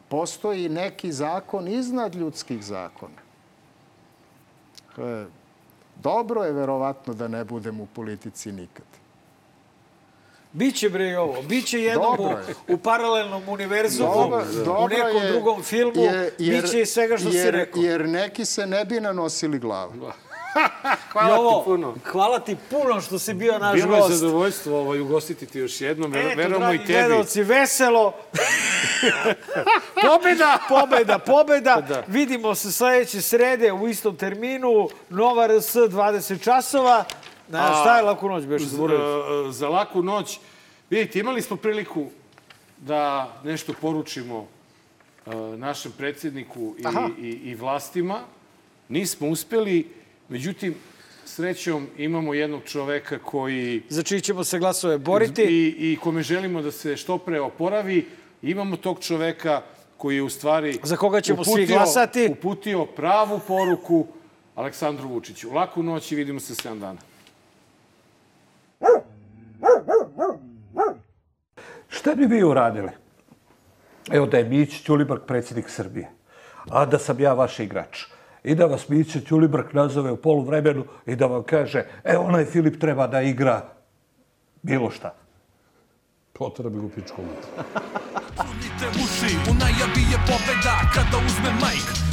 Speaker 11: postoji neki zakon iznad ljudskih zakona. E, Dobro je verovatno da ne budem u politici nikad.
Speaker 1: Biće bre i ovo. Biće jednom u,
Speaker 11: je.
Speaker 1: u paralelnom univerzumu,
Speaker 11: Dobro-
Speaker 1: u nekom
Speaker 11: je,
Speaker 1: drugom filmu.
Speaker 11: je-
Speaker 1: biće i svega što si
Speaker 11: jer,
Speaker 1: rekao.
Speaker 11: Jer neki se ne bi nanosili glavu.
Speaker 2: Hvala
Speaker 1: Jovo,
Speaker 2: ti puno.
Speaker 1: Hvala ti puno što si bio naš
Speaker 2: Bilo je
Speaker 1: gost.
Speaker 2: zadovoljstvo ovaj, ugostiti ti još jednom. Ver,
Speaker 1: Eto,
Speaker 2: verujemo i
Speaker 1: dragi
Speaker 2: tebi.
Speaker 1: gledalci, veselo.
Speaker 2: Pobjeda!
Speaker 1: pobeda, pobeda.
Speaker 2: Da.
Speaker 1: Vidimo se sledeće srede u istom terminu. Nova RS 20 časova. Na,
Speaker 2: A,
Speaker 1: šta je laku noć, Beše?
Speaker 2: Za,
Speaker 1: zaboravio?
Speaker 2: za laku noć. Vidite, imali smo priliku da nešto poručimo uh, našem predsjedniku i,
Speaker 1: Aha.
Speaker 2: i, i vlastima. Nismo uspeli, međutim, srećom imamo jednog čoveka koji...
Speaker 1: Za čiji ćemo se glasove boriti.
Speaker 2: I, I kome želimo da se što pre oporavi. Imamo tog čoveka koji je u stvari...
Speaker 1: Za koga ćemo svi glasati.
Speaker 2: Uputio pravu poruku Aleksandru Vučiću. Laku noć i vidimo se 7 dana.
Speaker 15: Šta bi vi uradili? Evo da je Mić Ćulibrk predsjednik Srbije, a da sam ja vaš igrač. I da vas Mić Ćulibrk nazove u poluvremenu i da vam kaže, e, onaj Filip treba da igra bilo šta.
Speaker 16: Potara bi u pičku
Speaker 17: Punite uši, u najavi je pobeda Kada uzme majk,